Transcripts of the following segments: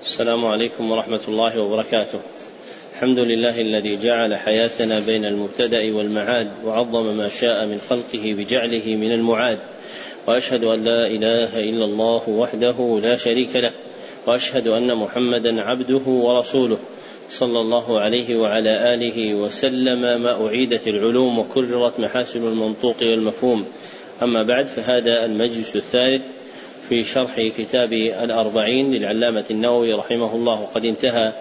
السلام عليكم ورحمة الله وبركاته. الحمد لله الذي جعل حياتنا بين المبتدأ والمعاد وعظم ما شاء من خلقه بجعله من المعاد. وأشهد أن لا إله إلا الله وحده لا شريك له. وأشهد أن محمدا عبده ورسوله صلى الله عليه وعلى آله وسلم ما أعيدت العلوم وكررت محاسن المنطوق والمفهوم. أما بعد فهذا المجلس الثالث في شرح كتاب الأربعين للعلامة النووي رحمه الله. قد انتهى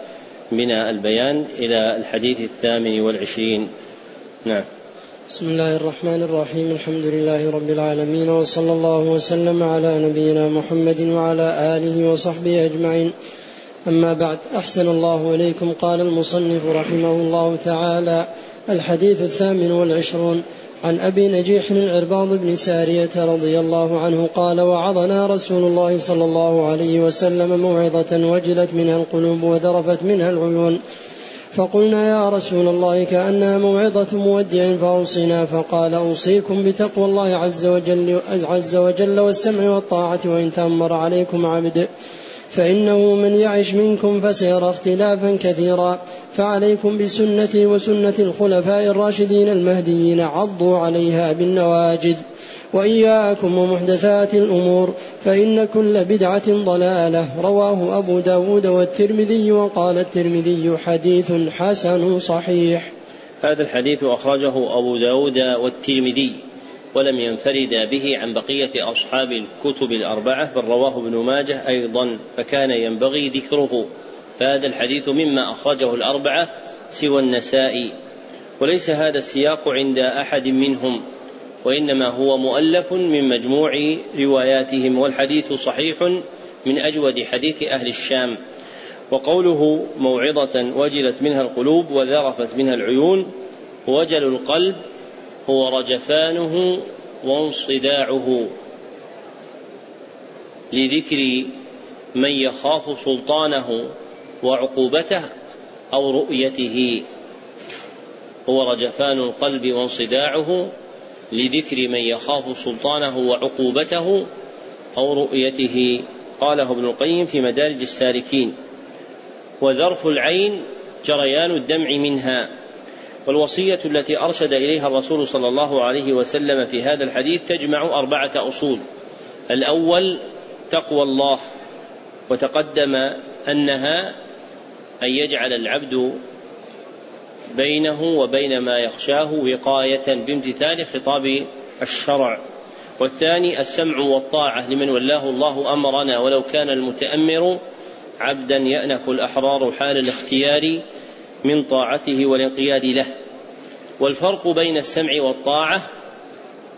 من البيان إلى الحديث الثامن والعشرين. نعم. بسم الله الرحمن الرحيم. الحمد لله رب العالمين وصلى الله وسلم على نبينا محمد وعلى آله وصحبه أجمعين. أما بعد أحسن الله إليكم. قال المصنف رحمه الله تعالى الحديث الثامن والعشرون. عن أبي نجيح العرباض بن سارية رضي الله عنه قال وعظنا رسول الله صلى الله عليه وسلم موعظة وجلت منها القلوب وذرفت منها العيون. فقلنا يا رسول الله كأنها موعظة مودع فاوصنا فقال أوصيكم بتقوى الله عز وجل عز وجل والسمع والطاعة وإن تأمر عليكم عبد. فإنه من يعش منكم فسيرى اختلافا كثيرا. فعليكم بسنتي وسنة الخلفاء الراشدين المهديين عضوا عليها بالنواجذ. وإياكم ومحدثات الأمور فإن كل بدعة ضلالة. رواه أبو داود والترمذي وقال الترمذي حديث حسن صحيح. هذا الحديث أخرجه أبو داود والترمذي. ولم ينفرد به عن بقية أصحاب الكتب الأربعة بل رواه ابن ماجه أيضا فكان ينبغي ذكره. فهذا الحديث مما أخرجه الأربعة سوى النسائي. وليس هذا السياق عند أحد منهم وإنما هو مؤلف من مجموع رواياتهم والحديث صحيح من أجود حديث أهل الشام. وقوله موعظة وجلت منها القلوب وذرفت منها العيون وجل القلب هو رجفانه وانصداعه لذكر من يخاف سلطانه وعقوبته أو رؤيته. هو رجفان القلب وانصداعه لذكر من يخاف سلطانه وعقوبته أو رؤيته. قاله ابن القيم في مدارج السالكين وذرف العين جريان الدمع منها والوصية التي أرشد إليها الرسول صلى الله عليه وسلم في هذا الحديث تجمع أربعة أصول. الأول تقوى الله وتقدم أنها أن يجعل العبد بينه وبين ما يخشاه وقاية بامتثال خطاب الشرع. والثاني السمع والطاعة لمن ولاه الله أمرنا ولو كان المتأمر عبدا يأنف الأحرار حال الاختيار من طاعته والانقياد له. والفرق بين السمع والطاعة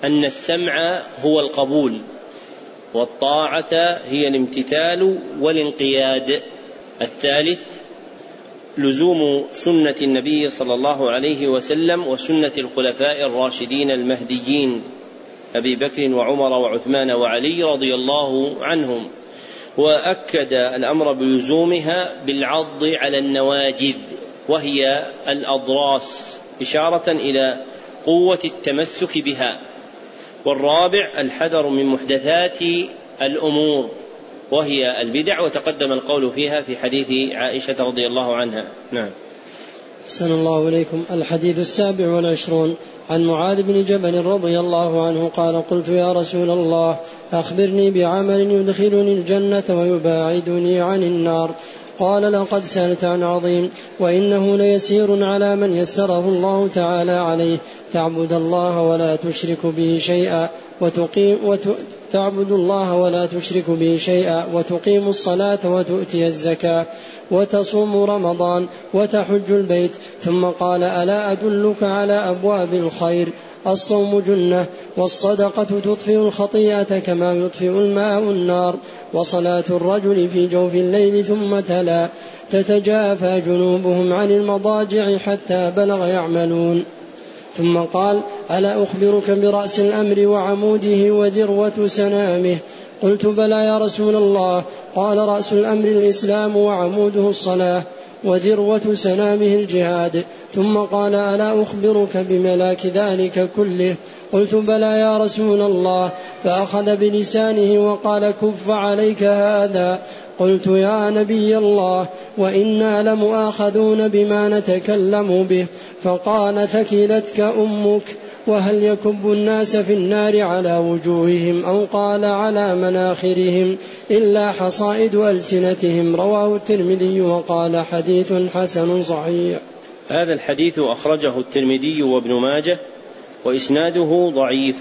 أن السمع هو القبول والطاعة هي الامتثال والانقياد. الثالث لزوم سنة النبي صلى الله عليه وسلم وسنة الخلفاء الراشدين المهديين أبي بكر وعمر وعثمان وعلي رضي الله عنهم. وأكد الأمر بلزومها بالعض على النواجذ. وهي الأضراس إشارة إلى قوة التمسك بها. والرابع الحذر من محدثات الأمور وهي البدع وتقدم القول فيها في حديث عائشة رضي الله عنها. نعم. أحسن الله إليكم. الحديث السابع والعشرون. عن معاذ بن جبل رضي الله عنه قال قلت يا رسول الله أخبرني بعمل يدخلني الجنة ويباعدني عن النار. قال لقد سألت عن عظيم وإنه ليسير على من يسره الله تعالى عليه. تعبد الله ولا تشرك به شيئا وتقيم وت... تعبد الله ولا تشرك به شيئا وتقيم الصلاة وتؤتي الزكاة وتصوم رمضان وتحج البيت. ثم قال ألا أدلك على أبواب الخير؟ الصوم جنة والصدقة تطفئ الخطيئة كما يطفئ الماء النار وصلاة الرجل في جوف الليل ثم تلا تتجافى جنوبهم عن المضاجع حتى بلغ يعملون. ثم قال ألا أخبرك برأس الأمر وعموده وذروة سنامه؟ قلت بلى يا رسول الله قال رأس الأمر الإسلام وعموده الصلاة. وذروة سنامه الجهاد. ثم قال ألا أخبرك بملاك ذلك كله؟ قلت بلى يا رسول الله. فأخذ بلسانه وقال كف عليك هذا. قلت يا نبي الله وإنا لمؤاخذون بما نتكلم به. فقال ثكلتك أمك. وهل يكب الناس في النار على وجوههم أو قال على مناخرهم إلا حصائد ألسنتهم؟ رواه الترمذي وقال حديث حسن صحيح. هذا الحديث أخرجه الترمذي وابن ماجه وإسناده ضعيف.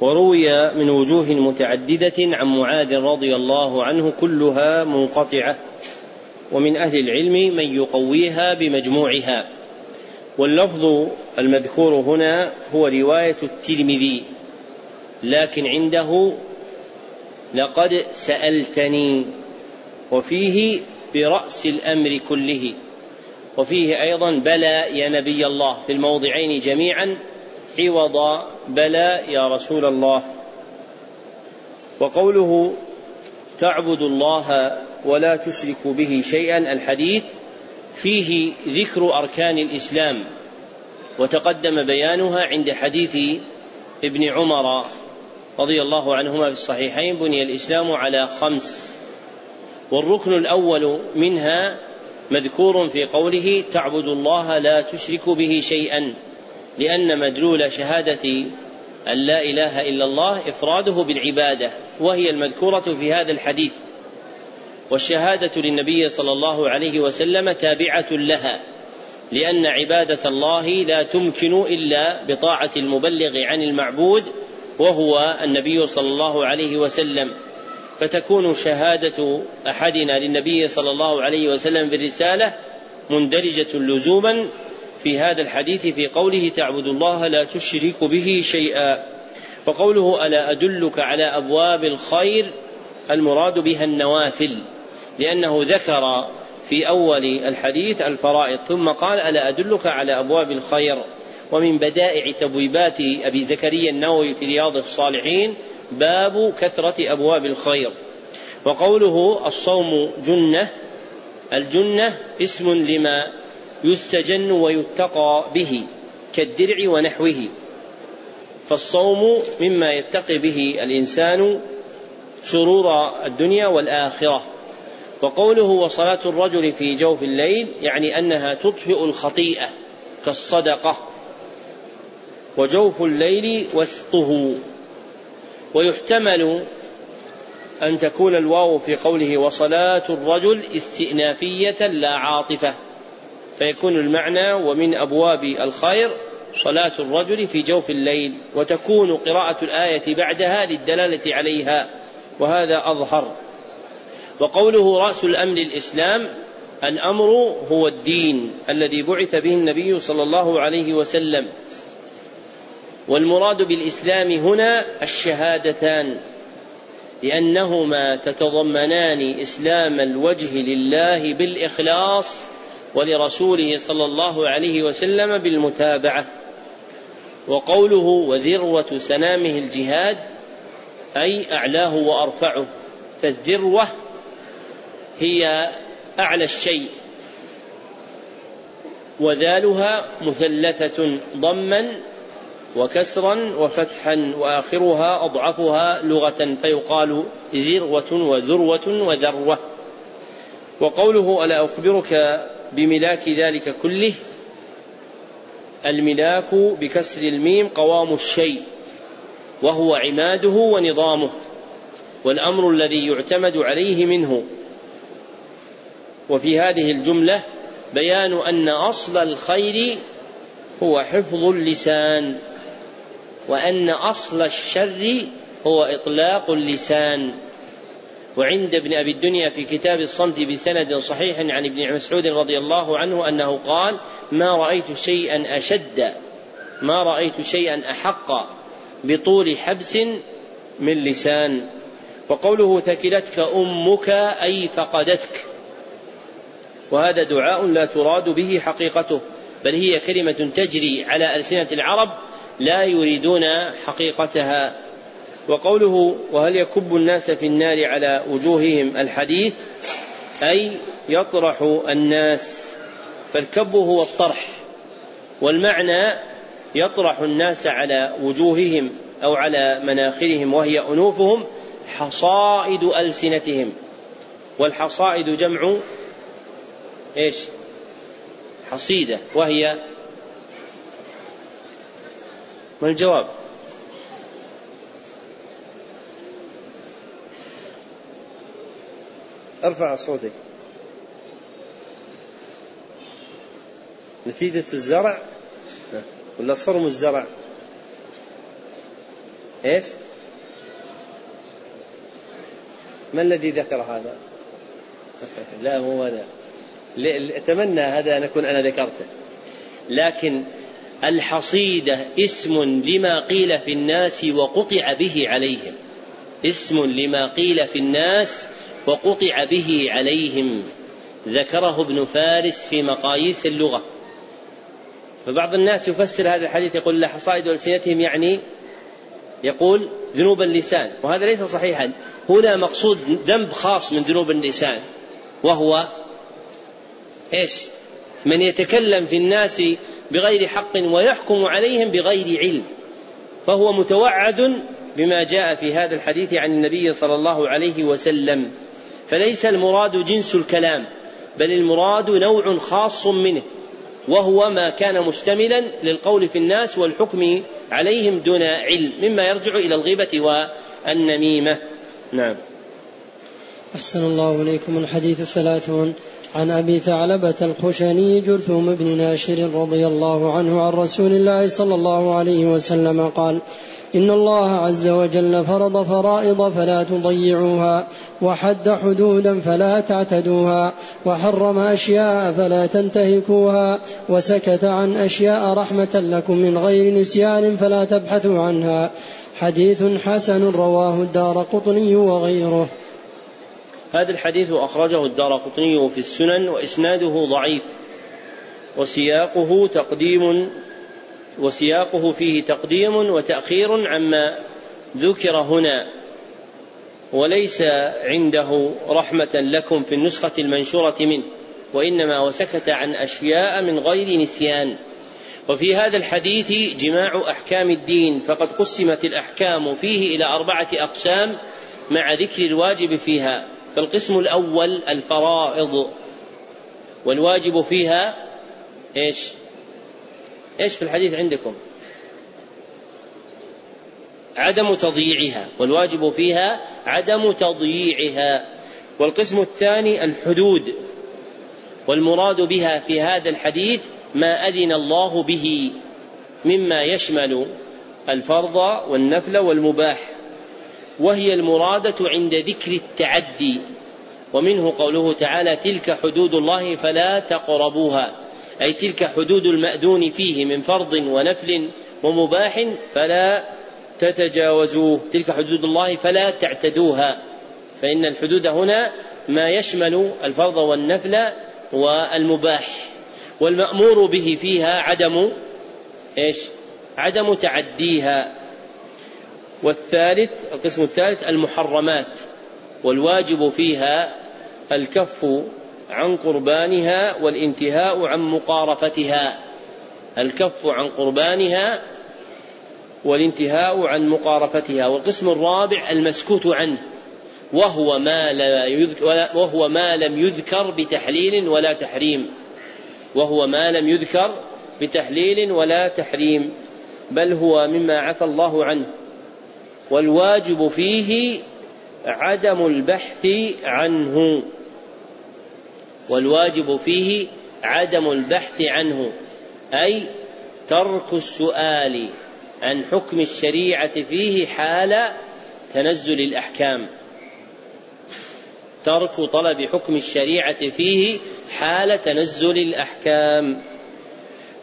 وروي من وجوه متعددة عن معاذ رضي الله عنه كلها منقطعة ومن أهل العلم من يقويها بمجموعها. واللفظ المذكور هنا هو رواية الترمذي لكن عنده لقد سألتني وفيه برأس الأمر كله وفيه أيضا بلى يا نبي الله في الموضعين جميعا عوض بلى يا رسول الله. وقوله تعبد الله ولا تشرك به شيئا الحديث فيه ذكر أركان الإسلام وتقدم بيانها عند حديث ابن عمر رضي الله عنهما في الصحيحين بني الإسلام على خمس والركن الأول منها مذكور في قوله تعبد الله لا تشرك به شيئا لأن مدلول شهادة أن لا إله إلا الله إفراده بالعبادة وهي المذكورة في هذا الحديث. والشهادة للنبي صلى الله عليه وسلم تابعة لها لأن عبادة الله لا تمكن إلا بطاعة المبلغ عن المعبود وهو النبي صلى الله عليه وسلم. فتكون شهادة أحدنا للنبي صلى الله عليه وسلم بالرسالة مندرجة لزوما في هذا الحديث في قوله تعبد الله لا تشرك به شيئا وقوله ألا أدلك على أبواب الخير المراد بها النوافل لأنه ذكر في أول الحديث الفرائض ثم قال ألا أدلك على أبواب الخير ومن بدائع تبويبات أبي زكريا النووي في رياض الصالحين باب كثرة أبواب الخير. وقوله الصوم جنة الجنة اسم لما يستجن ويتقى به كالدرع ونحوه فالصوم مما يتقي به الإنسان شرور الدنيا والآخرة. وقوله وصلاة الرجل في جوف الليل يعني أنها تطفئ الخطيئة كالصدقة. وجوف الليل وسطه. ويحتمل أن تكون الواو في قوله وصلاة الرجل استئنافية لا عاطفة. فيكون المعنى ومن أبواب الخير صلاة الرجل في جوف الليل وتكون قراءة الآية بعدها للدلالة عليها وهذا أظهر. وقوله رأس الأمر الإسلام الأمر هو الدين الذي بعث به النبي صلى الله عليه وسلم. والمراد بالإسلام هنا الشهادتان لأنهما تتضمنان إسلام الوجه لله بالإخلاص ولرسوله صلى الله عليه وسلم بالمتابعة. وقوله وذروة سنامه الجهاد أي أعلاه وأرفعه فالذروة هي أعلى الشيء. وذالها مثلثة ضما وكسرا وفتحا وآخرها أضعفها لغة فيقال ذروة وذروة وذروة. وقوله ألا أخبرك بملاك ذلك كله؟ الملاك بكسر الميم قوام الشيء وهو عماده ونظامه والأمر الذي يعتمد عليه منه. وفي هذه الجملة بيان أن أصل الخير هو حفظ اللسان وأن أصل الشر هو إطلاق اللسان. وعند ابن أبي الدنيا في كتاب الصمت بسند صحيح عن ابن مسعود رضي الله عنه أنه قال ما رأيت شيئا أشد ما رأيت شيئا أحق بطول حبس من لسان وقوله ثكلتك أمك أي فقدتك وهذا دعاء لا تراد به حقيقته بل هي كلمة تجري على ألسنة العرب لا يريدون حقيقتها. وقوله وهل يكب الناس في النار على وجوههم الحديث؟ أي يطرح الناس فالكب هو الطرح والمعنى يطرح الناس على وجوههم أو على مناخرهم وهي أنوفهم حصائد ألسنتهم والحصائد جمع إيش؟ حصيدة. وهي ما الجواب؟ ارفع صوتك. نتيجة الزرع؟ ولا صرم الزرع؟ إيش؟ ما الذي ذكر هذا؟ لا هو هذا أتمنى هذا أن أكون أنا ذكرته. لكن الحصيدة اسم لما قيل في الناس وقطع به عليهم. اسم لما قيل في الناس وقطع به عليهم. ذكره ابن فارس في مقاييس اللغة. فبعض الناس يفسر هذا الحديث يقول لا حصائد ألسنتهم يعني يقول ذنوب اللسان. وهذا ليس صحيحا. هنا مقصود ذنب خاص من ذنوب اللسان وهو إيش؟ من يتكلم في الناس بغير حق ويحكم عليهم بغير علم. فهو متوعد بما جاء في هذا الحديث عن النبي صلى الله عليه وسلم. فليس المراد جنس الكلام بل المراد نوع خاص منه وهو ما كان مشتملا للقول في الناس والحكم عليهم دون علم مما يرجع إلى الغيبة والنميمه نعم. أحسن الله إليكم الحديث الثلاثون. عن أبي ثعلبة الخشني جرثوم بن ناشر رضي الله عنه عن رسول الله صلى الله عليه وسلم قال إن الله عز وجل فرض فرائض فلا تضيعوها وحد حدودا فلا تعتدوها وحرم أشياء فلا تنتهكوها وسكت عن أشياء رحمة لكم من غير نسيان فلا تبحثوا عنها. حديث حسن رواه الدار قطني وغيره. هذا الحديث أخرجه الدار قطني في السنن وإسناده ضعيف وسياقه تقديم وسياقه فيه تقديم وتأخير عما ذكر هنا وليس عنده رحمة لكم في النسخة المنشورة منه وإنما وسكت عن أشياء من غير نسيان. وفي هذا الحديث جماع أحكام الدين فقد قسمت الأحكام فيه إلى أربعة أقسام مع ذكر الواجب فيها. فالقسم الأول الفرائض والواجب فيها إيش؟ إيش في الحديث عندكم؟ عدم تضييعها والواجب فيها عدم تضييعها والقسم الثاني الحدود والمراد بها في هذا الحديث ما أذن الله به مما يشمل الفرض والنفل والمباح وهي المرادة عند ذكر التعدي. ومنه قوله تعالى تلك حدود الله فلا تقربوها. أي تلك حدود المأذون فيه من فرض ونفل ومباح فلا تتجاوزوه. تلك حدود الله فلا تعتدوها. فإن الحدود هنا ما يشمل الفرض والنفل والمباح. والمأمور به فيها عدم إيش؟ عدم تعديها. والثالث القسم الثالث المحرمات. والواجب فيها الكف عن قربانها والانتهاء عن مقارفتها. الكف عن قربانها والانتهاء عن مقارفتها. والقسم الرابع المسكوت عنه. وهو ما لا يذكر وهو ما لم يذكر بتحليل ولا تحريم. وهو ما لم يذكر بتحليل ولا تحريم. بل هو مما عفى الله عنه. والواجب فيه عدم البحث عنه. والواجب فيه عدم البحث عنه أي ترك السؤال عن حكم الشريعة فيه حال تنزل الأحكام. ترك طلب حكم الشريعة فيه حال تنزل الأحكام.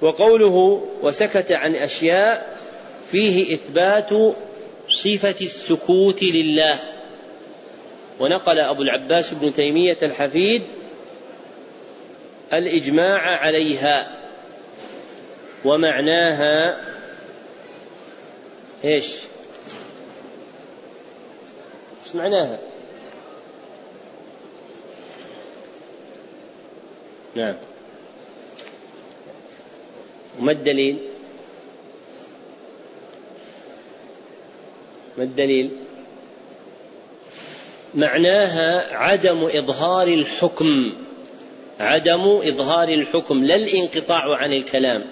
وقوله وسكت عن أشياء فيه إثبات صفة السكوت لله ونقل أبو العباس بن تيمية الحفيد الإجماع عليها ومعناها إيش؟ إيش معناها؟ نعم وما الدليل؟ ما الدليل؟ معناها عدم إظهار الحكم. عدم إظهار الحكم لا الانقطاع عن الكلام.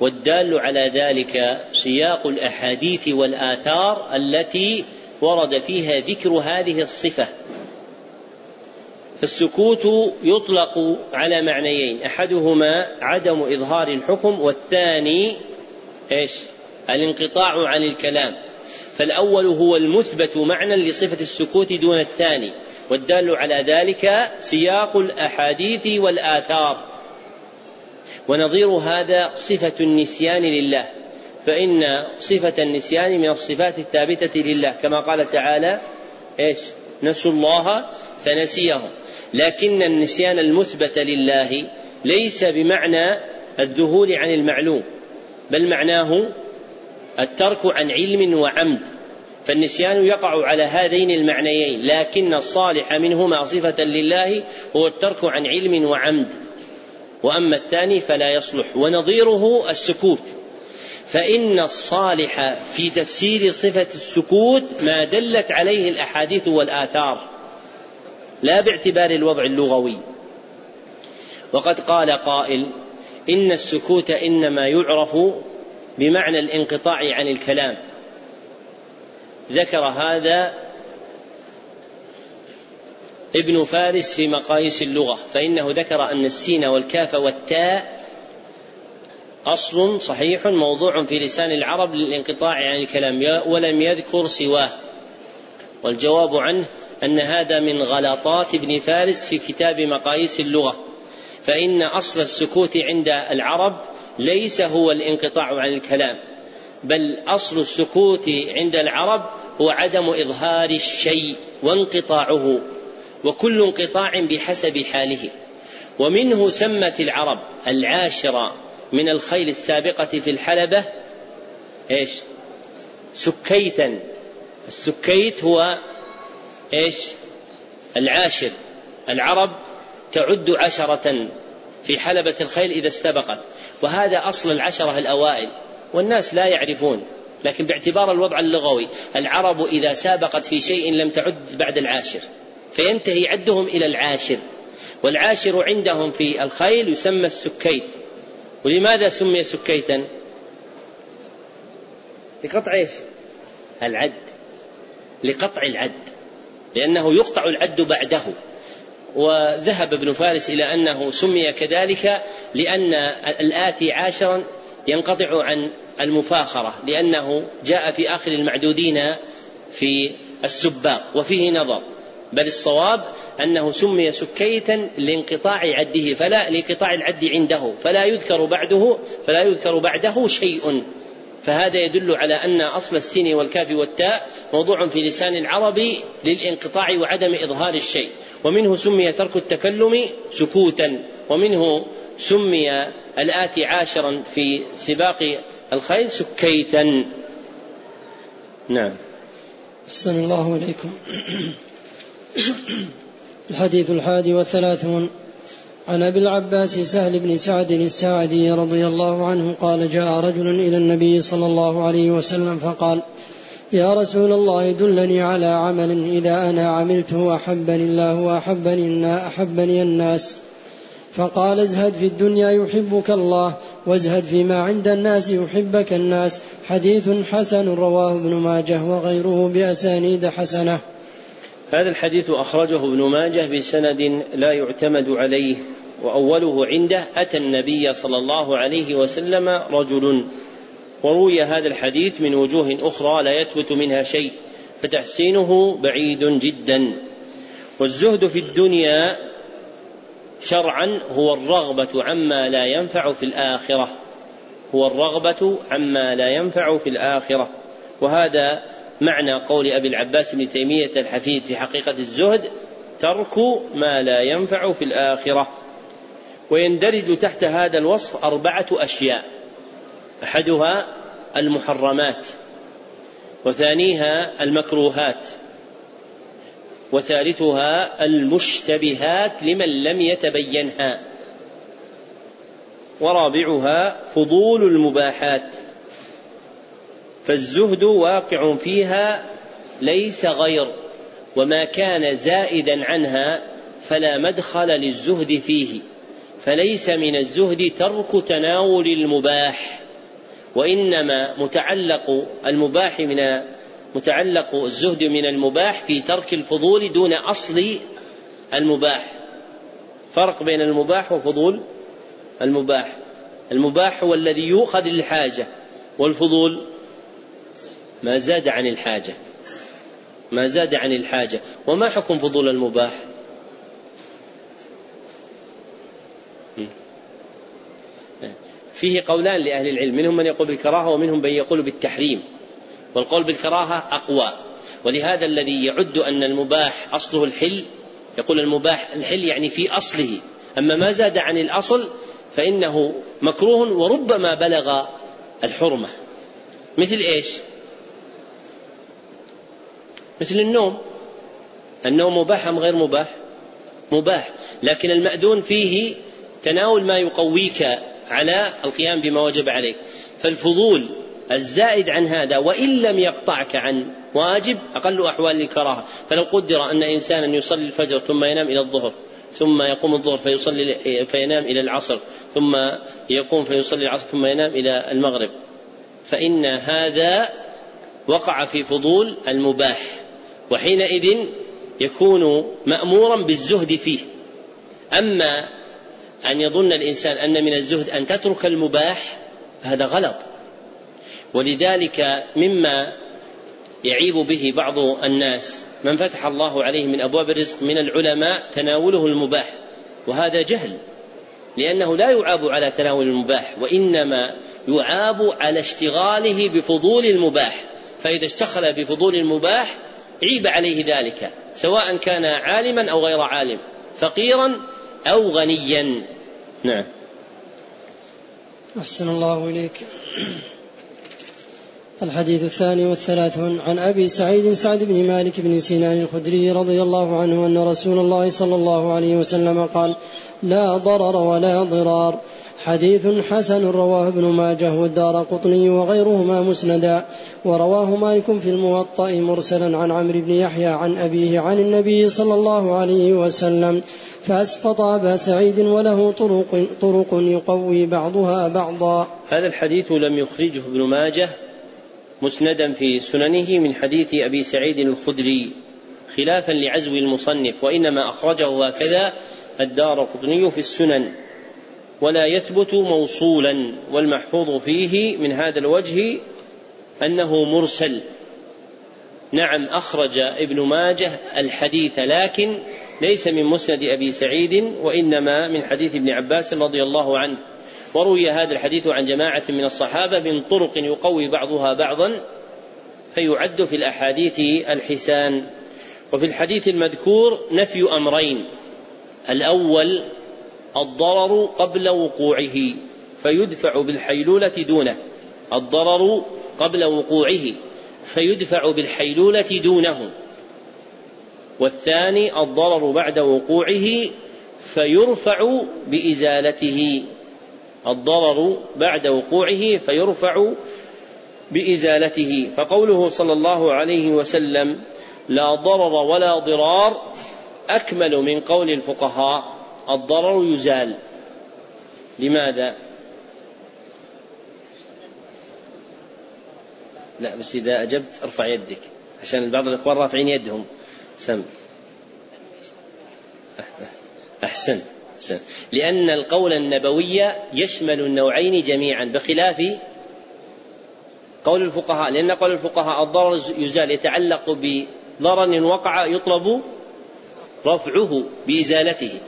والدال على ذلك سياق الأحاديث والآثار التي ورد فيها ذكر هذه الصفة. فالسكوت يطلق على معنيين. أحدهما عدم إظهار الحكم والثاني إيش؟ الانقطاع عن الكلام. فالأول هو المثبت معنى لصفة السكوت دون الثاني والدال على ذلك سياق الأحاديث والآثار ونظير هذا صفة النسيان لله فإن صفة النسيان من الصفات الثابتة لله كما قال تعالى إيش؟ نسوا الله فنسيهم لكن النسيان المثبت لله ليس بمعنى الذهول عن المعلوم بل معناه الترك عن علم وعمد. فالنسيان يقع على هذين المعنيين لكن الصالح منهما صفة لله هو الترك عن علم وعمد. وأما الثاني فلا يصلح ونظيره السكوت. فإن الصالح في تفسير صفة السكوت ما دلت عليه الأحاديث والآثار لا باعتبار الوضع اللغوي. وقد قال قائل إن السكوت إنما يعرف بمعنى الانقطاع عن الكلام. ذكر هذا ابن فارس في مقاييس اللغة فإنه ذكر أن السين والكاف والتاء أصل صحيح موضوع في لسان العرب للانقطاع عن الكلام ولم يذكر سواه. والجواب عنه أن هذا من غلطات ابن فارس في كتاب مقاييس اللغة فإن أصل السكوت عند العرب ليس هو الانقطاع عن الكلام بل أصل السكوت عند العرب هو عدم إظهار الشيء وانقطاعه وكل انقطاع بحسب حاله ومنه سمت العرب العاشرة من الخيل السابقة في الحلبة إيش؟ سكيتا السكيت هو إيش؟ العاشر العرب تعد عشرة في حلبة الخيل إذا استبقت وهذا أصل العشرة الأوائل والناس لا يعرفون لكن باعتبار الوضع اللغوي العرب إذا سابقت في شيء لم تعد بعد العاشر فينتهي عدهم إلى العاشر والعاشر عندهم في الخيل يسمى السكيت. ولماذا سمي سكيتا؟ لقطع إيش؟ العد. لقطع العد لأنه يقطع العد بعده. وذهب ابن فارس إلى أنه سمي كذلك لأن الآتي عاشرا ينقطع عن المفاخرة لأنه جاء في آخر المعدودين في السباق وفيه نظر. بل الصواب أنه سمي سكيتا لانقطاع عده فلا لانقطاع العد عنده فلا يذكر بعده فلا يذكر بعده شيء. فهذا يدل على أن أصل السين والكاف والتاء موضوع في لسان العرب للانقطاع وعدم إظهار الشيء. ومنه سمي ترك التكلم سكوتا ومنه سمي الآتي عاشرا في سباق الخيل سكيتا. نعم. أحسن الله إليكم. الحديث الحادي والثلاثون. عن أبي العباس سهل بن سعد الساعدي رضي الله عنه قال جاء رجل إلى النبي صلى الله عليه وسلم فقال يا رسول الله دلني على عمل إذا أنا عملته أحبني الله وأحبني أحبني الناس. فقال ازهد في الدنيا يحبك الله وازهد فيما عند الناس يحبك الناس. حديث حسن رواه ابن ماجه وغيره بأسانيد حسنة. هذا الحديث أخرجه ابن ماجه بسند لا يعتمد عليه وأوله عنده أتى النبي صلى الله عليه وسلم رجل وروي هذا الحديث من وجوه أخرى لا يثبت منها شيء فتحسينه بعيد جدا. والزهد في الدنيا شرعا هو الرغبة عما لا ينفع في الآخرة. هو الرغبة عما لا ينفع في الآخرة. وهذا معنى قول أبي العباس بن تيمية الحفيد في حقيقة الزهد ترك ما لا ينفع في الآخرة. ويندرج تحت هذا الوصف أربعة أشياء. أحدها المحرمات وثانيها المكروهات وثالثها المشتبهات لمن لم يتبينها ورابعها فضول المباحات فالزهد واقع فيها ليس غير وما كان زائدا عنها فلا مدخل للزهد فيه فليس من الزهد ترك تناول المباح وإنما متعلق المباح من متعلق الزهد من المباح في ترك الفضول دون أصل المباح. فرق بين المباح وفضول المباح. المباح هو الذي يؤخذ للحاجة والفضول ما زاد عن الحاجة. ما زاد عن الحاجة. وما حكم فضول المباح؟ فيه قولان لأهل العلم منهم من يقول بالكراهة ومنهم من يقول بالتحريم. والقول بالكراهة أقوى. ولهذا الذي يعد أن المباح أصله الحل يقول المباح الحل يعني في أصله. أما ما زاد عن الأصل فإنه مكروه وربما بلغ الحرمة. مثل إيش؟ مثل النوم. النوم مباح أم غير مباح؟ مباح. لكن المأذون فيه تناول ما يقويك على القيام بما وجب عليك. فالفضول الزائد عن هذا وإن لم يقطعك عن واجب أقل أحوال الكراهة فلو قدر أن إنسانا يصلي الفجر ثم ينام إلى الظهر ثم يقوم الظهر فيصلي فينام إلى العصر ثم يقوم فيصلي العصر ثم ينام إلى المغرب. فإن هذا وقع في فضول المباح وحينئذ يكون مأمورا بالزهد فيه. أما أن يظن الإنسان أن من الزهد أن تترك المباح هذا غلط. ولذلك مما يعيب به بعض الناس من فتح الله عليه من أبواب الرزق من العلماء تناوله المباح وهذا جهل لأنه لا يعاب على تناول المباح وإنما يعاب على اشتغاله بفضول المباح. فإذا اشتغل بفضول المباح عيب عليه ذلك سواء كان عالما أو غير عالم. فقيرا أو غنيا. نعم. أحسن الله إليك. الحديث الثاني والثلاثون. عن أبي سعيد سعد بن مالك بن سنان الخدري رضي الله عنه أن رسول الله صلى الله عليه وسلم قال لا ضرر ولا ضرار. حديث حسن رواه ابن ماجه والدار قطني وغيرهما مسندا ورواه مالك في الموطأ مرسلا عن عمرو بن يحيى عن أبيه عن النبي صلى الله عليه وسلم فأسقط أبا سعيد وله طرق, طرق يقوي بعضها بعضا. هذا الحديث لم يخرجه ابن ماجه مسندا في سننه من حديث أبي سعيد الخدري خلافا لعزو المصنف وإنما أخرجه هكذا الدار قطني في السنن. ولا يثبت موصولا والمحفوظ فيه من هذا الوجه أنه مرسل. نعم أخرج ابن ماجه الحديث لكن ليس من مسند أبي سعيد وإنما من حديث ابن عباس رضي الله عنه. وروي هذا الحديث عن جماعة من الصحابة من طرق يقوي بعضها بعضا فيعد في الأحاديث الحسان. وفي الحديث المذكور نفي أمرين. الأول الضرر قبل وقوعه فيدفع بالحيلولة دونه. الضرر قبل وقوعه فيدفع بالحيلولة دونه. والثاني الضرر بعد وقوعه فيرفع بإزالته. الضرر بعد وقوعه فيرفع بإزالته. فقوله صلى الله عليه وسلم لا ضرر ولا ضرار أكمل من قول الفقهاء. الضرر يزال. لماذا؟ لا بس إذا أجبت أرفع يدك عشان بعض الإخوان رافعين يدهم. سم. أحسن أحسن. لأن القول النبوي يشمل النوعين جميعا بخلاف قول الفقهاء. لأن قول الفقهاء الضرر يزال يتعلق بضرر وقع يطلب رفعه بإزالته.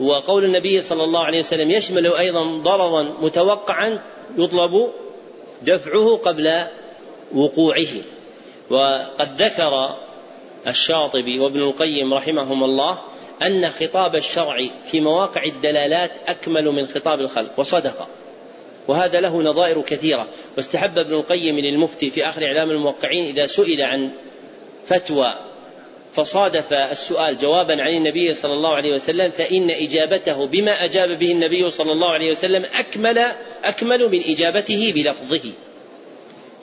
وقول النبي صلى الله عليه وسلم يشمل أيضا ضررا متوقعا يطلب دفعه قبل وقوعه. وقد ذكر الشاطبي وابن القيم رحمهم الله أن خطاب الشرع في مواقع الدلالات أكمل من خطاب الخلق وصدق. وهذا له نظائر كثيرة. واستحب ابن القيم للمفتي في آخر إعلام الموقعين إذا سئل عن فتوى فصادف السؤال جوابا عن النبي صلى الله عليه وسلم فإن إجابته بما أجاب به النبي صلى الله عليه وسلم أكمل أكمل من إجابته بلفظه.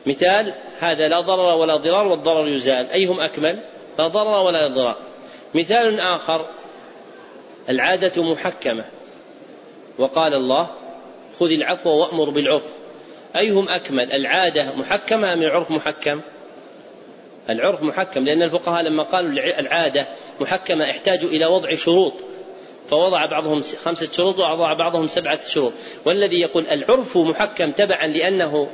مثال هذا لا ضرر ولا ضرار والضرر يزال. أيهم أكمل؟ لا ضرر ولا ضرار. مثال آخر العادة محكمة. وقال الله خذ العفو وأمر بالعرف. أيهم أكمل؟ العادة محكمة أم العرف محكم؟ العرف محكم لأن الفقهاء لما قالوا العادة محكمة احتاجوا إلى وضع شروط. فوضع بعضهم خمسة شروط ووضع بعضهم سبعة شروط. والذي يقول العرف محكم تبعا لأنه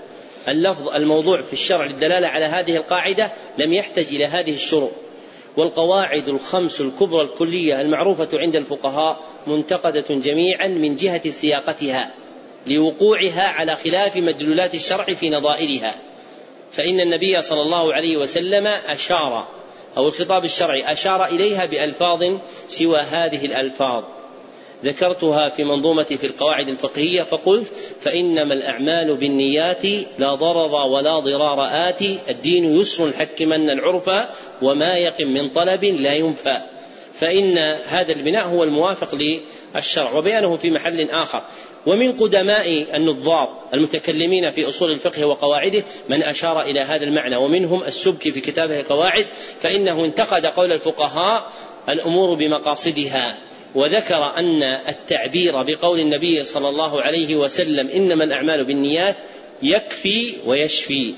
اللفظ الموضوع في الشرع للدلالة على هذه القاعدة لم يحتج إلى هذه الشروط. والقواعد الخمس الكبرى الكلية المعروفة عند الفقهاء منتقدة جميعا من جهة سياقتها لوقوعها على خلاف مدلولات الشرع في نظائرها. فإن النبي صلى الله عليه وسلم أشار أو الخطاب الشرعي أشار إليها بألفاظ سوى هذه الألفاظ. ذكرتها في منظومتي في القواعد الفقهية فقلت فإنما الأعمال بالنيات لا ضرر ولا ضرار آتي الدين يسر حكمن العرف وما يقم من طلب لا ينفى. فإن هذا البناء هو الموافق للشرع وبيانه في محل آخر. ومن قدماء النظار المتكلمين في أصول الفقه وقواعده من أشار إلى هذا المعنى ومنهم السبكي في كتابه القواعد فإنه انتقد قول الفقهاء الأمور بمقاصدها وذكر أن التعبير بقول النبي صلى الله عليه وسلم إنما الأعمال بالنيات يكفي ويشفي.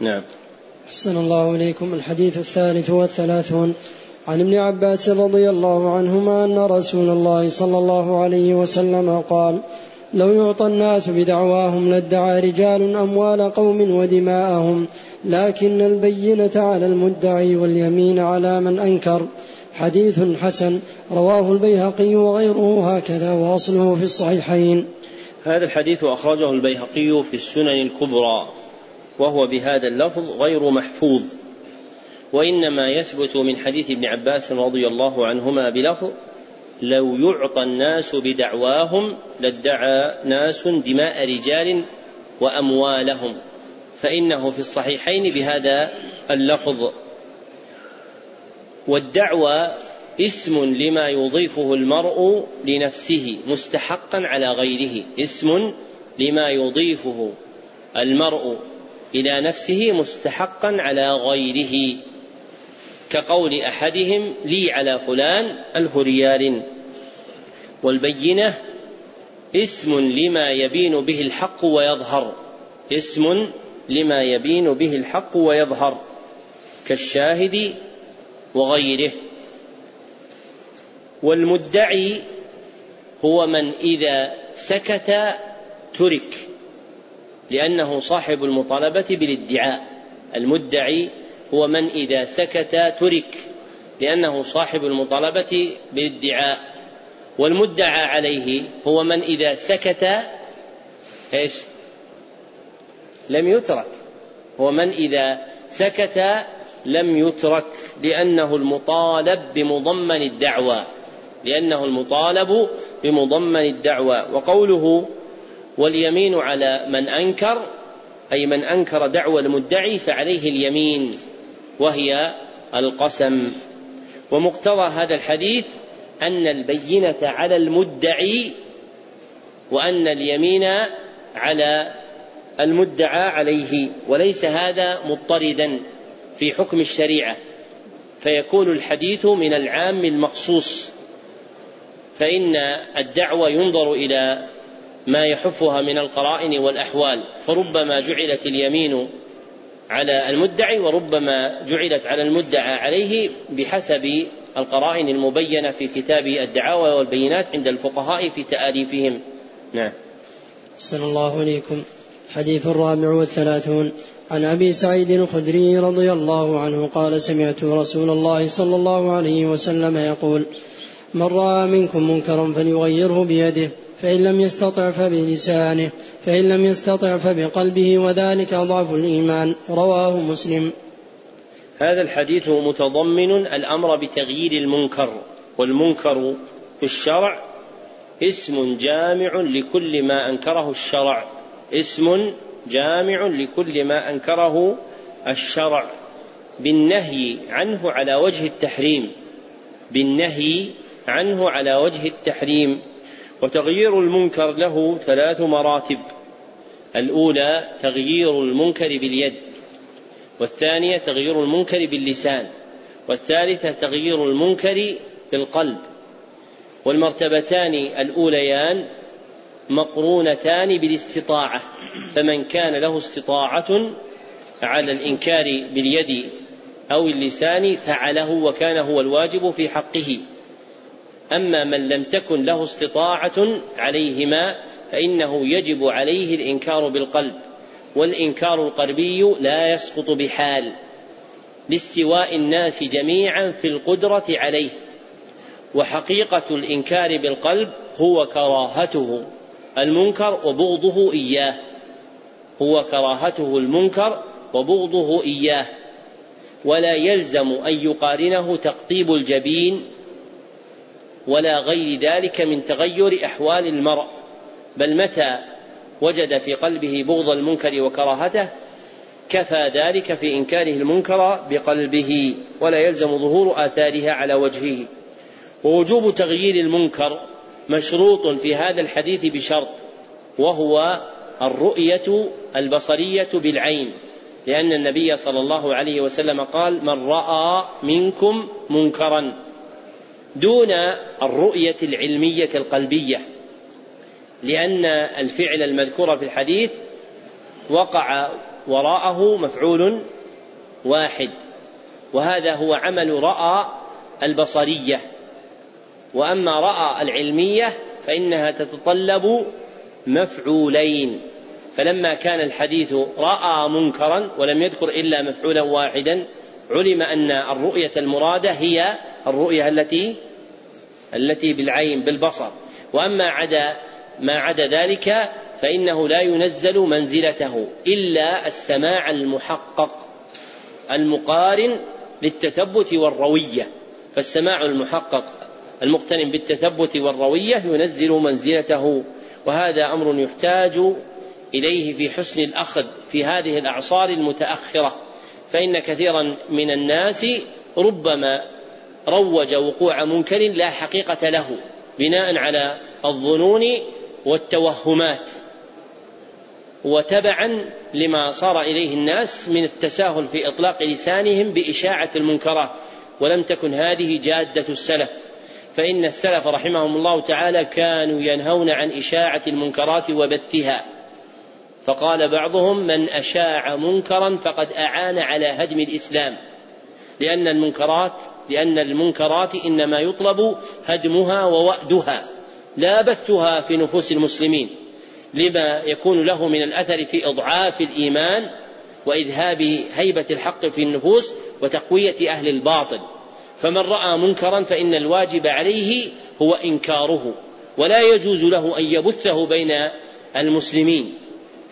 نعم. أحسن الله إليكم. الحديث الثالث والثلاثون. عن ابن عباس رضي الله عنهما أن رسول الله صلى الله عليه وسلم قال لو يعطى الناس بدعواهم لادعى رجال أموال قوم ودماءهم لكن البينة على المدعي واليمين على من أنكر. حديث حسن رواه البيهقي وغيره هكذا وأصله في الصحيحين. هذا الحديث أخرجه البيهقي في السنن الكبرى وهو بهذا اللفظ غير محفوظ. وإنما يثبت من حديث ابن عباس رضي الله عنهما بلفظ لو يعطى الناس بدعواهم لادعى ناس دماء رجال وأموالهم. فإنه في الصحيحين بهذا اللفظ. والدعوى اسم لما يضيفه المرء لنفسه مستحقا على غيره. اسم لما يضيفه المرء إلى نفسه مستحقا على غيره. كقول أحدهم لي على فلان الف ريال والبينة اسم لما يبين به الحق ويظهر اسم لما يبين به الحق ويظهر كالشاهد وغيره. والمدعي هو من إذا سكت ترك لأنه صاحب المطالبة بالادعاء المدعي هو من إذا سكت ترك لأنه صاحب المطالبة بالادعاء. والمدعى عليه هو من إذا سكت إيش؟ لم يترك. هو من إذا سكت لم يترك لأنه المطالب بمضمن الدعوى. لأنه المطالب بمضمن الدعوى. وقوله واليمين على من أنكر أي من أنكر دعوى المدعي فعليه اليمين. وهي القسم. ومقتضى هذا الحديث أن البينة على المدعي وأن اليمين على المدعى عليه وليس هذا مضطردا في حكم الشريعة. فيكون الحديث من العام المخصوص. فإن الدعوة ينظر إلى ما يحفها من القرائن والأحوال. فربما جعلت اليمين على المدعي وربما جعلت على المدعى عليه بحسب القرائن المبينة في كتاب الدعاوى والبينات عند الفقهاء في تآليفهم. نعم. صلى الله عليكم حديث الرابع والثلاثون. عن أبي سعيد الخدري رضي الله عنه قال سمعت رسول الله صلى الله عليه وسلم يقول من رأى منكم منكرا فليغيره بيده. فإن لم يستطع فبلسانه فإن لم يستطع فبقلبه وذلك ضعف الإيمان رواه مسلم. هذا الحديث متضمن الأمر بتغيير المنكر والمنكر في الشرع اسم جامع لكل ما أنكره الشرع اسم جامع لكل ما أنكره الشرع بالنهي عنه على وجه التحريم بالنهي عنه على وجه التحريم. وتغيير المنكر له ثلاث مراتب. الأولى تغيير المنكر باليد والثانية تغيير المنكر باللسان والثالثة تغيير المنكر بالقلب. والمرتبتان الأوليان مقرونتان بالاستطاعة فمن كان له استطاعة على الإنكار باليد أو اللسان فعله وكان هو الواجب في حقه. أما من لم تكن له استطاعة عليهما فإنه يجب عليه الإنكار بالقلب والإنكار القلبي لا يسقط بحال لاستواء الناس جميعا في القدرة عليه وحقيقة الإنكار بالقلب هو كراهته المنكر وبغضه إياه هو كراهته المنكر وبغضه إياه ولا يلزم أن يقارنه تقطيب الجبين ولا غير ذلك من تغير أحوال المرء بل متى وجد في قلبه بغض المنكر وكراهته كفى ذلك في إنكاره المنكر بقلبه ولا يلزم ظهور آثارها على وجهه. ووجوب تغيير المنكر مشروط في هذا الحديث بشرط وهو الرؤية البصرية بالعين لأن النبي صلى الله عليه وسلم قال من رأى منكم منكرا دون الرؤية العلمية القلبية لأن الفعل المذكور في الحديث وقع وراءه مفعول واحد وهذا هو عمل رأى البصرية وأما رأى العلمية فإنها تتطلب مفعولين. فلما كان الحديث رأى منكرا ولم يذكر إلا مفعولا واحدا علم أن الرؤية المرادة هي الرؤية التي التي بالعين بالبصر. وأما عدا ما عدا ذلك فإنه لا ينزل منزلته إلا السماع المحقق المقارن للتثبت والروية. فالسماع المحقق المقترن بالتثبت والروية ينزل منزلته وهذا أمر يحتاج إليه في حسن الأخذ في هذه الأعصار المتأخرة. فإن كثيرا من الناس ربما روج وقوع منكر لا حقيقة له بناء على الظنون والتوهمات وتبعا لما صار إليه الناس من التساهل في إطلاق لسانهم بإشاعة المنكرات. ولم تكن هذه جادة السلف. فإن السلف رحمهم الله تعالى كانوا ينهون عن إشاعة المنكرات وبثها. فقال بعضهم من أشاع منكرا فقد أعان على هدم الإسلام. لأن المنكرات لأن المنكرات إنما يطلب هدمها ووأدها لا بثها في نفوس المسلمين. لما يكون له من الأثر في إضعاف الإيمان وإذهاب هيبة الحق في النفوس وتقوية أهل الباطل. فمن رأى منكرا فإن الواجب عليه هو إنكاره ولا يجوز له أن يبثه بين المسلمين.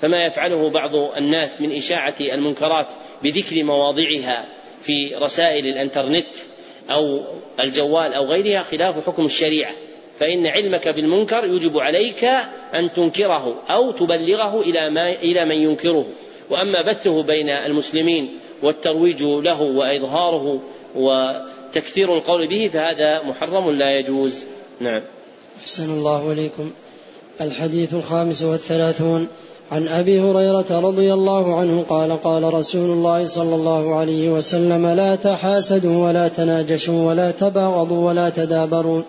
فما يفعله بعض الناس من إشاعة المنكرات بذكر مواضعها في رسائل الإنترنت أو الجوال أو غيرها خلاف حكم الشريعة. فإن علمك بالمنكر يجب عليك أن تنكره أو تبلغه إلى ما إلى من ينكره. وأما بثه بين المسلمين والترويج له وإظهاره وتكثير القول به فهذا محرم لا يجوز. نعم. أحسن الله إليكم. الحديث الخامس والثلاثون. عن أبي هريرة رضي الله عنه قال قال رسول الله صلى الله عليه وسلم لا تحاسدوا ولا تناجشوا ولا تباغضوا ولا تدابروا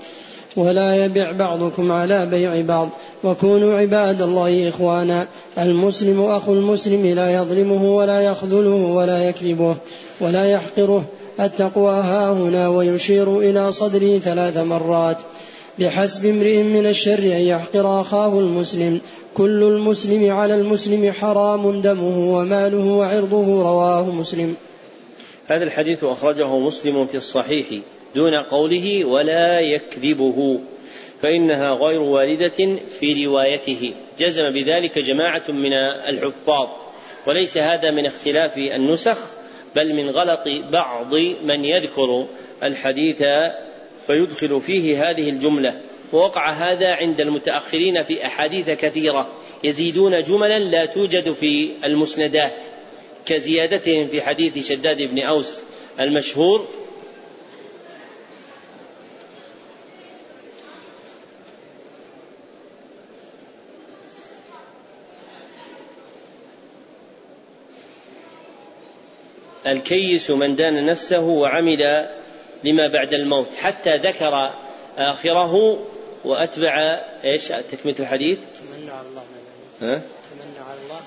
ولا يبع بعضكم على بيع بعض وكونوا عباد الله إخوانا المسلم أخو المسلم لا يظلمه ولا يخذله ولا يكذبه ولا يحقره التقوى ها هنا ويشير إلى صدره ثلاث مرات بحسب امرئ من الشر أن يحقر أخاه المسلم. كل المسلم على المسلم حرام دمه وماله وعرضه رواه مسلم. هذا الحديث أخرجه مسلم في الصحيح دون قوله ولا يكذبه فإنها غير واردة في روايته. جزم بذلك جماعة من الحفاظ. وليس هذا من اختلاف النسخ بل من غلط بعض من يذكر الحديث فيدخل فيه هذه الجملة. ووقع هذا عند المتأخرين في أحاديث كثيرة. يزيدون جملا لا توجد في المسندات. كزيادتهم في حديث شداد بن أوس المشهور. الكيس من دان نفسه وعمل لما بعد الموت حتى ذكر آخره وأتبع إيش؟ تكملة الحديث. تمنى على الله ها؟ تمنى على الله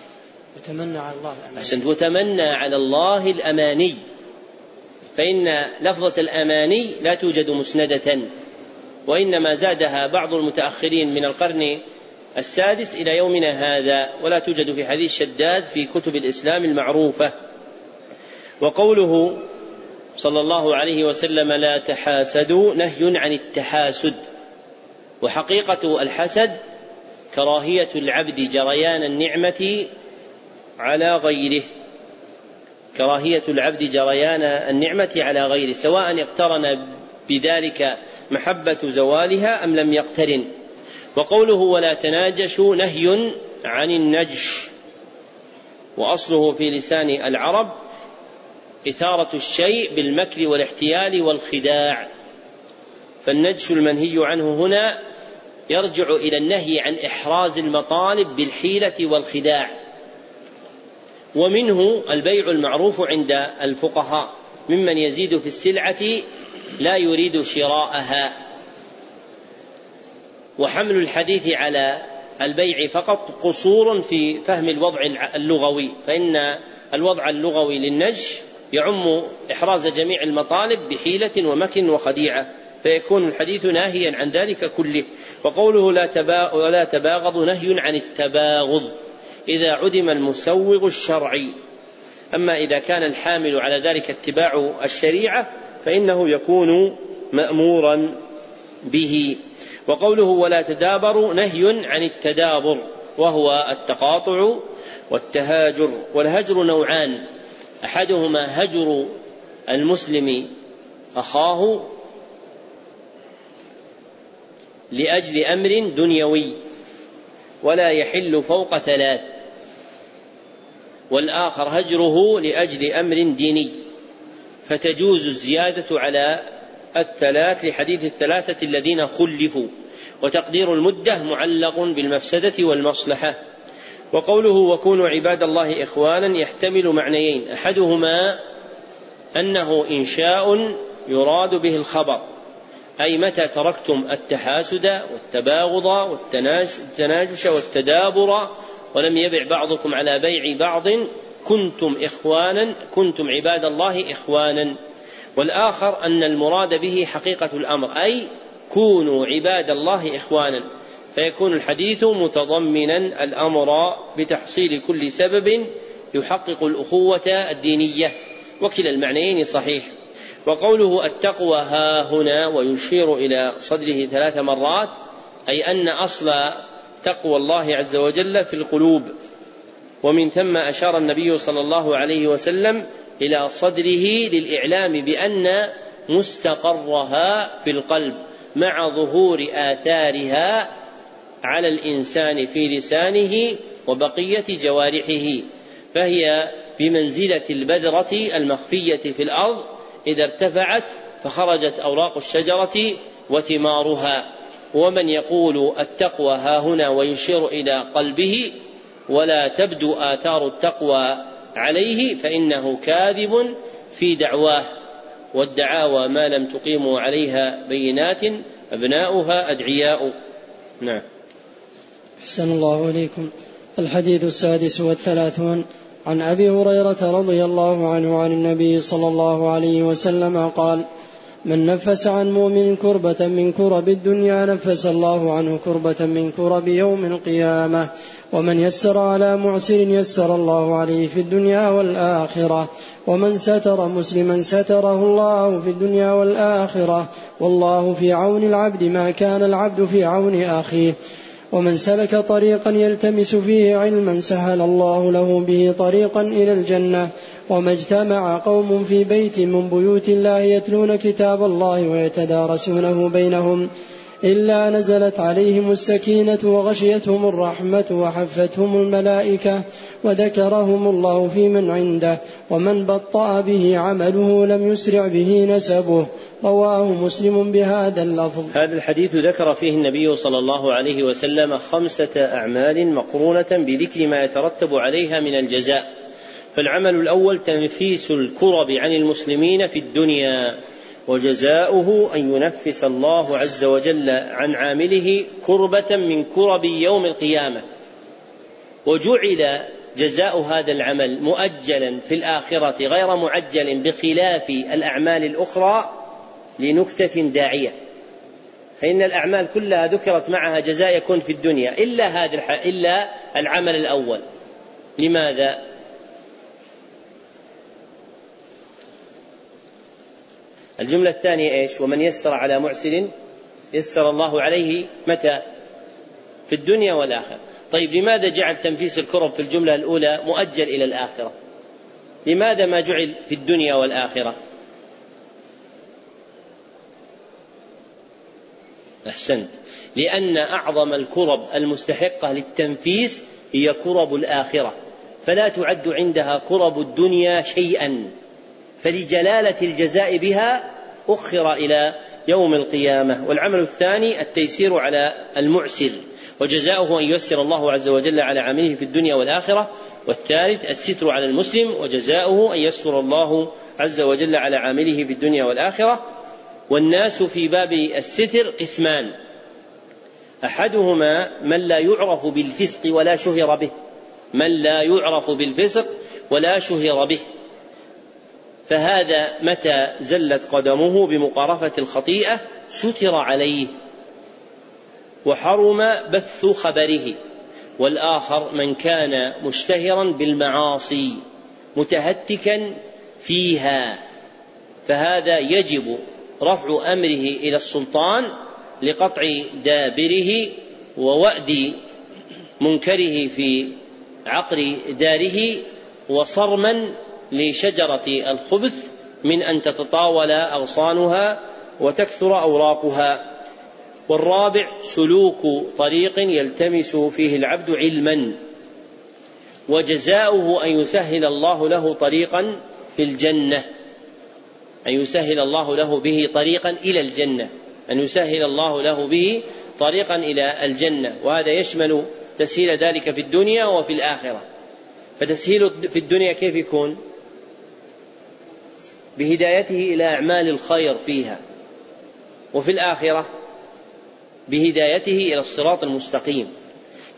وتمنى على الله الأماني. أحسنت. وتمنى على الله الأماني. فإن لفظة الأماني لا توجد مسندة. وإنما زادها بعض المتأخرين من القرن السادس إلى يومنا هذا ولا توجد في حديث شداد في كتب الإسلام المعروفة. وقوله صلى الله عليه وسلم لا تحاسدوا نهي عن التحاسد. وحقيقة الحسد كراهية العبد جريان النعمة على غيره. كراهية العبد جريان النعمة على غيره سواء اقترن بذلك محبة زوالها أم لم يقترن. وقوله ولا تناجشوا نهي عن النجش. وأصله في لسان العرب إثارة الشيء بالمكر والاحتيال والخداع. فالنجش المنهي عنه هنا يرجع إلى النهي عن إحراز المطالب بالحيلة والخداع. ومنه البيع المعروف عند الفقهاء ممن يزيد في السلعة لا يريد شراءها. وحمل الحديث على البيع فقط قصور في فهم الوضع اللغوي فإن الوضع اللغوي للنجش يعم إحراز جميع المطالب بحيلة ومكر وخديعة فيكون الحديث ناهيا عن ذلك كله. وقوله لا, تبا ولا تباغض نهي عن التباغض إذا عدم المسوغ الشرعي. أما إذا كان الحامل على ذلك اتباع الشريعة فإنه يكون مأمورا به. وقوله ولا تدابروا نهي عن التدابر وهو التقاطع والتهاجر والهجر نوعان. أحدهما هجر المسلم أخاه لأجل أمر دنيوي ولا يحل فوق ثلاث والآخر هجره لأجل أمر ديني. فتجوز الزيادة على الثلاث لحديث الثلاثة الذين خلفوا وتقدير المدة معلق بالمفسدة والمصلحة. وقوله وكونوا عباد الله إخوانا يحتمل معنيين. أحدهما أنه إنشاء يراد به الخبر. أي متى تركتم التحاسد والتباغض والتناجش والتدابر ولم يبع بعضكم على بيع بعض كنتم إخوانا كنتم عباد الله إخوانا. والآخر أن المراد به حقيقة الأمر أي كونوا عباد الله إخوانا. فيكون الحديث متضمنا الأمر بتحصيل كل سبب يحقق الأخوة الدينية وكلا المعنيين صحيح. وقوله التقوى ها هنا ويشير إلى صدره ثلاث مرات أي أن أصل تقوى الله عز وجل في القلوب. ومن ثم أشار النبي صلى الله عليه وسلم إلى صدره للإعلام بأن مستقرها في القلب مع ظهور آثارها على الإنسان في لسانه وبقية جوارحه فهي بمنزلة البذرة المخفية في الأرض إذا ارتفعت فخرجت أوراق الشجرة وثمارها. ومن يقول التقوى ها هنا ويشير إلى قلبه ولا تبدو آثار التقوى عليه فإنه كاذب في دعواه. والدعاوى ما لم تقيموا عليها بينات أبناؤها أدعياء. نعم. أحسن الله إليكم. الحديث السادس والثلاثون عن أبي هريرة رضي الله عنه عن النبي صلى الله عليه وسلم قال من نفس عن مؤمن كربة من كرب الدنيا نفس الله عنه كربة من كرب يوم القيامة. ومن يسر على معسر يسر الله عليه في الدنيا والآخرة. ومن ستر مسلما ستره الله في الدنيا والآخرة. والله في عون العبد ما كان العبد في عون أخيه. ومن سلك طريقا يلتمس فيه علما سهل الله له به طريقا إلى الجنة. وما اجتمع قوم في بيت من بيوت الله يتلون كتاب الله ويتدارسونه بينهم. إلا نزلت عليهم السكينة وغشيتهم الرحمة وحفتهم الملائكة وذكرهم الله في من عنده ومن بطأ به عمله لم يسرع به نسبه. رواه مسلم بهذا اللفظ. هذا الحديث ذكر فيه النبي صلى الله عليه وسلم خمسة أعمال مقرونة بذكر ما يترتب عليها من الجزاء. فالعمل الأول تنفيس الكرب عن المسلمين في الدنيا. وجزاؤه أن ينفس الله عز وجل عن عامله كربة من كرب يوم القيامة. وجعل جزاء هذا العمل مؤجلا في الآخرة غير معجل بخلاف الأعمال الأخرى لنكتة داعية. فإن الأعمال كلها ذكرت معها جزاء يكون في الدنيا إلا هذا إلا العمل الأول. لماذا؟ الجملة الثانية إيش؟ ومن يسر على معسر يسر الله عليه متى؟ في الدنيا والآخرة. طيب لماذا جعل تنفيس الكرب في الجملة الأولى مؤجل إلى الآخرة؟ لماذا ما جعل في الدنيا والآخرة؟ أحسنت لأن أعظم الكرب المستحقة للتنفيس هي كرب الآخرة فلا تعد عندها كرب الدنيا شيئا فلجلالة الجزاء بها أخر إلى يوم القيامة. والعمل الثاني التيسير على المعسر وجزاؤه أن ييسر الله عز وجل على عمله في الدنيا والآخرة. والثالث الستر على المسلم وجزاؤه أن يسر الله عز وجل على عامله في الدنيا والآخرة. والناس في باب الستر قسمان. أحدهما من لا يعرف بالفسق ولا شهر به. من لا يعرف بالفسق ولا شهر به. فهذا متى زلت قدمه بمقارفة الخطيئة ستر عليه وحرم بث خبره والآخر من كان مشتهرا بالمعاصي متهتكا فيها. فهذا يجب رفع أمره إلى السلطان لقطع دابره ووأد منكره في عقر داره وصرما لشجرة الخبث من أن تتطاول أغصانها وتكثر أوراقها. والرابع سلوك طريق يلتمس فيه العبد علما. وجزاؤه أن يسهل الله له طريقا في الجنة. أن يسهل الله له به طريقا إلى الجنة. أن يسهل الله له به طريقا إلى الجنة. وهذا يشمل تسهيل ذلك في الدنيا وفي الآخرة. فتسهيل في الدنيا كيف يكون؟ بهدايته إلى أعمال الخير فيها. وفي الآخرة بهدايته إلى الصراط المستقيم.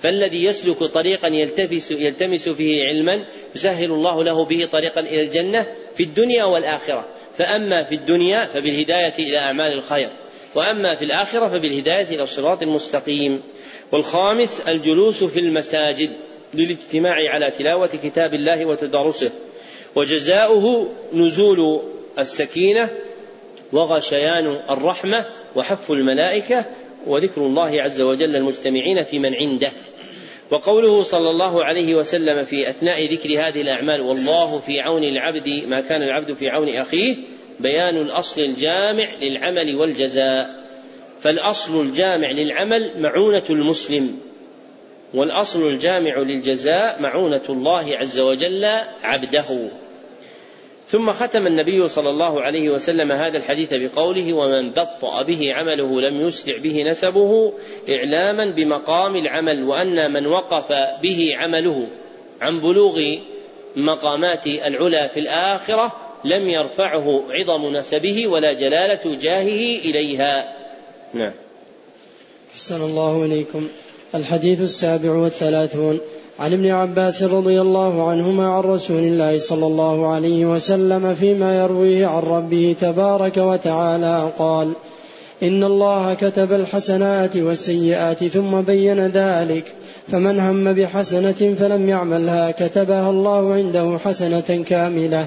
فالذي يسلك طريقا يلتمس يلتمس فيه علما يسهل الله له به طريقا إلى الجنة في الدنيا والآخرة. فأما في الدنيا فبالهداية إلى أعمال الخير. وأما في الآخرة فبالهداية إلى الصراط المستقيم. والخامس الجلوس في المساجد للاجتماع على تلاوة كتاب الله وتدارسه وجزاؤه نزول السكينة وغشيان الرحمة وحف الملائكة وذكر الله عز وجل المجتمعين في من عنده. وقوله صلى الله عليه وسلم في أثناء ذكر هذه الأعمال والله في عون العبد ما كان العبد في عون أخيه بيان الأصل الجامع للعمل والجزاء. فالأصل الجامع للعمل معونة المسلم والأصل الجامع للجزاء معونة الله عز وجل عبده. ثم ختم النبي صلى الله عليه وسلم هذا الحديث بقوله ومن بطأ به عمله لم يسرع به نسبه إعلاما بمقام العمل وأن من وقف به عمله عن بلوغ مقامات العلا في الآخرة لم يرفعه عظم نسبه ولا جلالة جاهه إليها. نعم. أحسن الله إليكم. الحديث السابع والثلاثون. عن ابن عباس رضي الله عنهما عن رسول الله صلى الله عليه وسلم فيما يرويه عن ربه تبارك وتعالى قال إن الله كتب الحسنات والسيئات ثم بين ذلك فمن هم بحسنة فلم يعملها كتبها الله عنده حسنة كاملة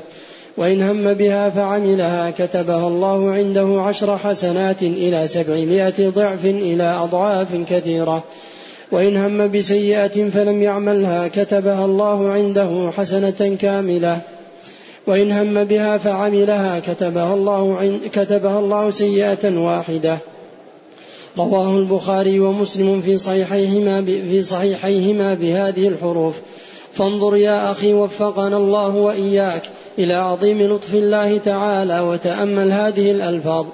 وإن هم بها فعملها كتبها الله عنده عشر حسنات إلى سبعمائة ضعف إلى أضعاف كثيرة. وإن هم بسيئة فلم يعملها كتبها الله عنده حسنة كاملة. وإن هم بها فعملها كتبها الله كتبها الله سيئة واحدة. رواه البخاري ومسلم في صحيحيهما في صحيحيهما بهذه الحروف. فانظر يا أخي وفقنا الله وإياك إلى عظيم لطف الله تعالى وتأمل هذه الألفاظ.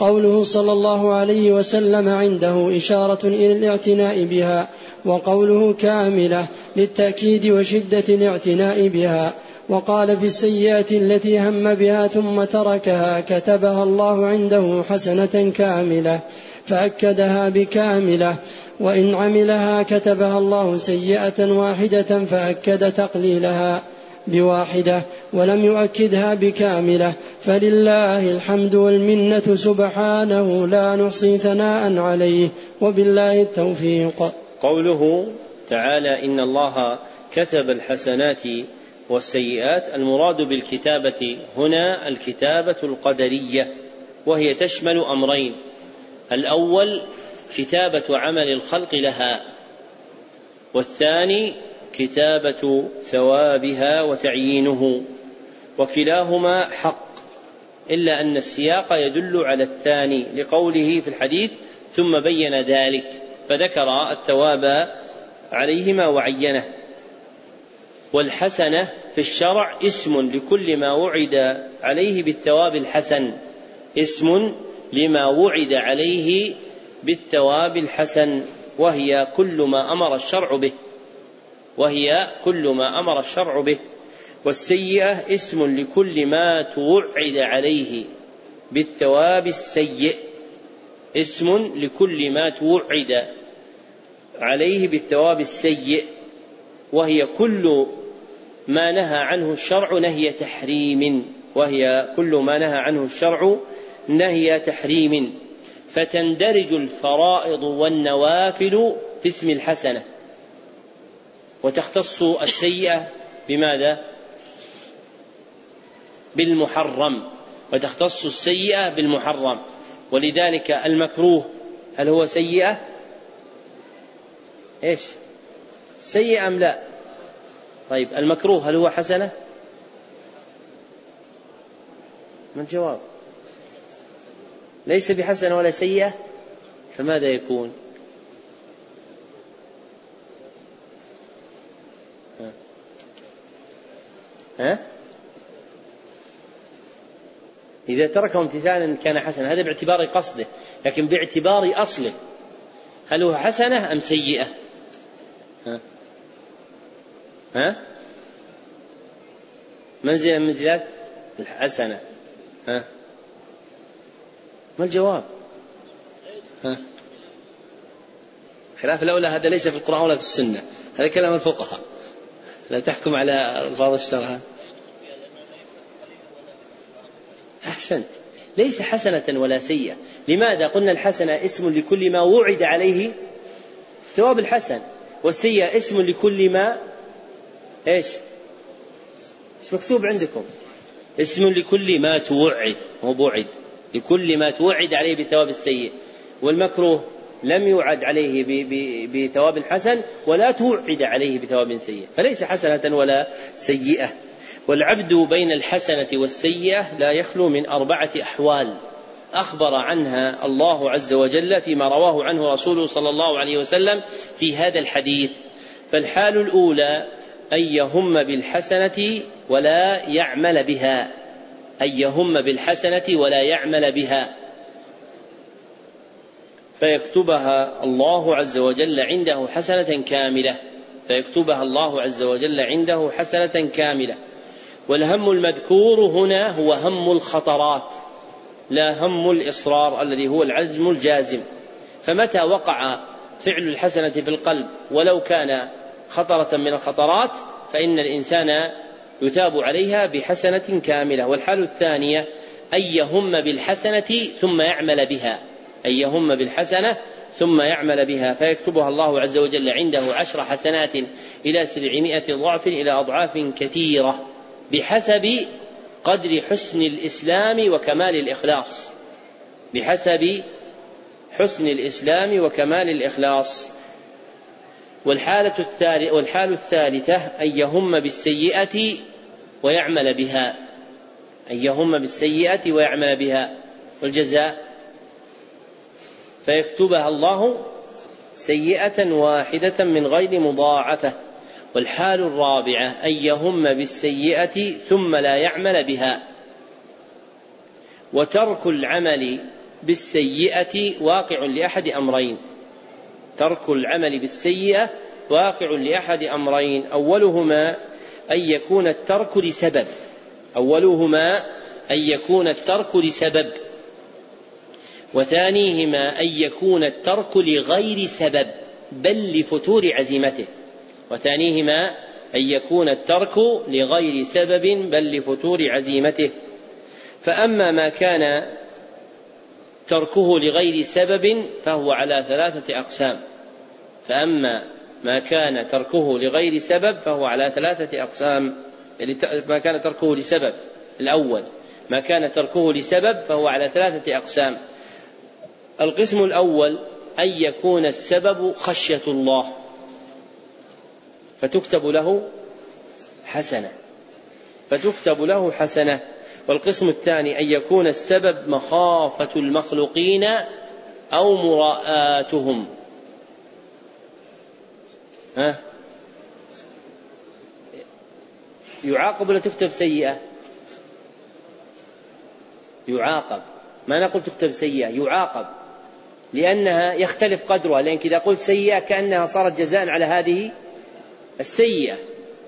قوله صلى الله عليه وسلم عنده إشارة إلى الاعتناء بها وقوله كاملة للتأكيد وشدة الاعتناء بها. وقال في السيئة التي هم بها ثم تركها كتبها الله عنده حسنة كاملة فأكدها بكاملة. وإن عملها كتبها الله سيئة واحدة فأكد تقليلها. بواحدة ولم يؤكدها بكاملة فلله الحمد والمنة سبحانه لا نحصي ثناء عليه وبالله التوفيق. قوله تعالى إن الله كتب الحسنات والسيئات المراد بالكتابة هنا الكتابة القدرية وهي تشمل أمرين. الأول كتابة عمل الخلق لها والثاني كتابة ثوابها وتعيينه وكلاهما حق إلا أن السياق يدل على الثاني لقوله في الحديث ثم بين ذلك فذكر الثواب عليهما وعينه. والحسنة في الشرع اسم لكل ما وعد عليه بالثواب الحسن اسم لما وعد عليه بالثواب الحسن وهي كل ما أمر الشرع به. وهي كل ما أمر الشرع به والسيئة اسم لكل ما توعد عليه بالثواب السيء اسم لكل ما توعد عليه بالثواب السيء وهي كل ما نهى عنه الشرع نهي تحريم وهي كل ما نهى عنه الشرع نهي تحريم فتندرج الفرائض والنوافل في اسم الحسنة. وتختص السيئه بماذا؟ بالمحرم. وتختص السيئه بالمحرم. ولذلك المكروه هل هو سيئة؟ إيش؟ سيئة أم لا؟ طيب المكروه هل هو حسنة؟ ما الجواب؟ ليس بحسنة ولا سيئة فماذا يكون؟ ها؟ إذا تركه امتثالا كان حسنا. هذا باعتبار قصده لكن باعتبار أصله. هل هو حسنة أم سيئة؟ ها, ها؟ منزلة من منزلات الحسنة. ها؟ ما الجواب؟ ها؟ خلاف الأولى هذا ليس في القرآن ولا في السنة. هذا كلام الفقهاء. لا تحكم على ألفاظ الشرع أحسنت. ليس حسنة ولا سيئة. لماذا قلنا الحسنة اسم لكل ما وعد عليه؟ ثواب الحسن. والسيئة اسم لكل ما إيش؟ إيش مكتوب عندكم؟ اسم لكل ما توعد. مو بوعد. لكل ما توعد عليه بثواب السيء والمكروه؟ لم يوعد عليه بثواب حسن ولا توعد عليه بثواب سيء فليس حسنة ولا سيئة. والعبد بين الحسنة والسيئة لا يخلو من أربعة أحوال. أخبر عنها الله عز وجل فيما رواه عنه رسوله صلى الله عليه وسلم في هذا الحديث. فالحال الأولى أن يهم بالحسنة ولا يعمل بها. أن يهم بالحسنة ولا يعمل بها. فيكتبها الله عز وجل عنده حسنة كاملة. فيكتبها الله عز وجل عنده حسنة كاملة. والهم المذكور هنا هو هم الخطرات لا هم الإصرار الذي هو العزم الجازم. فمتى وقع فعل الحسنة في القلب؟ ولو كان خطرة من الخطرات فإن الإنسان يثاب عليها بحسنة كاملة. والحال الثانية أن يهم بالحسنة ثم يعمل بها. أن يهم بالحسنة ثم يعمل بها فيكتبها الله عز وجل عنده عشر حسنات إلى سبعمائة ضعف إلى أضعاف كثيرة بحسب قدر حسن الإسلام وكمال الإخلاص. بحسب حسن الإسلام وكمال الإخلاص. والحالة الثالثة الثالثة أن يهم بالسيئة ويعمل بها. أن يهم بالسيئة ويعمل بها. والجزاء فيكتبها الله سيئة واحدة من غير مضاعفة والحال الرابعة أن يهم بالسيئة ثم لا يعمل بها. وترك العمل بالسيئة واقع لأحد أمرين. ترك العمل بالسيئة واقع لأحد أمرين. أولهما أن يكون الترك لسبب. أولهما أن يكون الترك لسبب. وثانيهما أن يكون الترك لغير سبب بل لفتور عزيمته. وثانيهما أن يكون الترك لغير سبب بل لفتور عزيمته. فأما ما كان تركه لغير سبب فهو على ثلاثة أقسام. فأما ما كان تركه لغير سبب فهو على ثلاثة أقسام. يعني ما كان تركه لسبب الأول. ما كان تركه لسبب فهو على ثلاثة أقسام. القسم الأول أن يكون السبب خشية الله. فتكتب له حسنة. فتكتب له حسنة. والقسم الثاني أن يكون السبب مخافة المخلوقين أو مراءاتهم. ها؟ يعاقب ولا تكتب سيئة؟ يعاقب. ما نقول تكتب سيئة. يعاقب. لأنها يختلف قدرها لأنك إذا قلت سيئة كأنها صارت جزاء على هذه السيئة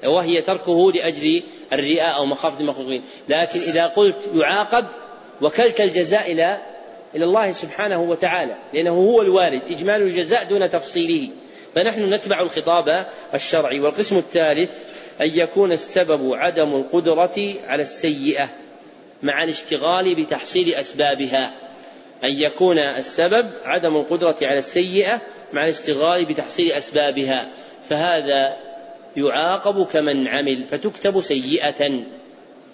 وهي تركه لأجل الرياء أو مخافة المخلوقين. لكن إذا قلت يعاقب وكلت الجزاء إلى إلى الله سبحانه وتعالى لأنه هو الوارد إجمال الجزاء دون تفصيله. فنحن نتبع الخطاب الشرعي والقسم الثالث أن يكون السبب عدم القدرة على السيئة مع الاشتغال بتحصيل أسبابها. أن يكون السبب عدم القدرة على السيئة مع الاشتغال بتحصيل أسبابها فهذا يعاقب كمن عمل فتكتب سيئة.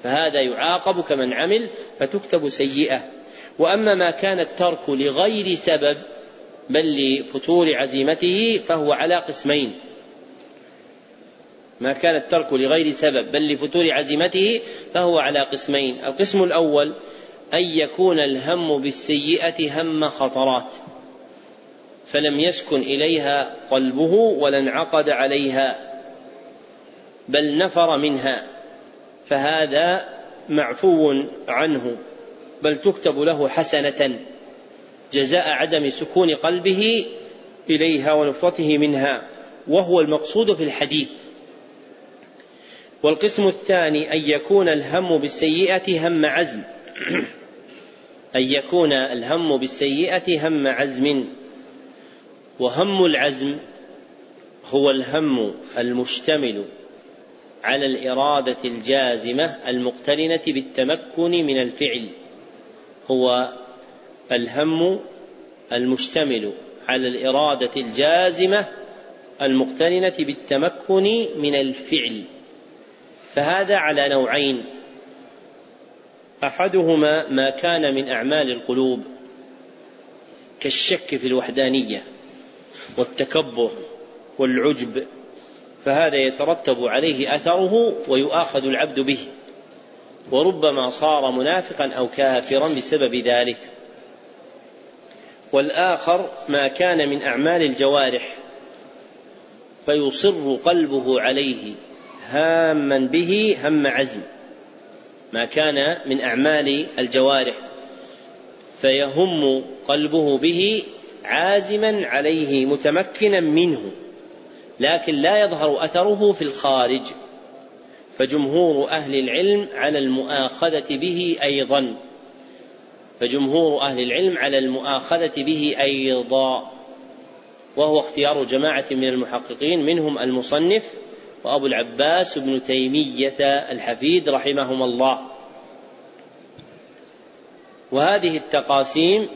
فهذا يعاقب كمن عمل فتكتب سيئة. وأما ما كان الترك لغير سبب بل لفتور عزيمته فهو على قسمين. ما كان الترك لغير سبب بل لفتور عزيمته فهو على قسمين. القسم الأول أن يكون الهم بالسيئة هم خطرات فلم يسكن إليها قلبه ولا انعقد عليها بل نفر منها فهذا معفو عنه بل تكتب له حسنة جزاء عدم سكون قلبه إليها ونفرته منها وهو المقصود في الحديث. والقسم الثاني أن يكون الهم بالسيئة هم عزم. أن يكون الهم بالسيئة هم عزم وهم العزم هو الهم المشتمل على الإرادة الجازمة المقترنة بالتمكن من الفعل هو الهم المشتمل على الإرادة الجازمة المقترنة بالتمكن من الفعل. فهذا على نوعين. أحدهما ما كان من أعمال القلوب كالشك في الوحدانية والتكبر والعجب فهذا يترتب عليه أثره ويؤاخذ العبد به وربما صار منافقا أو كافرا بسبب ذلك. والآخر ما كان من أعمال الجوارح فيصر قلبه عليه هاما به هم عزم. ما كان من أعمال الجوارح فيهم قلبه به عازما عليه متمكنا منه لكن لا يظهر أثره في الخارج. فجمهور أهل العلم على المؤاخذة به أيضا فجمهور أهل العلم على المؤاخذة به أيضا وهو اختيار جماعة من المحققين منهم المصنف وأبو العباس بن تيمية الحفيد رحمهما الله. وهذه التقاسيم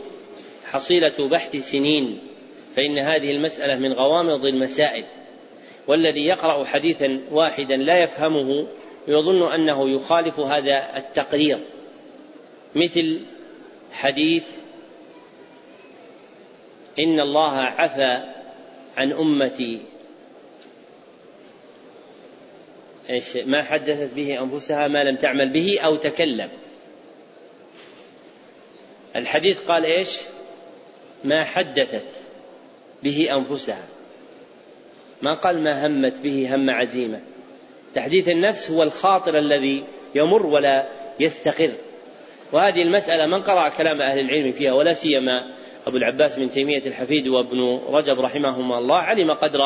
حصيلة بحث سنين فإن هذه المسألة من غوامض المسائل. والذي يقرأ حديثا واحدا لا يفهمه يظن أنه يخالف هذا التقرير. مثل حديث إن الله عفى عن أمتي إيش ما حدثت به أنفسها ما لم تعمل به أو تكلم. الحديث قال إيش؟ ما حدثت به أنفسها. ما قال ما همت به هم عزيمة. تحديث النفس هو الخاطر الذي يمر ولا يستقر. وهذه المسألة من قرأ كلام أهل العلم فيها ولا سيما أبو العباس بن تيمية الحفيد وابن رجب رحمهما الله علم قدر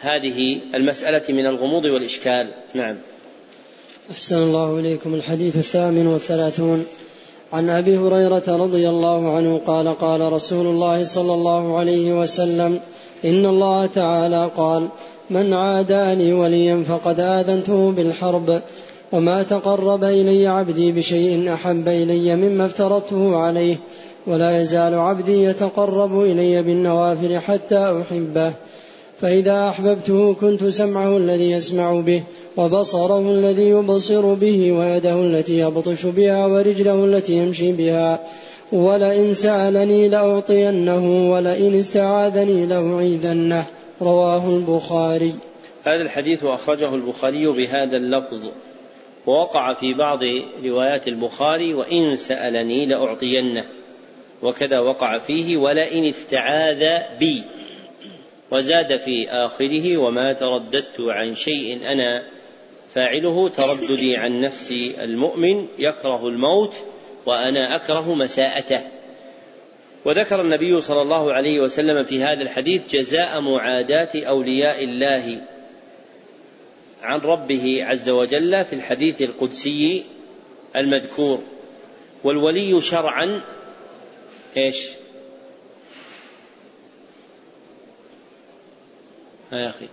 هذه المسألة من الغموض والإشكال. نعم. أحسن الله إليكم. الحديث الثامن والثلاثون. عن أبي هريرة رضي الله عنه قال قال رسول الله صلى الله عليه وسلم إن الله تعالى قال من عاداني وليا فقد آذنته بالحرب وما تقرب إلي عبدي بشيء أحب إلي مما افترضته عليه ولا يزال عبدي يتقرب إلي بالنوافل حتى أحبه. فإذا أحببته كنت سمعه الذي يسمع به وبصره الذي يبصر به ويده التي يبطش بها ورجله التي يمشي بها. ولئن سألني لأعطينه ولئن استعاذني لأعيذنه. رواه البخاري. هذا الحديث أخرجه البخاري بهذا اللفظ. ووقع في بعض روايات البخاري وإن سألني لأعطينه. وكذا وقع فيه ولئن استعاذ بي. وزاد في آخره وما ترددت عن شيء أنا فاعله ترددي عن نفسي المؤمن يكره الموت وأنا أكره مساءته وذكر النبي صلى الله عليه وسلم في هذا الحديث جزاء معاداة أولياء الله عن ربه عز وجل في الحديث القدسي المذكور والولي شرعا إيش؟ يا أخي.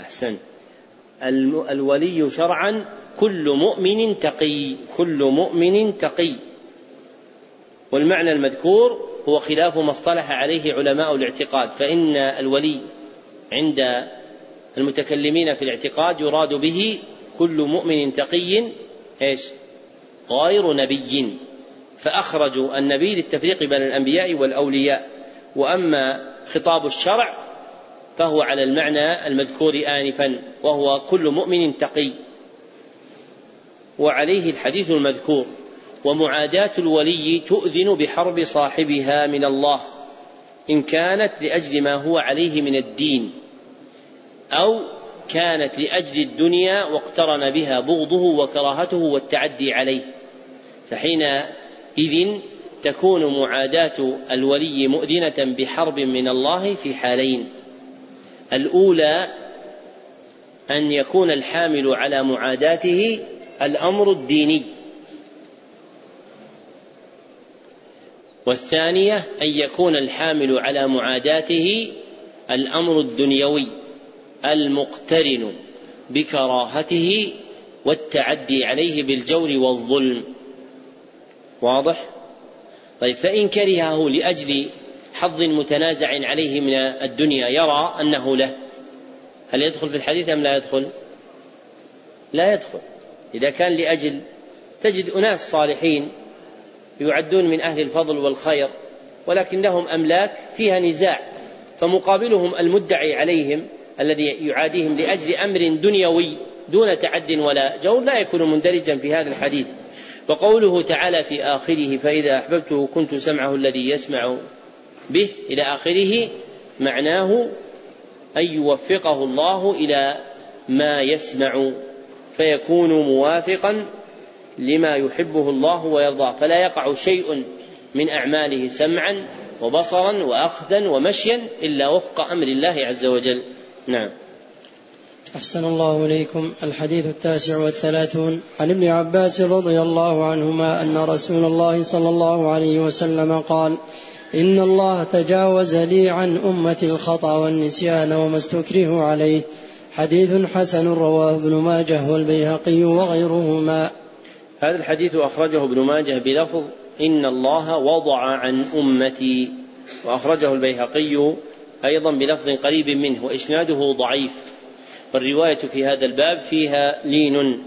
أحسن. الولي شرعا كل مؤمن تقي كل مؤمن تقي. والمعنى المذكور هو خلاف ما اصطلح عليه علماء الاعتقاد فإن الولي عند المتكلمين في الاعتقاد يراد به كل مؤمن تقي إيش؟ غير نبي. فأخرجوا النبي للتفريق بين الأنبياء والأولياء. وأما خطاب الشرع فهو على المعنى المذكور آنفا وهو كل مؤمن تقي. وعليه الحديث المذكور ومعاداة الولي تؤذن بحرب صاحبها من الله إن كانت لأجل ما هو عليه من الدين أو كانت لأجل الدنيا واقترن بها بغضه وكراهته والتعدي عليه. فحينئذ تكون معاداة الولي مؤذنة بحرب من الله في حالين. الأولى أن يكون الحامل على معاداته الأمر الديني. والثانية أن يكون الحامل على معاداته الأمر الدنيوي المقترن بكراهته والتعدي عليه بالجور والظلم. واضح؟ طيب فإن كرهه لأجل حظ متنازع عليه من الدنيا يرى أنه له. هل يدخل في الحديث أم لا يدخل؟ لا يدخل. إذا كان لأجل تجد أناس صالحين يعدون من أهل الفضل والخير ولكن لهم أملاك فيها نزاع فمقابلهم المدعي عليهم الذي يعاديهم لأجل أمر دنيوي دون تعد ولا جور لا يكون مندرجا في هذا الحديث. وقوله تعالى في آخره فإذا أحببته كنت سمعه الذي يسمع به إلى آخره معناه أن يوفقه الله إلى ما يسمع فيكون موافقا لما يحبه الله ويرضاه. فلا يقع شيء من أعماله سمعا وبصرا وأخذا ومشيا إلا وفق أمر الله عز وجل. نعم. أحسن الله إليكم. الحديث التاسع والثلاثون. عن ابن عباس رضي الله عنهما أن رسول الله صلى الله عليه وسلم قال إن الله تجاوز لي عن أمتي الخطأ والنسيان وما استكره عليه. حديث حسن رواه ابن ماجه والبيهقي وغيرهما. هذا الحديث أخرجه ابن ماجه بلفظ إن الله وضع عن أمتي وأخرجه البيهقي أيضا بلفظ قريب منه وإسناده ضعيف. والرواية في هذا الباب فيها لين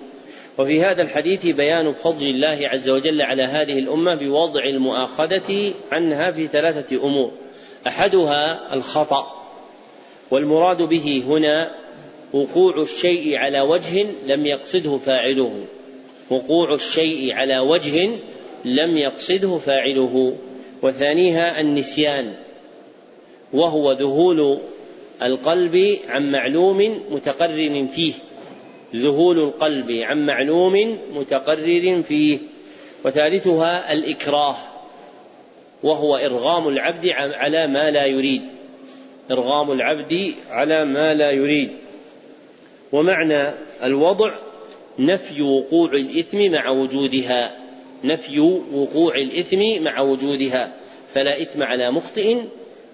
وفي هذا الحديث بيان فضل الله عز وجل على هذه الأمة بوضع المؤاخذة عنها في ثلاثة أمور. أحدها الخطأ والمراد به هنا وقوع الشيء على وجه لم يقصده فاعله. وقوع الشيء على وجه لم يقصده فاعله. وثانيها النسيان وهو ذهول القلب عن معلوم متقرر فيه. ذهول القلب عن معلوم متقرر فيه. وثالثها الإكراه. وهو إرغام العبد على ما لا يريد. إرغام العبد على ما لا يريد. ومعنى الوضع نفي وقوع الإثم مع وجودها. نفي وقوع الإثم مع وجودها. فلا إثم على مخطئ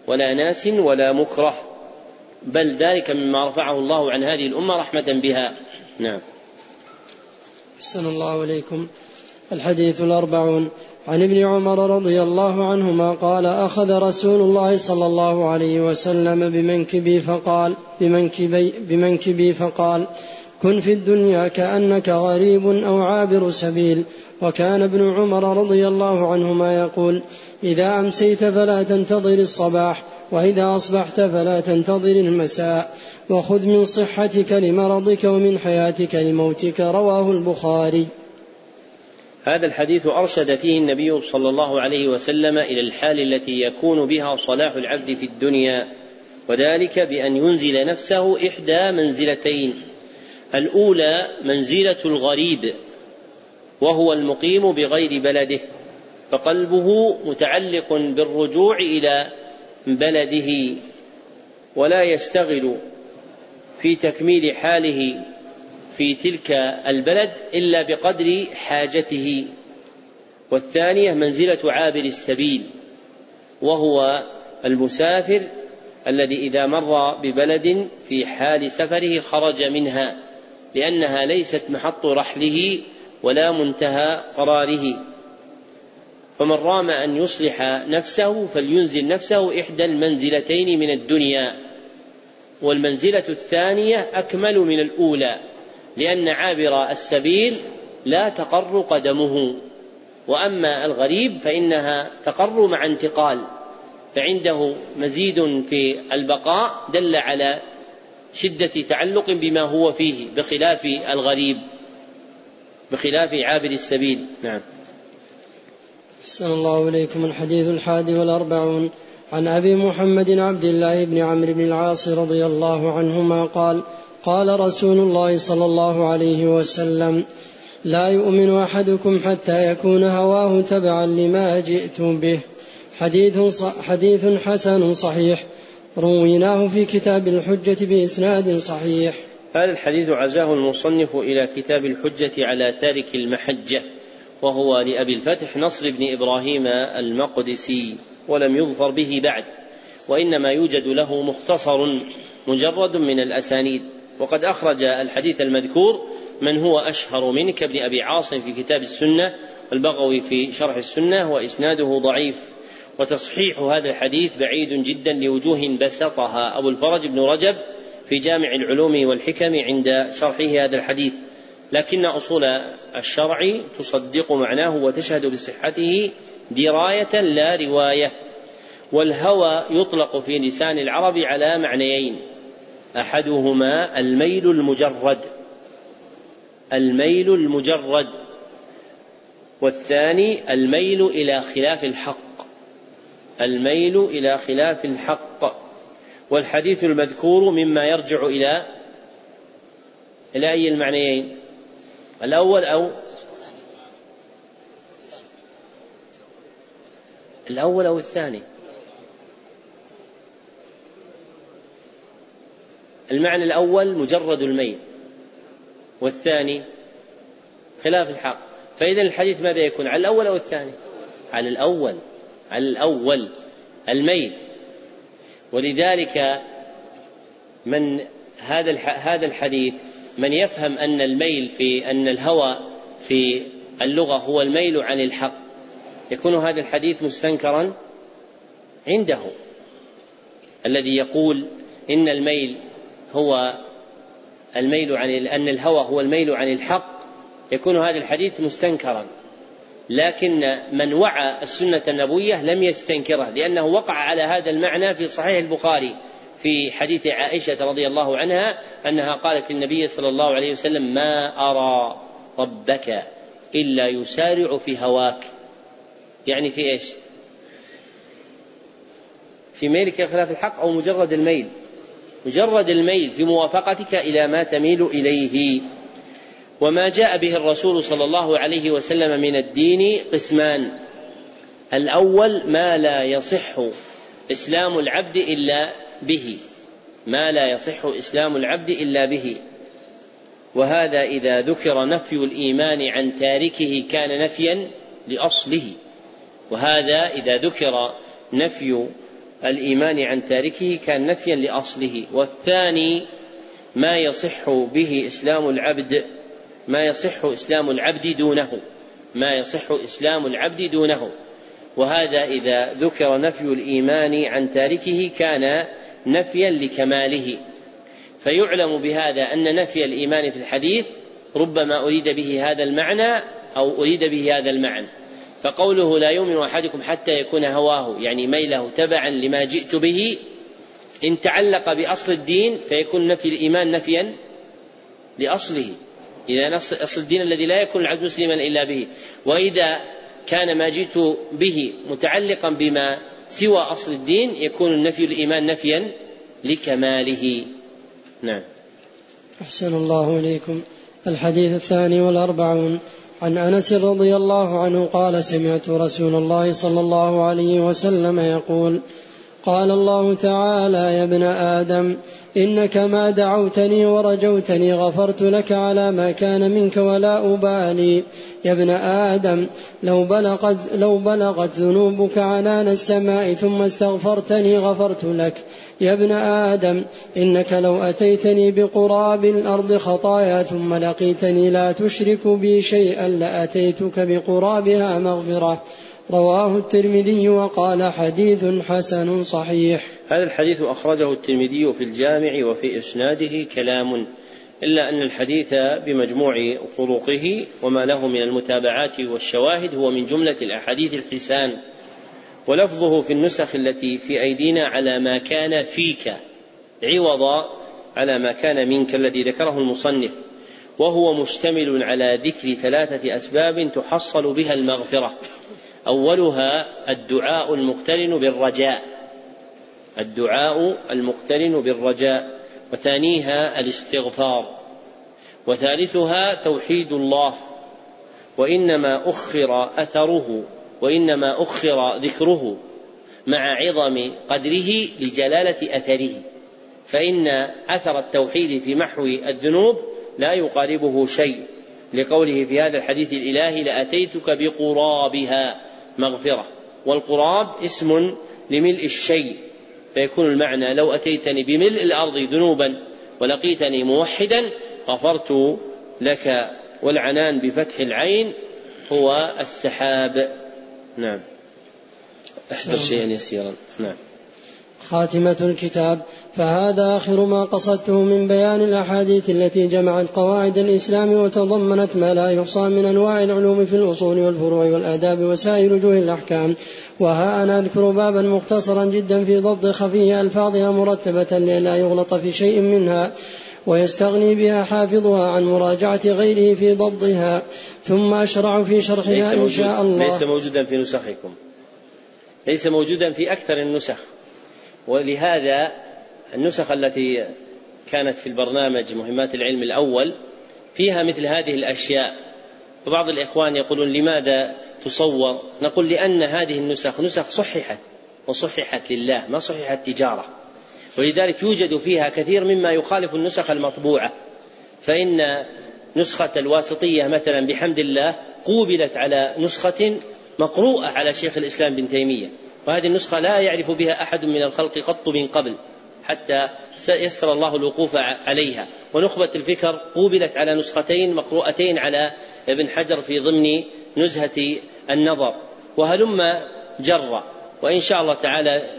ولا ناس ولا مكره. بل ذلك مما رفعه الله عن هذه الأمة رحمة بها. نعم. أحسن الله إليكم. الحديث الأربعون. عن ابن عمر رضي الله عنهما قال أخذ رسول الله صلى الله عليه وسلم بمنكبي فقال بمنكبي, بمنكبي فقال كن في الدنيا كأنك غريب أو عابر سبيل. وكان ابن عمر رضي الله عنهما يقول إذا أمسيت فلا تنتظر الصباح وإذا أصبحت فلا تنتظر المساء وخذ من صحتك لمرضك ومن حياتك لموتك رواه البخاري. هذا الحديث أرشد فيه النبي صلى الله عليه وسلم إلى الحال التي يكون بها صلاح العبد في الدنيا وذلك بأن ينزل نفسه إحدى منزلتين الأولى منزلة الغريب وهو المقيم بغير بلده فقلبه متعلق بالرجوع إلى بلده ولا يشتغل في تكميل حاله في تلك البلد إلا بقدر حاجته. والثانية منزلة عابر السبيل وهو المسافر الذي إذا مر ببلد في حال سفره خرج منها لأنها ليست محط رحله ولا منتهى قراره. فمن رام أن يصلح نفسه فلينزل نفسه إحدى المنزلتين من الدنيا. والمنزلة الثانية أكمل من الأولى لأن عابر السبيل لا تقر قدمه وأما الغريب فإنها تقر مع انتقال فعنده مزيد في البقاء دل على شدة تعلق بما هو فيه بخلاف الغريب بخلاف عابر السبيل. نعم. أحسن الله إليكم الحديث الحادي والأربعون. عن أبي محمد عبد الله بن عمرو بن العاص رضي الله عنهما قال قال رسول الله صلى الله عليه وسلم لا يؤمن أحدكم حتى يكون هواه تبعا لما جئت به. حديث حديث حسن صحيح. رويناه في كتاب الحجة بإسناد صحيح. هذا الحديث عزاه المصنف إلى كتاب الحجة على تارك المحجة. وهو لأبي الفتح نصر بن إبراهيم المقدسي ولم يظفر به بعد وإنما يوجد له مختصر مجرد من الأسانيد. وقد أخرج الحديث المذكور من هو أشهر منه كابن أبي عاصم في كتاب السنة البغوي في شرح السنة وإسناده ضعيف. وتصحيح هذا الحديث بعيد جدا لوجوه بسطها. أبو الفرج بن رجب في جامع العلوم والحكم عند شرحه هذا الحديث. لكن أصول الشرع تصدق معناه وتشهد بصحته دراية لا رواية والهوى يطلق في لسان العرب على معنيين أحدهما الميل المجرد الميل المجرد والثاني الميل إلى خلاف الحق الميل إلى خلاف الحق والحديث المذكور مما يرجع إلى إلى أي المعنيين؟ الأول أو الأول أو الثاني. المعنى الأول مجرد الميل والثاني خلاف الحق. فإذا الحديث ماذا يكون؟ على الأول أو الثاني؟ على الأول على الأول الميل. ولذلك من هذا هذا الحديث من يفهم أن الميل في أن الهوى في اللغة هو الميل عن الحق يكون هذا الحديث مستنكرا عنده. الذي يقول إن الميل هو الميل عن أن الهوى هو الميل عن الحق يكون هذا الحديث مستنكرا. لكن من وعى السنة النبوية لم يستنكره لأنه وقع على هذا المعنى في صحيح البخاري. في حديث عائشة رضي الله عنها أنها قالت للنبي صلى الله عليه وسلم ما أرى ربك إلا يسارع في هواك. يعني في إيش؟ في ميلك خلاف الحق أو مجرد الميل. مجرد الميل في موافقتك إلى ما تميل إليه. وما جاء به الرسول صلى الله عليه وسلم من الدين قسمان. الأول ما لا يصح إسلام العبد إلا به ما لا يصح إسلام العبد إلا به. وهذا إذا ذكر نفي الإيمان عن تاركه كان نفيا لأصله. وهذا إذا ذكر نفي الإيمان عن تاركه كان نفيا لأصله. والثاني ما يصح به إسلام العبد ما يصح إسلام العبد دونه ما يصح إسلام العبد دونه. وهذا إذا ذكر نفي الإيمان عن تاركه كان نفيا لكماله. فيعلم بهذا أن نفي الإيمان في الحديث ربما أريد به هذا المعنى أو أريد به هذا المعنى. فقوله لا يؤمن أحدكم حتى يكون هواه يعني ميله تبعا لما جئت به إن تعلق بأصل الدين فيكون نفي الإيمان نفيا لأصله. إذا أصل الدين الذي لا يكون العبد مسلما إلا به. وإذا كان ما جئت به متعلقا بما سوى أصل الدين يكون النفي الإيمان نفيا لكماله. نعم. أحسن الله إليكم. الحديث الثاني والأربعون. عن أنس رضي الله عنه قال سمعت رسول الله صلى الله عليه وسلم يقول قال الله تعالى يا ابن آدم إنك ما دعوتني ورجوتني غفرت لك على ما كان منك ولا أبالي. يا ابن آدم لو بلغت, لو بلغت ذنوبك عنان السماء ثم استغفرتني غفرت لك. يا ابن آدم إنك لو أتيتني بقراب الأرض خطايا ثم لقيتني لا تشرك بي شيئا لأتيتك بقرابها مغفرة. رواه الترمذي وقال حديث حسن صحيح. هذا الحديث أخرجه الترمذي في الجامع وفي إسناده كلام إلا أن الحديث بمجموع طرقه وما له من المتابعات والشواهد هو من جملة الأحاديث الحسان ولفظه في النسخ التي في أيدينا على ما كان فيك عوض على ما كان منك الذي ذكره المصنف وهو مشتمل على ذكر ثلاثة أسباب تحصل بها المغفرة. أولها الدعاء المقترن بالرجاء. الدعاء المقترن بالرجاء. وثانيها الاستغفار. وثالثها توحيد الله. وإنما أخر أثره وإنما أخر ذكره مع عظم قدره لجلالة أثره. فإن أثر التوحيد في محو الذنوب لا يقاربه شيء. لقوله في هذا الحديث الإلهي لأتيتك بقرابها مغفرة. والقراب اسم لملء الشيء. فيكون المعنى لو أتيتني بملء الأرض ذنوبا ولقيتني موحدا غفرت لك والعنان بفتح العين هو السحاب. نعم. احذر شيئا يسيرا نعم. خاتمة الكتاب فهذا آخر ما قصدته من بيان الأحاديث التي جمعت قواعد الإسلام وتضمنت ما لا يحصى من أنواع العلوم في الأصول والفروع والآداب وسائر وجوه الأحكام. وها أنا أذكر بابا مختصرا جدا في ضبط خفي ألفاظها مرتبة لئلا يغلط في شيء منها. ويستغني بها حافظها عن مراجعة غيره في ضبطها. ثم أشرع في شرحها إن شاء الله. ليس موجودا في نسخكم. ليس موجودا في أكثر النسخ. ولهذا النسخ التي كانت في البرنامج مهمات العلم الأول فيها مثل هذه الأشياء. وبعض الإخوان يقولون لماذا تصور؟ نقول لأن هذه النسخ نسخ صححت وصححت لله ما صححت تجارة. ولذلك يوجد فيها كثير مما يخالف النسخ المطبوعة. فإن نسخة الواسطية مثلا بحمد الله قوبلت على نسخة مقروءة على شيخ الإسلام بن تيمية. وهذه النسخة لا يعرف بها أحد من الخلق قط من قبل حتى يسر الله الوقوف عليها. ونخبة الفكر قوبلت على نسختين مقروءتين على ابن حجر في ضمن نزهة النظر. وهلم جر. وإن شاء الله تعالى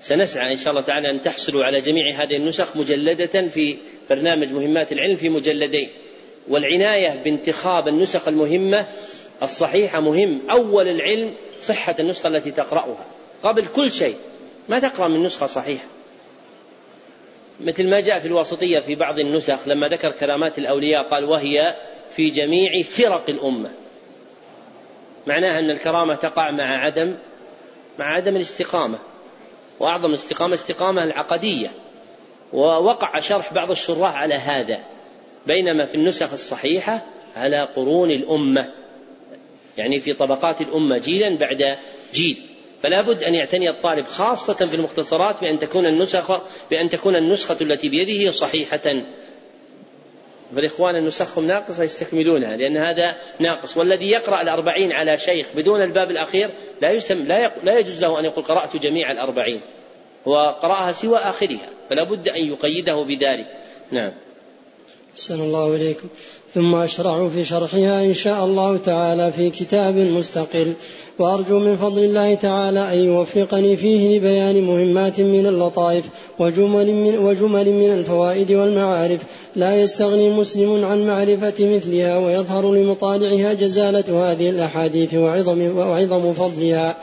سنسعى إن شاء الله تعالى أن تحصلوا على جميع هذه النسخ مجلدة في برنامج مهمات العلم في مجلدين. والعناية بانتخاب النسخ المهمة الصحيحة مهم. أول العلم صحة النسخة التي تقرأها. قبل كل شيء. ما تقرأ من نسخة صحيحة. مثل ما جاء في الواسطية في بعض النسخ لما ذكر كرامات الأولياء قال وهي في جميع فرق الأمة. معناها أن الكرامة تقع مع عدم مع عدم الاستقامة. وأعظم الاستقامة استقامة العقدية. ووقع شرح بعض الشراح على هذا. بينما في النسخ الصحيحة على قرون الأمة. يعني في طبقات الأمة جيلا بعد جيل. فلا بد أن يعتني الطالب خاصة في المختصرات بأن تكون النسخة بأن تكون النسخة التي بيده صحيحة. فالإخوان النسخهم ناقصة يستكملونها لأن هذا ناقص. والذي يقرأ الأربعين على شيخ بدون الباب الأخير لا يسم لا, لا يجوز له أن يقول قرأت جميع الأربعين. هو قرأها سوى آخرها فلا بد أن يقيده بذلك. نعم. أحسن الله إليكم. ثم أشرع في شرحها إن شاء الله تعالى في كتاب مستقل. وأرجو من فضل الله تعالى أن يوفقني فيه لبيان مهمات من اللطائف وجمل من, وجمل من الفوائد والمعارف. لا يستغني مسلم عن معرفة مثلها ويظهر لمطالعها جزالة هذه الأحاديث وعظم, وعظم فضلها.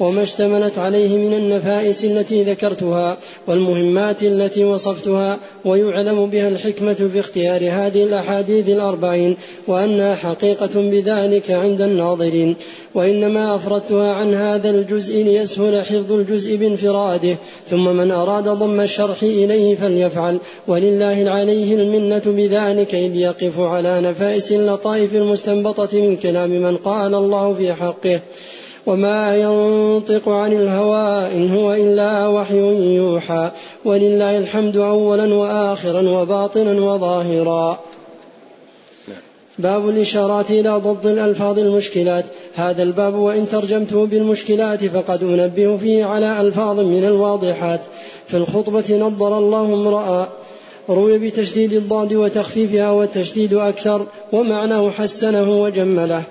وما اشتملت عليه من النفائس التي ذكرتها والمهمات التي وصفتها ويعلم بها الحكمة في اختيار هذه الأحاديث الأربعين وأنها حقيقة بذلك عند الناظرين. وإنما أفردتها عن هذا الجزء ليسهل حفظ الجزء بانفراده ثم من أراد ضم الشرح إليه فليفعل. ولله عليه المنة بذلك إذ يقف على نفائس اللطائف المستنبطة من كلام من قال الله في حقه. وما ينطق عن الهوى إن هو إلا وحي يوحى ولله الحمد أولا وآخرا وباطنا وظاهرا. باب الإشارات إلى ضبط الألفاظ المشكلات. هذا الباب وإن ترجمته بالمشكلات فقد أنبه فيه على ألفاظ من الواضحات. في الخطبة نضر الله امرأ روي بتشديد الضاد وتخفيفها والتشديد أكثر ومعناه حسنه وجمله.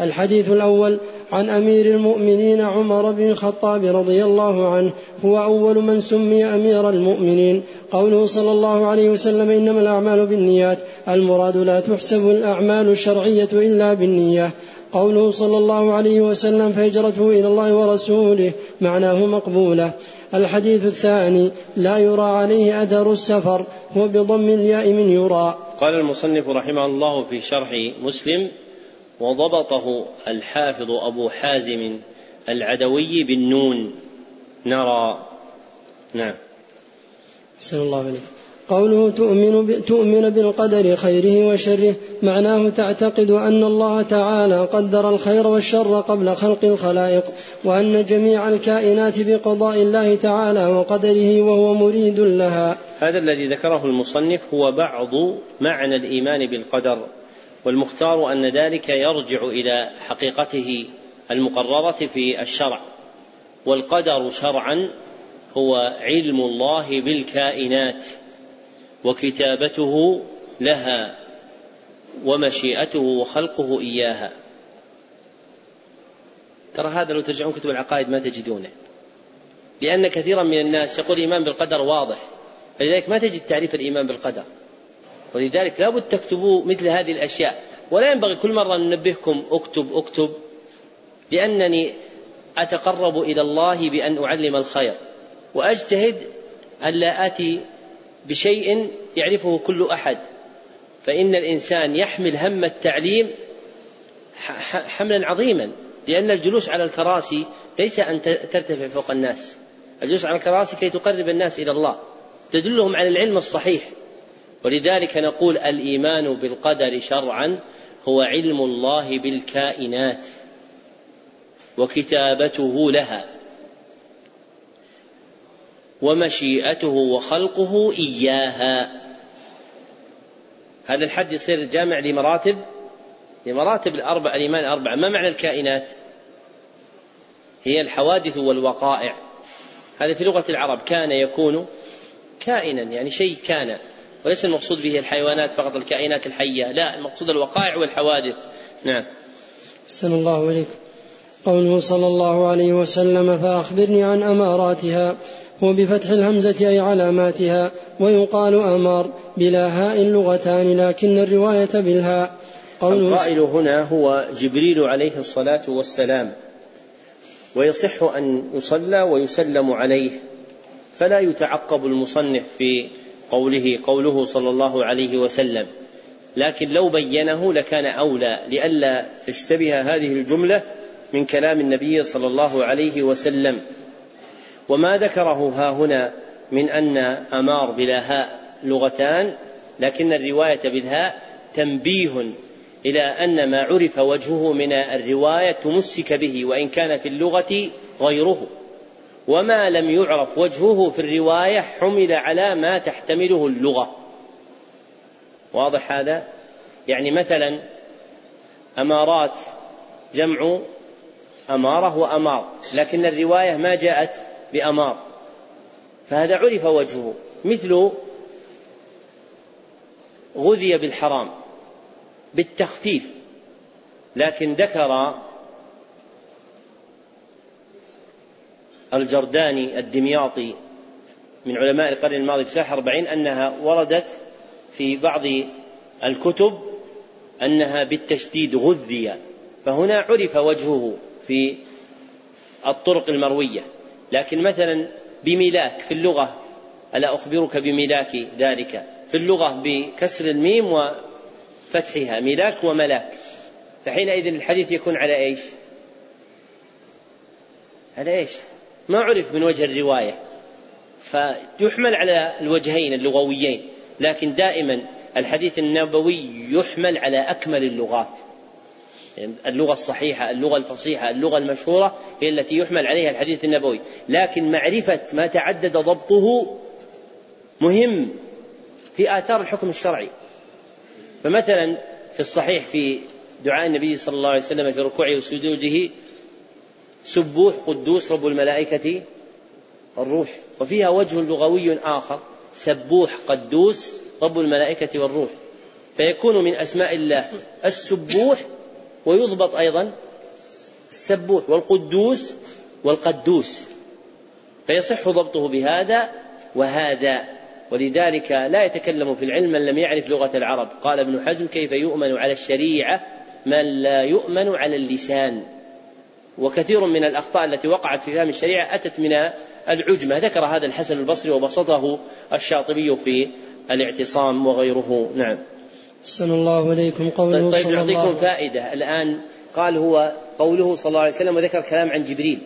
الحديث الأول عن أمير المؤمنين عمر بن الخطاب رضي الله عنه هو أول من سمي أمير المؤمنين. قوله صلى الله عليه وسلم إنما الأعمال بالنيات المراد لا تحسب الأعمال الشرعية إلا بالنية. قوله صلى الله عليه وسلم فهجرته إلى الله ورسوله معناه مقبولة. الحديث الثاني لا يرى عليه أثر السفر هو بضم الياء من يرى. قال المصنف رحمه الله في شرح مسلم وضبطه الحافظ أبو حازم العدوي بالنون. نرى. نعم. أحسن الله عليك قوله تؤمن, تؤمن بالقدر خيره وشره معناه تعتقد أن الله تعالى قدر الخير والشر قبل خلق الخلائق وأن جميع الكائنات بقضاء الله تعالى وقدره وهو مريد لها. هذا الذي ذكره المصنف هو بعض معنى الإيمان بالقدر. والمختار أن ذلك يرجع إلى حقيقته المقررة في الشرع والقدر شرعا هو علم الله بالكائنات وكتابته لها ومشيئته وخلقه إياها. ترى هذا لو ترجعون كتب العقائد ما تجدونه. لأن كثيرا من الناس يقول الإيمان بالقدر واضح فلذلك ما تجد تعريف الإيمان بالقدر. ولذلك لابد تكتبوا مثل هذه الأشياء. ولا ينبغي كل مرة ننبهكم اكتب اكتب لأنني أتقرب إلى الله بأن أعلم الخير. وأجتهد ألا آتي بشيء يعرفه كل أحد. فإن الإنسان يحمل هم التعليم حملا عظيما. لأن الجلوس على الكراسي ليس أن ترتفع فوق الناس. الجلوس على الكراسي كي تقرب الناس إلى الله. تدلهم على العلم الصحيح. ولذلك نقول الإيمان بالقدر شرعا هو علم الله بالكائنات وكتابته لها ومشيئته وخلقه إياها. هذا الحد يصير جامع لمراتب لمراتب الأربع الإيمان الأربعة. ما معنى الكائنات؟ هي الحوادث والوقائع. هذا في لغة العرب كان يكون كائنا يعني شيء كان. وليس المقصود به الحيوانات فقط الكائنات الحية. لا المقصود الوقائع والحوادث. نعم. أحسن الله إليكم قوله صلى الله عليه وسلم فأخبرني عن أماراتها هو بفتح الهمزة أي علاماتها ويقال أمار بلا هاء لغتان لكن الرواية بالهاء. القائل هنا هو جبريل عليه الصلاة والسلام. ويصح أن يصلى ويسلم عليه. فلا يتعقب المصنف في قوله قوله صلى الله عليه وسلم لكن لو بينه لكان أولى لئلا تشتبه هذه الجملة من كلام النبي صلى الله عليه وسلم. وما ذكره ها هنا من أن أمار بلا هاء لغتان لكن الرواية بالهاء تنبيه إلى أن ما عرف وجهه من الرواية تمسك به وإن كان في اللغة غيره. وما لم يعرف وجهه في الرواية حمل على ما تحتمله اللغة. واضح هذا؟ يعني مثلا أمارات جمع أمارة وأمار لكن الرواية ما جاءت بأمار. فهذا عرف وجهه. مثل غذي بالحرام بالتخفيف لكن ذكر الجرداني الدمياطي من علماء القرن الماضي ساحة أربعين أنها وردت في بعض الكتب أنها بالتشديد غذي فهنا عرف وجهه في الطرق المروية لكن مثلا بملاك في اللغة ألا أخبرك بملاك ذلك في اللغة بكسر الميم وفتحها ملاك وملاك فحينئذ الحديث يكون على إيش؟ على إيش؟ ما عرف من وجه الرواية. فيحمل على الوجهين اللغويين لكن دائما الحديث النبوي يحمل على أكمل اللغات. اللغة الصحيحة اللغة الفصيحة اللغة المشهورة هي التي يحمل عليها الحديث النبوي. لكن معرفة ما تعدد ضبطه مهم في آثار الحكم الشرعي. فمثلا في الصحيح في دعاء النبي صلى الله عليه وسلم في ركوعه وسجوده سبوح قدوس رب الملائكة الروح وفيها وجه لغوي آخر سبوح قدوس رب الملائكة والروح. فيكون من أسماء الله السبوح ويضبط أيضا السبوح والقدوس والقدوس. فيصح ضبطه بهذا وهذا. ولذلك لا يتكلم في العلم من لم يعرف لغة العرب. قال ابن حزم كيف يؤمن على الشريعة من لا يؤمن على اللسان؟ وكثير من الأخطاء التي وقعت في فهم الشريعة أتت من العجمة. ذكر هذا الحسن البصري وبسطه الشاطبي في الاعتصام وغيره. نعم. أحسن الله إليكم قوله طيب, طيب نعطيكم فائدة. الآن قال هو قوله صلى الله عليه وسلم وذكر كلام عن جبريل.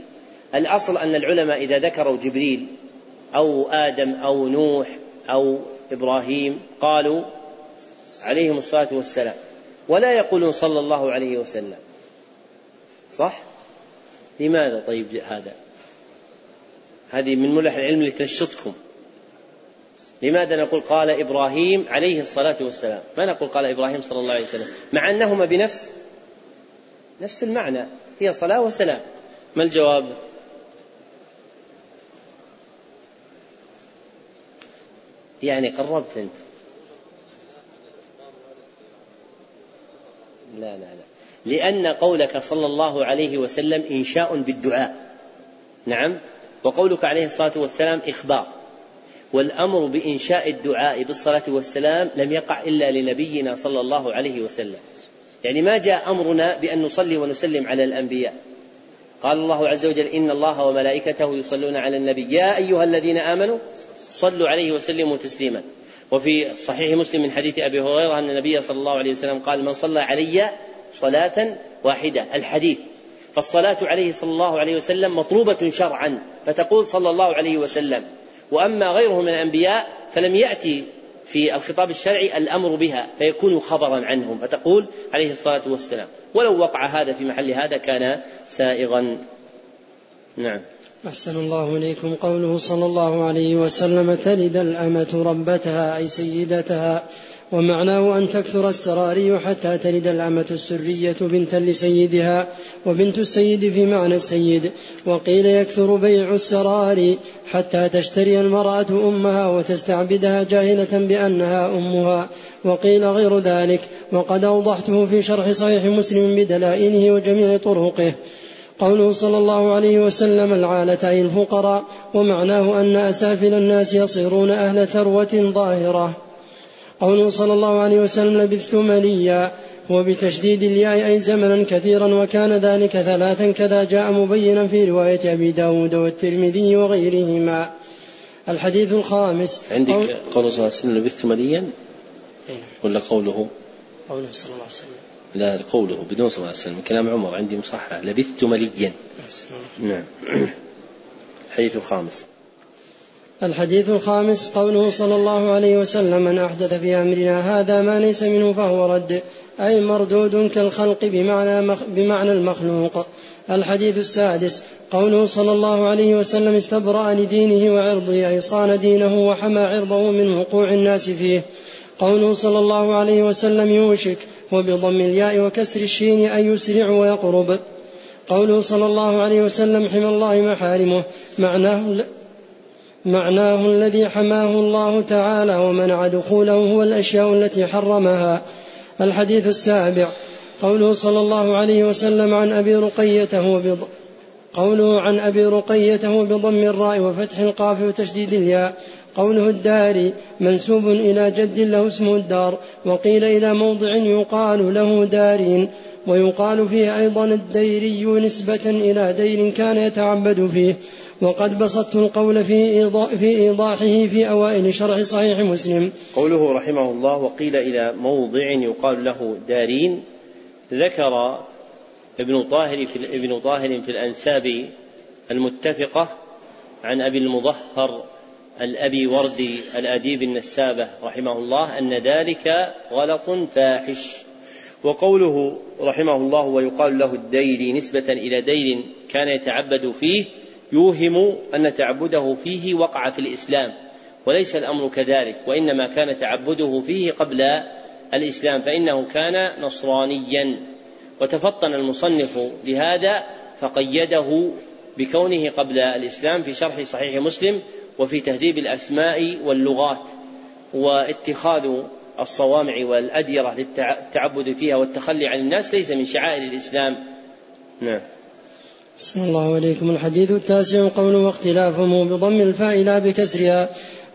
الأصل أن العلماء إذا ذكروا جبريل أو آدم أو نوح أو إبراهيم قالوا عليهم الصلاة والسلام. ولا يقولون صلى الله عليه وسلم. صح؟ لماذا طيب هذا؟ هذه من ملح العلم لتنشطكم. لماذا نقول قال إبراهيم عليه الصلاة والسلام؟ ما نقول قال إبراهيم صلى الله عليه وسلم؟ مع أنهما بنفس نفس المعنى هي صلاة وسلام. ما الجواب؟ يعني قربت أنت. لا لا لا. لأن قولك صلى الله عليه وسلم إنشاء بالدعاء. نعم؟ وقولك عليه الصلاة والسلام إخبار. والأمر بإنشاء الدعاء بالصلاة والسلام لم يقع إلا لنبينا صلى الله عليه وسلم. يعني ما جاء أمرنا بأن نصلي ونسلم على الأنبياء. قال الله عز وجل إن الله وملائكته يصلون على النبي. يا أيها الذين آمنوا صلوا عليه وسلموا تسليما. وفي صحيح مسلم من حديث أبي هريرة أن النبي صلى الله عليه وسلم قال من صلى علي صلاة واحدة الحديث. فالصلاة عليه صلى الله عليه وسلم مطلوبة شرعا فتقول صلى الله عليه وسلم وأما غيره من الأنبياء فلم يأتي في الخطاب الشرعي الأمر بها فيكون خبرا عنهم. فتقول عليه الصلاة والسلام ولو وقع هذا في محل هذا كان سائغا. نعم. أحسن الله إليكم قوله صلى الله عليه وسلم تلد الأمة ربتها أي سيدتها. ومعناه أن تكثر السراري حتى تلد الأمة السرية بنتا لسيدها وبنت السيد في معنى السيد. وقيل يكثر بيع السراري حتى تشتري المرأة أمها وتستعبدها جاهلة بأنها أمها. وقيل غير ذلك وقد أوضحته في شرح صحيح مسلم بدلائله وجميع طرقه. قوله صلى الله عليه وسلم العالة أي الفقراء ومعناه أن أسافل الناس يصيرون أهل ثروة ظاهرة. قوله صلى الله عليه وسلم لبثت مليا وبتشديد الياء أي زمنا كثيرا وكان ذلك ثلاثا كذا جاء مبينا في رواية أبي داود والترمذي وغيرهما. الحديث الخامس. عندك قول صلى الله عليه وسلم لبثت مليا؟ ولا قوله؟ قوله صلى الله عليه وسلم. لا قوله بدون صلى الله عليه وسلم. كلام عمر عندي مصحح. لبثت مليا. نعم. الحديث الخامس. الحديث الخامس قوله صلى الله عليه وسلم من أحدث في أمرنا هذا ما ليس منه فهو رد أي مردود كالخلق بمعنى, بمعنى المخلوق. الحديث السادس قوله صلى الله عليه وسلم استبرأ لدينه وعرضه أي صان دينه وحمى عرضه من وقوع الناس فيه. قوله صلى الله عليه وسلم يوشك وبضم الياء وكسر الشين أن يسرع ويقرب. قوله صلى الله عليه وسلم حمى الله محارمه. معناه معناه الذي حماه الله تعالى ومنع دخوله هو الأشياء التي حرمها. الحديث السابع قوله صلى الله عليه وسلم عن أبي رقيته بض... قوله عن أبي رقيته بضم الراء وفتح القاف وتشديد الياء. قوله الداري منسوب إلى جد له اسمه الدار وقيل إلى موضع يقال له دارين ويقال فيه أيضا الديري نسبة إلى دير كان يتعبد فيه. وقد بسطت القول في في إيضاحه في أوائل شرح صحيح مسلم. قوله رحمه الله وقيل إلى موضع يقال له دارين ذكر ابن طاهر في ابن طاهر في الأنساب المتفقة عن أبي المظهر الأبي وردي الأديب النسابة رحمه الله أن ذلك غلط فاحش. وقوله رحمه الله ويقال له الدير نسبة إلى دير كان يتعبد فيه يوهم أن تعبده فيه وقع في الإسلام وليس الأمر كذلك وإنما كان تعبده فيه قبل الإسلام فإنه كان نصرانيا. وتفطن المصنف لهذا فقيده بكونه قبل الإسلام في شرح صحيح مسلم وفي تهذيب الأسماء واللغات واتخاذ الصوامع والأديرة للتعبد فيها والتخلي عن الناس ليس من شعائر الإسلام. نعم. بسم الله عليكم. الحديث التاسع قوله واختلافهم بضم الفاء لا بكسرها.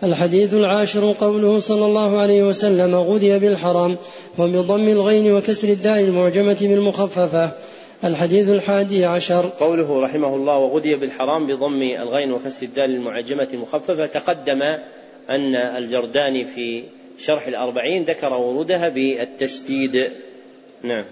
الحديث العاشر قوله صلى الله عليه وسلم غذي بالحرام وبضم الغين وكسر الداء المعجمة بالمخففة. الحديث الحادي عشر. قوله رحمه الله وغذي بالحرام بضم الغين وكسر الدال المعجمة المخففة تقدم أن الجرداني في شرح الأربعين ذكر ورودها بالتشديد. نعم.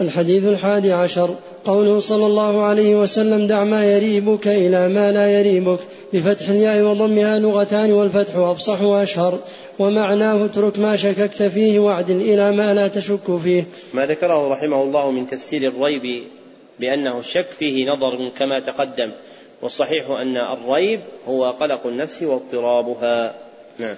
الحديث الحادي عشر. قوله صلى الله عليه وسلم دع ما يريبك إلى ما لا يريبك بفتح الياء وضمها لغتان والفتح أفصح وأشهر. ومعناه اترك ما شككت فيه وأعدل إلى ما لا تشك فيه. ما ذكره رحمه الله من تفسير الريب بأنه الشك فيه نظر كما تقدم والصحيح أن الريب هو قلق النفس واضطرابها. نعم.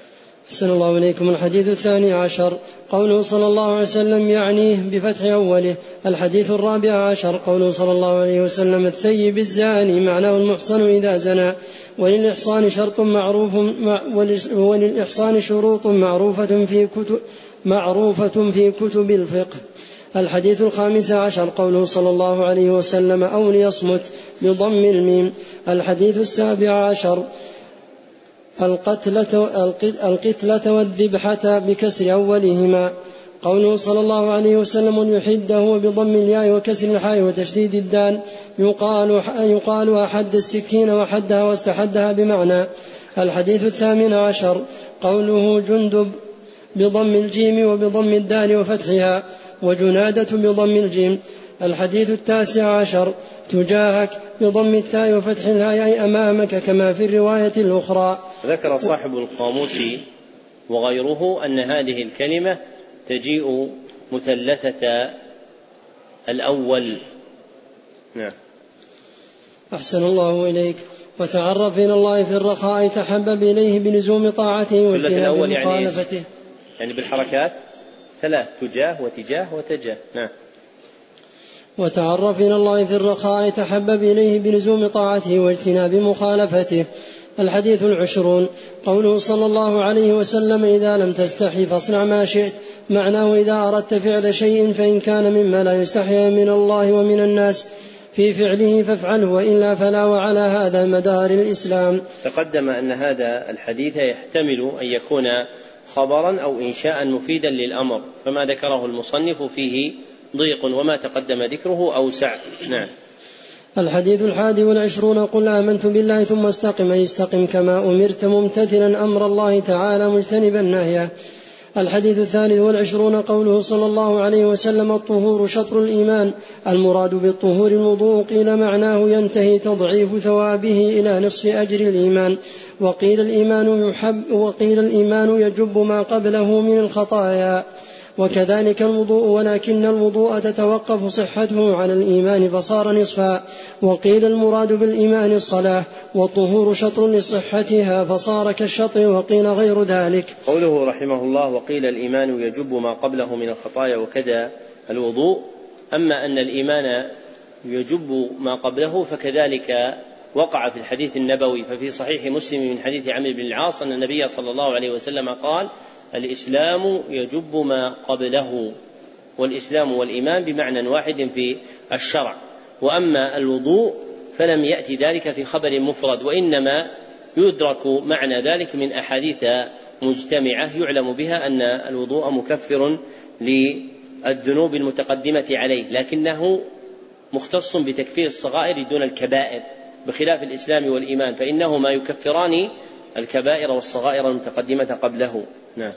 أحسن الله إليكم. الحديث الثاني عشر. قوله صلى الله عليه وسلم يعنيه بفتح أوله. الحديث الرابع عشر. قوله صلى الله عليه وسلم الثيب الزاني معناه المحصن إذا زنى. وللإحصان شرط معروف وللإحصان شروط معروفة في كتب معروفة في كتب الفقه. الحديث الخامس عشر. قوله صلى الله عليه وسلم أو ليصمت بضم الميم. الحديث السابع عشر. القتلة, القتلة والذبحة بكسر أولهما. قوله صلى الله عليه وسلم يحده بضم الياء وكسر الحاء وتشديد الدال يقال يقال أحد السكين وحدها واستحدها بمعنى. الحديث الثامن عشر. قوله جندب بضم الجيم وبضم الدال وفتحها وجنادة بضم الجيم. الحديث التاسع عشر. تجاهك بضم التاء وفتح الهاء أمامك كما في الرواية الأخرى. ذكر صاحب القاموس وغيره أن هذه الكلمة تجيء مثلثة الأول. نعم. أحسن الله إليك. وتعرف إلى الله في الرخاء تحبب إليه بلزوم طاعته واجتناب مخالفته يعني, يعني بالحركات. ثلاث تجاه وتجاه وتجاه. نعم. وتعرف إلى الله في الرخاء تحبب إليه بلزوم طاعته واجتناب مخالفته. الحديث العشرون. قوله صلى الله عليه وسلم إذا لم تستحي فاصنع ما شئت. معناه إذا أردت فعل شيء فإن كان مما لا يستحي من الله ومن الناس. في فعله فافعله وإلا فلا وعلى هذا مدار الإسلام. تقدم أن هذا الحديث يحتمل أن يكون خبرا أو إنشاء مفيدا للأمر فما ذكره المصنف فيه ضيق وما تقدم ذكره أوسع نعم. الحديث الحادي والعشرون قل آمنت بالله ثم استقم أي استقم كما أمرت ممتثلا أمر الله تعالى مجتنبا نهيه. الحديث الثالث والعشرون قوله صلى الله عليه وسلم الطهور شطر الإيمان. المراد بالطهور الوضوء قيل معناه ينتهي تضعيف ثوابه إلى نصف أجر الإيمان. وقيل الإيمان يحب وقيل الإيمان يجب ما قبله من الخطايا. وكذلك الوضوء ولكن الوضوء تتوقف صحته على الإيمان فصار نصفا وقيل المراد بالإيمان الصلاة والطهور شطر لصحتها فصار كالشطر وقيل غير ذلك. قوله رحمه الله وقيل الإيمان يجب ما قبله من الخطايا وكذا الوضوء. أما أن الإيمان يجب ما قبله فكذلك وقع في الحديث النبوي ففي صحيح مسلم من حديث عمرو بن العاص أن النبي صلى الله عليه وسلم قال الإسلام يجب ما قبله والإسلام والإيمان بمعنى واحد في الشرع. وأما الوضوء فلم يأتي ذلك في خبر مفرد وإنما يدرك معنى ذلك من أحاديث مجتمعة يعلم بها أن الوضوء مكفر للذنوب المتقدمة عليه لكنه مختص بتكفير الصغائر دون الكبائر. بخلاف الإسلام والإيمان فإنهما يكفران الكبائر والصغائر المتقدمة قبله. نعم.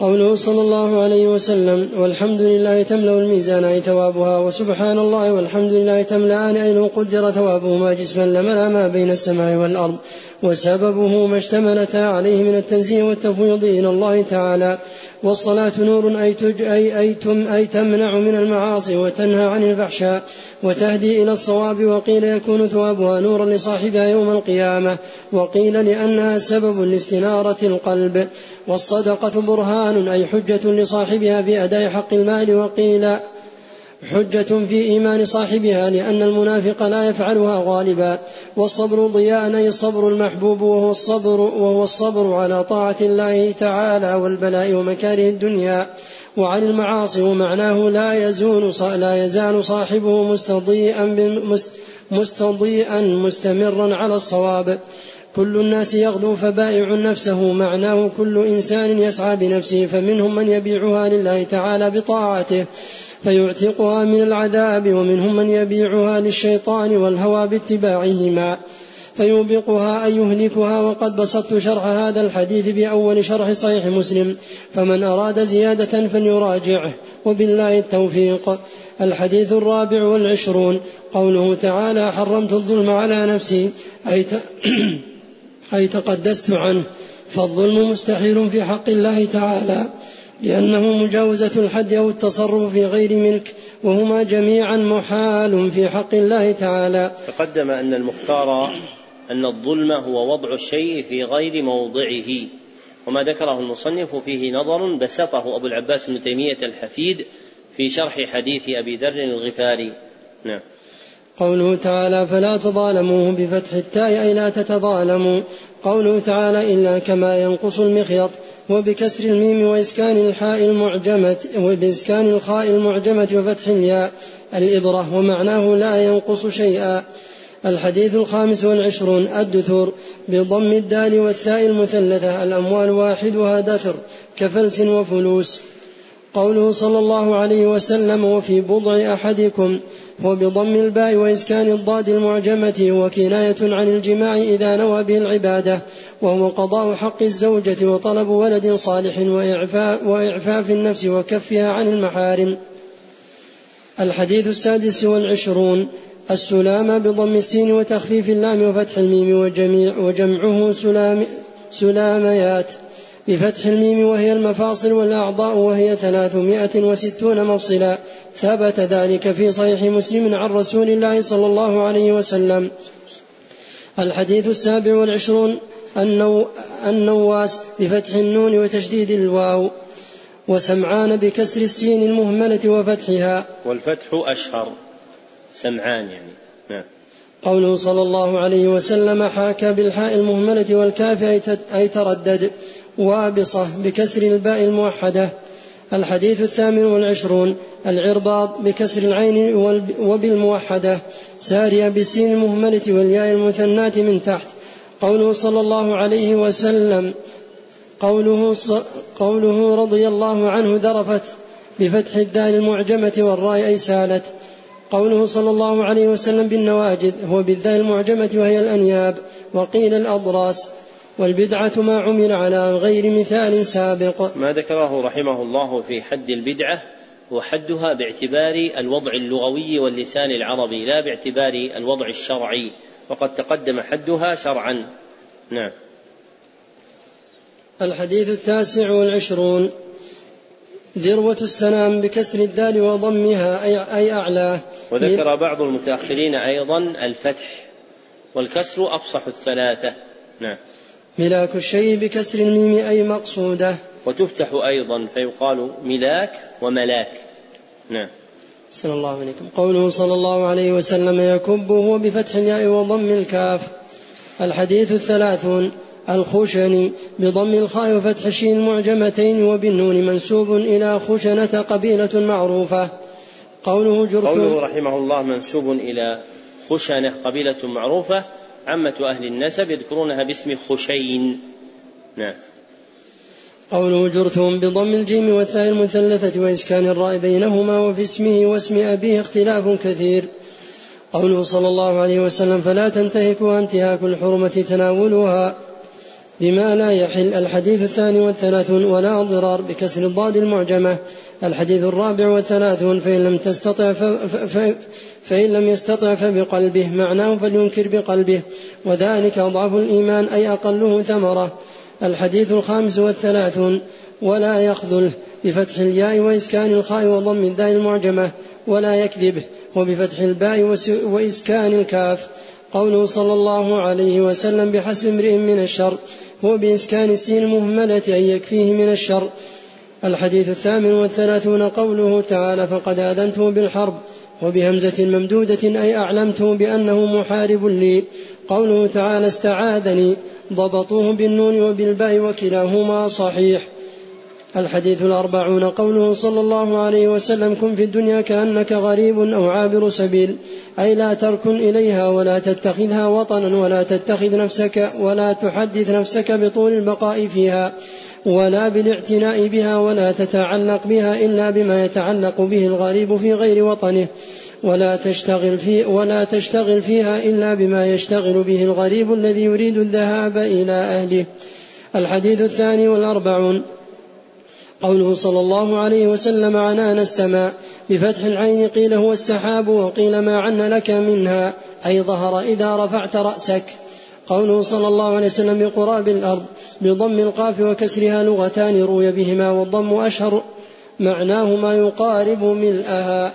قوله صلى الله عليه وسلم والحمد لله تملأ الميزان أي ثوابها وسبحان الله والحمد لله تملأان أي لو قدر ثوابهما جسما لملأ ما بين السماء والأرض. وسببه ما اشتملتا عليه من التنزيه والتفويض إلى الله تعالى. والصلاة نور أي, تج أي, أي, تم أي تمنع من المعاصي وتنهى عن الفحشاء وتهدي إلى الصواب وقيل يكون ثوابها نورا لصاحبها يوم القيامة وقيل لأنها سبب لاستنارة القلب. والصدقة برهان أي حجة لصاحبها في أداء حق المال وقيل حجة في إيمان صاحبها لأن المنافق لا يفعلها غالبا والصبر ضياء أي الصبر المحبوب وهو الصبر وهو الصبر على طاعة الله تعالى والبلاء ومكاره الدنيا وعن المعاصي ومعناه لا يزول لا يزال صاحبه مستضيئا مستضيئا مستمرا على الصواب. كل الناس يغدو فبائع نفسه معناه كل إنسان يسعى بنفسه فمنهم من يبيعها لله تعالى بطاعته. فيعتقها من العذاب ومنهم من يبيعها للشيطان والهوى باتباعهما. فيوبقها أي يهلكها وقد بسطت شرح هذا الحديث بأول شرح صحيح مسلم. فمن أراد زيادة فليراجعه. وبالله التوفيق. الحديث الرابع والعشرون. قوله تعالى حرمت الظلم على نفسي. أي, أي تقدست عنه. فالظلم مستحيل في حق الله تعالى. لأنه مجاوزة الحد أو التصرف في غير ملك وهما جميعا محال في حق الله تعالى. تقدم أن المختار أن الظلم هو وضع الشيء في غير موضعه. وما ذكره المصنف فيه نظر بسطه أبو العباس بن تيمية الحفيد في شرح حديث أبي ذر الغفاري. نعم. قوله تعالى فلا تظالموه بفتح التاء أي لا تتظالموا. قوله تعالى إلا كما ينقص المخيط وبكسر الميم وإسكان الحاء المعجمة وبإسكان الخاء المعجمة وفتح الياء الإبرة ومعناه لا ينقص شيئا. الحديث الخامس والعشرون الدثور بضم الدال والثاء المثلثة الأموال واحدها دثر كفلس وفلوس. قوله صلى الله عليه وسلم وفي بضع أحدكم وبضم الباء وإسكان الضاد المعجمة وكناية عن الجماع إذا نوى به العبادة وهو قضاء حق الزوجة وطلب ولد صالح وإعفاء, وإعفاف النفس وكفها عن المحارم. الحديث السادس والعشرون السلام بضم السين وتخفيف اللام وفتح الميم وجميع وجمعه سلام سلاميات. بفتح الميم وهي المفاصل والأعضاء وهي ثلاثمائة وستون مفصلا. ثبت ذلك في صحيح مسلم عن رسول الله صلى الله عليه وسلم. الحديث السابع والعشرون النو النواس بفتح النون وتشديد الواو وسمعان بكسر السين المهملة وفتحها. والفتح أشهر. سمعان يعني. نعم. قوله صلى الله عليه وسلم حاكى بالحاء المهملة والكاف أي تردد. وابصة بكسر الباء الموحدة الحديث الثامن والعشرون العرباط بكسر العين وبالموحدة سارية بالسين المهملة والياء المثناة من تحت قوله صلى الله عليه وسلم قوله, قوله رضي الله عنه ذرفت بفتح الدال المعجمة والراء أي سالت قوله صلى الله عليه وسلم بالنواجد هو بالذال المعجمة وهي الأنياب وقيل الأضراس والبدعة ما عمل على غير مثال سابق. ما ذكره رحمه الله في حد البدعة وحدها باعتبار الوضع اللغوي واللسان العربي لا باعتبار الوضع الشرعي. وقد تقدم حدها شرعا. نعم. الحديث التاسع والعشرون. ذروة السنام بكسر الدال وضمها أي, أي أعلاه وذكر بعض المتأخرين أيضا الفتح والكسر أفصح الثلاثة. نعم. ملاك الشيء بكسر الميم أي مقصودة. وتفتح أيضا فيقال ملاك وملاك. نعم. صلى الله عليكم قوله صلى الله عليه وسلم يكب هو بفتح الياء وضم الكاف. الحديث الثلاثون. الخشني بضم الخاء وفتح الشين المعجمتين وبالنون منسوب إلى خشنة قبيلة معروفة. قوله جرثوم قوله رحمه الله منسوب إلى خشنة قبيلة معروفة. عامة أهل النسب يذكرونها باسم خشين. نعم. قوله جرثوم بضم الجيم والثاء المثلثة وإسكان الراء بينهما وفي اسمه واسم أبيه اختلاف كثير. قوله صلى الله عليه وسلم فلا تنتهكوا انتهاك الحرمة تناولها بما لا يحل الحديث الثاني والثلاثون ولا ضرار بكسر الضاد المعجمة الحديث الرابع والثلاثون فإن لم تستطع. فإن لم يستطع فبقلبه معناه فلينكر بقلبه وذلك أضعف الإيمان أي أقله ثمرة الحديث الخامس والثلاثون ولا يخذله بفتح الياء وإسكان الخاء وضم الداء المعجمة ولا يكذبه وبفتح الباء وإسكان الكاف قوله صلى الله عليه وسلم بحسب امرئ من الشر هو بإسكان السين المهملة أن يكفيه من الشر الحديث الثامن والثلاثون قوله تعالى فقد آذنته بالحرب وبهمزة ممدودة أي أعلمته بأنه محارب لي. قوله تعالى استعاذني. ضبطوه بالنون وبالباء وكلاهما صحيح. الحديث الأربعون قوله صلى الله عليه وسلم كن في الدنيا كأنك غريب أو عابر سبيل أي لا تركن إليها ولا تتخذها وطنا ولا تتخذ نفسك ولا تحدث نفسك بطول البقاء فيها. ولا بالاعتناء بها ولا تتعلق بها إلا بما يتعلق به الغريب في غير وطنه ولا تشتغل في ولا تشتغل فيها إلا بما يشتغل به الغريب الذي يريد الذهاب إلى أهله. الحديث الثاني والأربعون. قوله صلى الله عليه وسلم عنان السماء بفتح العين قيل هو السحاب وقيل ما عن لك منها أي ظهر إذا رفعت رأسك. قوله صلى الله عليه وسلم بقراب الأرض بضم القاف وكسرها لغتان روي بهما والضم أشهر معناه ما يقارب ملءها.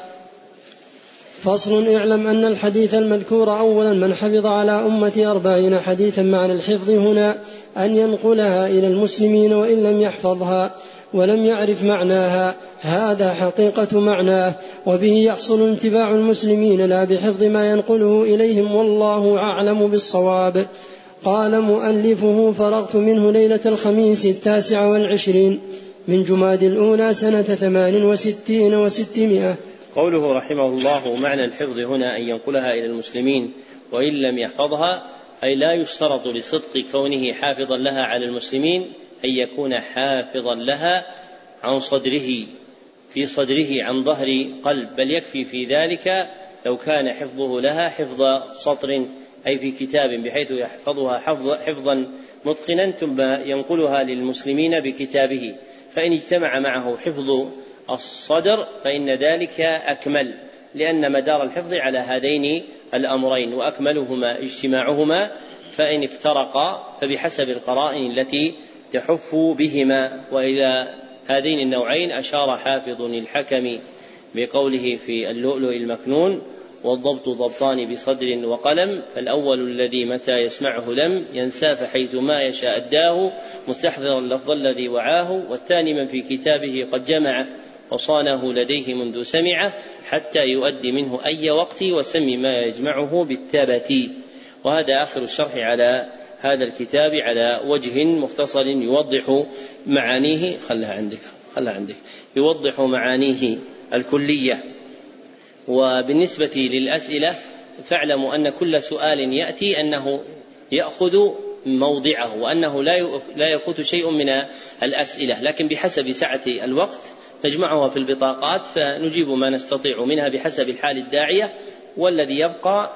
فصل اعلم أن الحديث المذكور أولا من حفظ على أمة أربعين حديثا معنى الحفظ هنا أن ينقلها إلى المسلمين وإن لم يحفظها. ولم يعرف معناها. هذا حقيقة معناه وبه يحصل انتفاع المسلمين لا بحفظ ما ينقله إليهم والله أعلم بالصواب. قال مؤلفه فرغت منه ليلة الخميس التاسع والعشرين من جماد الأولى سنة ثمان وستين وستمائة. قوله رحمه الله معنى الحفظ هنا أن ينقلها إلى المسلمين وإن لم يحفظها أي لا يشترط لصدق كونه حافظا لها على المسلمين أن يكون حافظا لها عن صدره في صدره عن ظهر قلب بل يكفي في ذلك لو كان حفظه لها حفظ سطر أي في كتاب بحيث يحفظها حفظ حفظا متقنا ثم ينقلها للمسلمين بكتابه. فإن اجتمع معه حفظ الصدر فإن ذلك أكمل لأن مدار الحفظ على هذين الأمرين وأكملهما اجتماعهما. فإن افترقا فبحسب القرائن التي تحف بهما وإلى هذين النوعين أشار حافظ الحكم بقوله في اللؤلؤ المكنون والضبط ضبطان بصدر وقلم فالأول الذي متى يسمعه لم ينسى فحيث ما يشاء أداه مستحضرا اللفظ الذي وعاه والثاني من في كتابه قد جمع وصانه لديه منذ سمعه حتى يؤدي منه أي وقت وسم ما يجمعه بالثبت. وهذا آخر الشرح على هذا الكتاب على وجه مختصر يوضح معانيه. خلها عندك خلها عندك. يوضح معانيه الكلية. وبالنسبة للأسئلة فاعلموا أن كل سؤال يأتي أنه يأخذ موضعه وأنه لا لا يفوت شيء من الأسئلة. لكن بحسب سعة الوقت نجمعها في البطاقات فنجيب ما نستطيع منها بحسب الحال الداعية والذي يبقى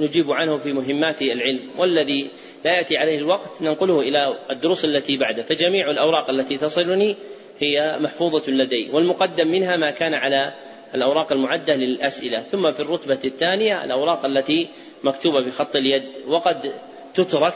نجيب عنه في مهمات العلم والذي لا يأتي عليه الوقت ننقله إلى الدروس التي بعده. فجميع الأوراق التي تصلني هي محفوظة لدي والمقدم منها ما كان على الأوراق المعدة للأسئلة. ثم في الرتبة الثانية الأوراق التي مكتوبة بخط اليد. وقد تترك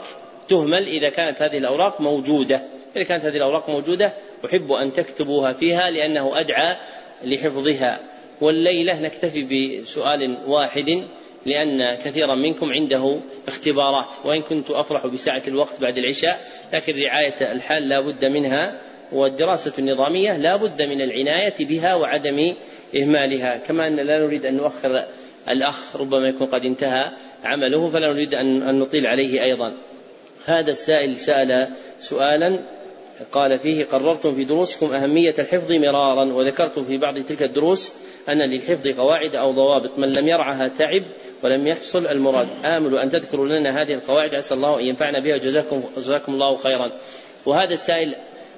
تهمل إذا كانت هذه الأوراق موجودة. إذا كانت هذه الأوراق موجودة أحب أن تكتبوها فيها لأنه أدعى لحفظها. والليلة نكتفي بسؤال واحد لأن كثيرا منكم عنده اختبارات وإن كنت أفرح بسعة الوقت بعد العشاء لكن رعاية الحال لا بد منها والدراسة النظامية لا بد من العناية بها وعدم إهمالها. كما أن لا نريد أن نؤخر الأخ ربما يكون قد انتهى عمله فلا نريد أن نطيل عليه أيضا. هذا السائل سأل سؤالا قال فيه قررتم في دروسكم أهمية الحفظ مرارا وذكرتم في بعض تلك الدروس أن للحفظ قواعد أو ضوابط. من لم يرعها تعب ولم يحصل المراد. آمل أن تذكروا لنا هذه القواعد عسى الله أن ينفعنا بها. جزاكم, جزاكم الله خيرا. وهذا السائل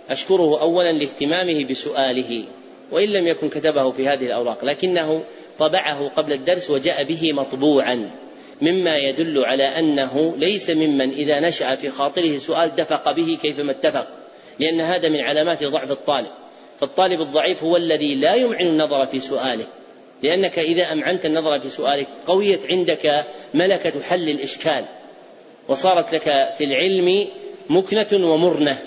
أشكره أولا لاهتمامه بسؤاله وإن لم يكن كتبه في هذه الأوراق لكنه طبعه قبل الدرس وجاء به مطبوعا. مما يدل على أنه ليس ممن إذا نشأ في خاطره سؤال دفق به كيفما اتفق. لأن هذا من علامات ضعف الطالب. فالطالب الضعيف هو الذي لا يمعن النظر في سؤاله. لأنك إذا أمعنت النظر في سؤالك قويت عندك ملكة حل الإشكال. وصارت لك في العلم مكنة ومرنة.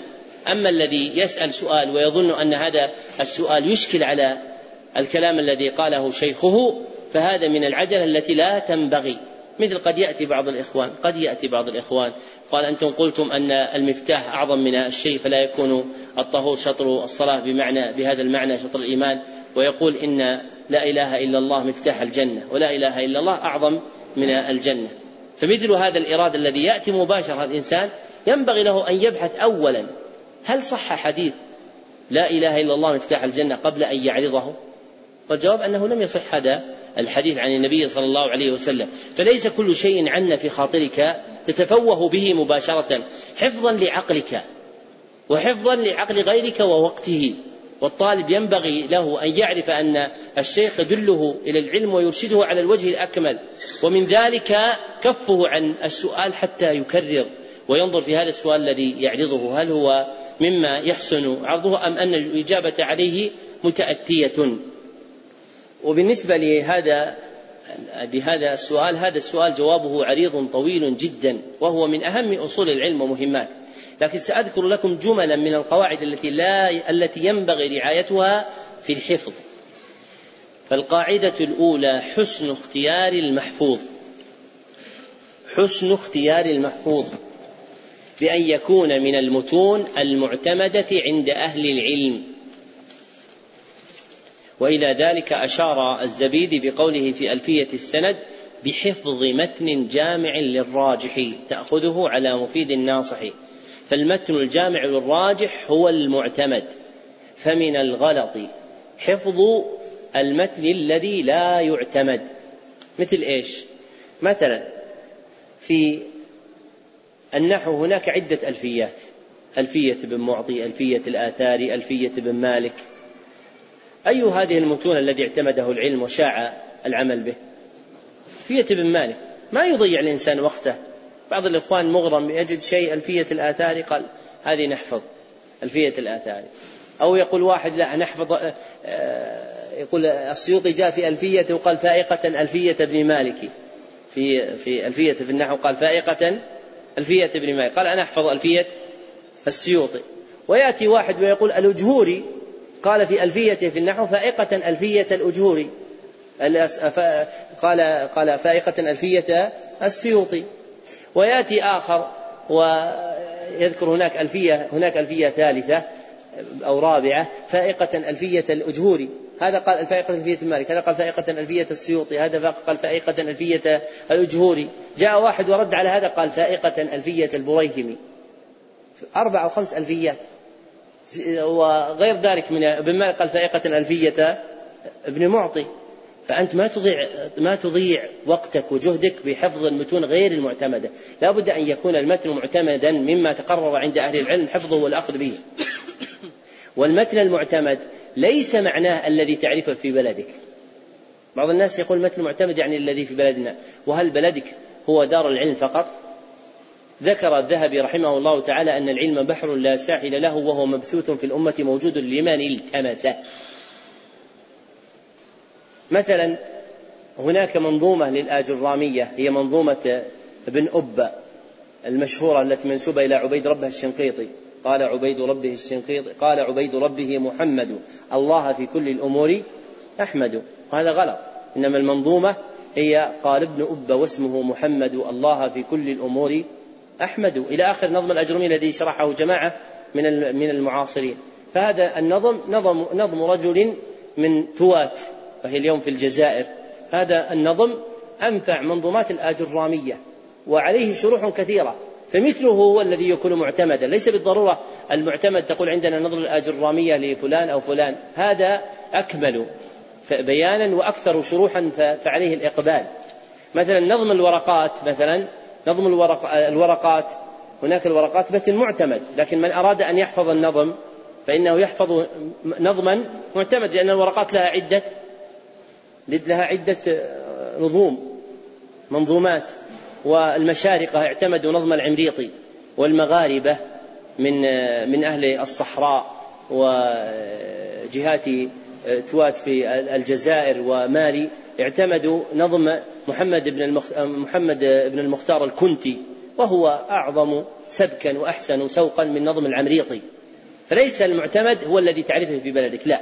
أما الذي يسأل سؤال ويظن أن هذا السؤال يشكل على الكلام الذي قاله شيخه فهذا من العجلة التي لا تنبغي. مثل قد يأتي بعض الإخوان قد يأتي بعض الإخوان. قال أنتم قلتم أن المفتاح أعظم من الشيء فلا يكون الطهور شطر الصلاة بمعنى بهذا المعنى شطر الإيمان. ويقول إن لا إله إلا الله مفتاح الجنة ولا إله إلا الله أعظم من الجنة. فمثل هذا الإرادة الذي يأتي مباشرة الإنسان ينبغي له أن يبحث أولا هل صح حديث لا إله إلا الله مفتاح الجنة قبل أن يعرضه؟ والجواب أنه لم يصح هذا الحديث عن النبي صلى الله عليه وسلم. فليس كل شيء عنا في خاطرك تتفوه به مباشرة حفظا لعقلك وحفظا لعقل غيرك ووقته. والطالب ينبغي له أن يعرف أن الشيخ يدله إلى العلم ويرشده على الوجه الأكمل. ومن ذلك كفه عن السؤال حتى يكرر وينظر في هذا السؤال الذي يعرضه. هل هو مما يحسن عرضه أم أن الإجابة عليه متأتية؟ وبالنسبة لهذا لهذا السؤال هذا السؤال جوابه عريض طويل جدا وهو من أهم أصول العلم ومهمات. لكن سأذكر لكم جملا من القواعد التي لا التي ينبغي رعايتها في الحفظ. فالقاعدة الأولى حسن اختيار المحفوظ. حسن اختيار المحفوظ. بأن يكون من المتون المعتمدة عند أهل العلم. وإلى ذلك أشار الزبيدي بقوله في ألفية السند بحفظ متن جامع للراجح تأخذه على مفيد الناصح فالمتن الجامع للراجح هو المعتمد فمن الغلط حفظ المتن الذي لا يعتمد. مثل إيش؟ مثلا في النحو هناك عدة ألفيات ألفية بن معطي ألفية الآثاري ألفية بن مالك. أي هذه المتون الذي اعتمده العلم وشاع العمل به؟ ألفية بن مالك. ما يضيع الإنسان وقته. بعض الإخوان مغرم يجد شيء ألفية الآثار قال هذه نحفظ ألفية الآثار. أو يقول واحد لا نحفظ آه، يقول السيوطي جاء في ألفية وقال فائقة ألفية ابن مالك. في في ألفية في النحو قال فائقة ألفية ابن مالك. قال أنا أحفظ ألفية السيوطي. ويأتي واحد ويقول الأجهوري. قال في ألفيته في النحو فائقة ألفية الأجهوري قال قال فائقة ألفية السيوطي. ويأتي آخر ويذكر هناك ألفية هناك ألفية ثالثة أو رابعة فائقة ألفية الأجهوري هذا قال الفائقة ألفية مالك هذا قال فائقة ألفية السيوطي هذا قال فائقة ألفية الأجهوري جاء واحد ورد على هذا قال فائقة ألفية البريهمي. أربع أو خمس ألفيات. وغير ذلك من ابن مالك قال فائقة ألفية ابن معطي فأنت ما تضيع ما تضيع وقتك وجهدك بحفظ المتون غير المعتمدة، لا بد أن يكون المتن معتمدا مما تقرر عند أهل العلم حفظه والأخذ به. والمتن المعتمد ليس معناه الذي تعرفه في بلدك. بعض الناس يقول المتن المعتمد يعني الذي في بلدنا، وهل بلدك هو دار العلم فقط؟ ذكر الذهبي رحمه الله تعالى أن العلم بحر لا ساحل له وهو مبثوث في الأمة موجود لمن التمسه مثلا هناك منظومة للآجرامية هي منظومة ابن أبا المشهورة التي منسوبة إلى عبيد ربه الشنقيطي. قال عبيد ربه الشنقيط قال عبيد ربه محمد الله في كل الأمور أحمد. وهذا غلط. إنما المنظومة هي قال ابن أب واسمه محمد الله في كل الأمور أحمد إلى آخر نظم الأجرمي الذي شرحه جماعة من من المعاصرين. فهذا النظم نظم نظم رجل من توات وهي اليوم في الجزائر. هذا النظم أنفع منظومات الآجرامية وعليه شروح كثيرة. فمثله هو الذي يكون معتمدا. ليس بالضرورة المعتمد تقول عندنا نظر الآجرامية لفلان أو فلان. هذا أكمل بيانا وأكثر شروحا فعليه الإقبال. مثلا نظم الورقات مثلا نظم الورق الورقات. هناك الورقات متن معتمد لكن من أراد أن يحفظ النظم فإنه يحفظ نظما معتمد لأن الورقات لها عدة لها عدة نظوم منظومات والمشارقة اعتمدوا نظم العمريطي والمغاربة من من أهل الصحراء وجهات توات في الجزائر ومالي. اعتمدوا نظم محمد بن محمد بن المختار الكنتي وهو أعظم سبكا وأحسن سوقا من نظم العمريطي فليس المعتمد هو الذي تعرفه في بلدك لا.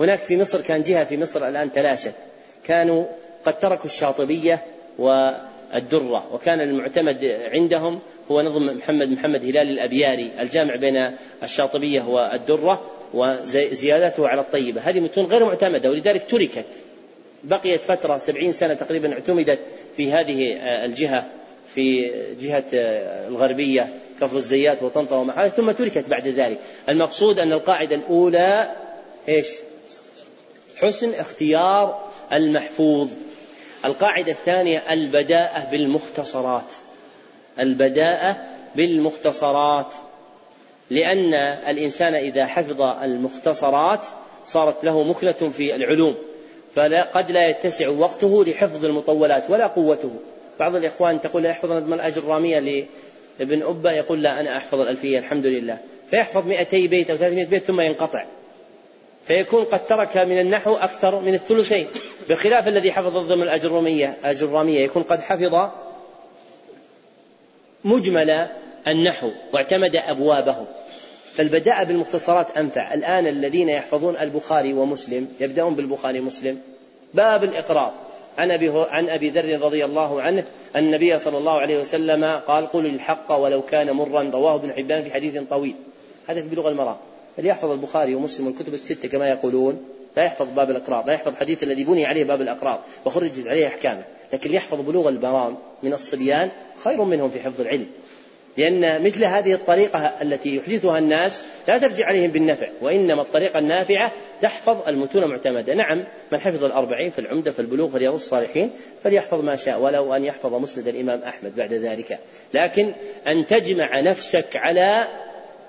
هناك في مصر كان جهة في مصر الآن تلاشت. كانوا قد تركوا الشاطبية والدرة وكان المعتمد عندهم هو نظم محمد محمد هلال الأبياري الجامع بين الشاطبية والدرة وزيادته على الطيبة. هذه متون غير معتمدة ولذلك تركت. بقيت فترة سبعين سنة تقريبا اعتمدت في هذه الجهة في جهة الغربية كفر الزيات وطنطا وما ثم تركت بعد ذلك. المقصود أن القاعدة الأولى إيش؟ حسن اختيار المحفوظ. القاعدة الثانية البداءة بالمختصرات. البداءة بالمختصرات. لأن الإنسان إذا حفظ المختصرات صارت له مكنة في العلوم. فقد لا يتسع وقته لحفظ المطولات ولا قوته. بعض الإخوان تقول يحفظ نظم الأجر الرامية لابن أبا يقول لا أنا أحفظ الألفية الحمد لله. فيحفظ 200 بيت أو 300 بيت ثم ينقطع. فيكون قد ترك من النحو أكثر من الثلثين بخلاف الذي حفظ ضمن الأجرامية الأجرامية يكون قد حفظ مجمل النحو واعتمد أبوابه. فالبداء بالمختصرات أنفع الآن الذين يحفظون البخاري ومسلم يبدأون بالبخاري ومسلم. باب الإقرار عن أبي, عن أبي ذر رضي الله عنه أن النبي صلى الله عليه وسلم قال قل الحق ولو كان مرا. رواه ابن حبان في حديث طويل. هذا في بلوغ المرام. اللي يحفظ البخاري ومسلم والكتب الستة كما يقولون. لا يحفظ باب الإقرار لا يحفظ الحديث الذي بني عليه باب الإقرار وخرجت عليه أحكامه. لكن يحفظ بلوغ المرام من الصبيان خير منهم في حفظ العلم. لأن مثل هذه الطريقة التي يحدثها الناس لا ترجع عليهم بالنفع وإنما الطريقة النافعة تحفظ المتون معتمدة نعم من حفظ الأربعين في العمدة في البلوغ في الصالحين فليحفظ ما شاء ولو أن يحفظ مسند الإمام أحمد بعد ذلك. لكن أن تجمع نفسك على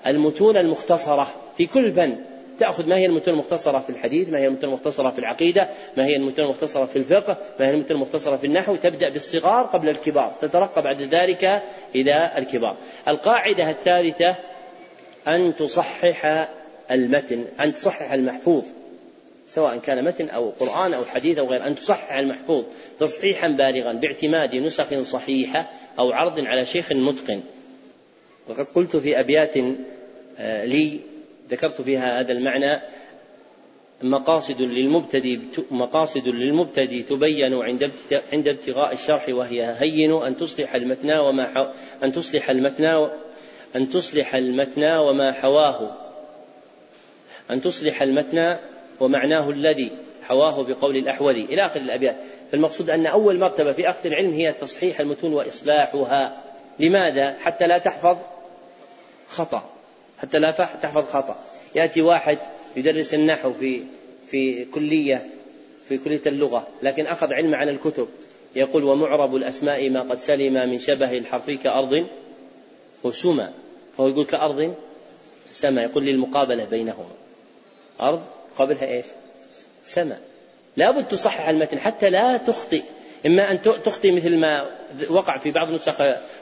المتون المختصرة في كل فن تأخذ ما هي المتون المختصرة في الحديث ما هي المتون المختصرة في العقيدة ما هي المتون المختصرة في الفقه ما هي المتون المختصرة في النحو تبدأ بالصغار قبل الكبار تترقى بعد ذلك إلى الكبار. القاعدة الثالثة أن تصحح المتن أن تصحح المحفوظ سواء كان متن أو قرآن أو حديث أو غير أن تصحح المحفوظ تصحيحا بالغا باعتماد نسخ صحيحة أو عرض على شيخ متقن. وقد قلت في أبيات آه، لي ذكرت فيها هذا المعنى مقاصد للمبتدي مقاصد للمبتدي تبين عند عند ابتغاء الشرح وهي هين أن تصلح المتنى وما أن تصلح المتنى أن تصلح المتنى وما حواه. أن تصلح المتنى ومعناه الذي حواه بقول الأحوذي إلى آخر الأبيات. فالمقصود أن أول مرتبة في أخذ العلم هي تصحيح المتون وإصلاحها. لماذا؟ حتى لا تحفظ خطأ. حتى لا تحفظ خطأ. يأتي واحد يدرس النحو في في كلية في كلية اللغة لكن أخذ علم عن الكتب. يقول ومعرب الأسماء ما قد سلم من شبه الحرف كأرض وسمى فهو يقول كأرض سما. يقول للمقابلة بينهما. أرض قبلها إيش؟ سما. لابد تصحح المتن حتى لا تخطئ. إما أن تخطئ مثل ما وقع في بعض النسخ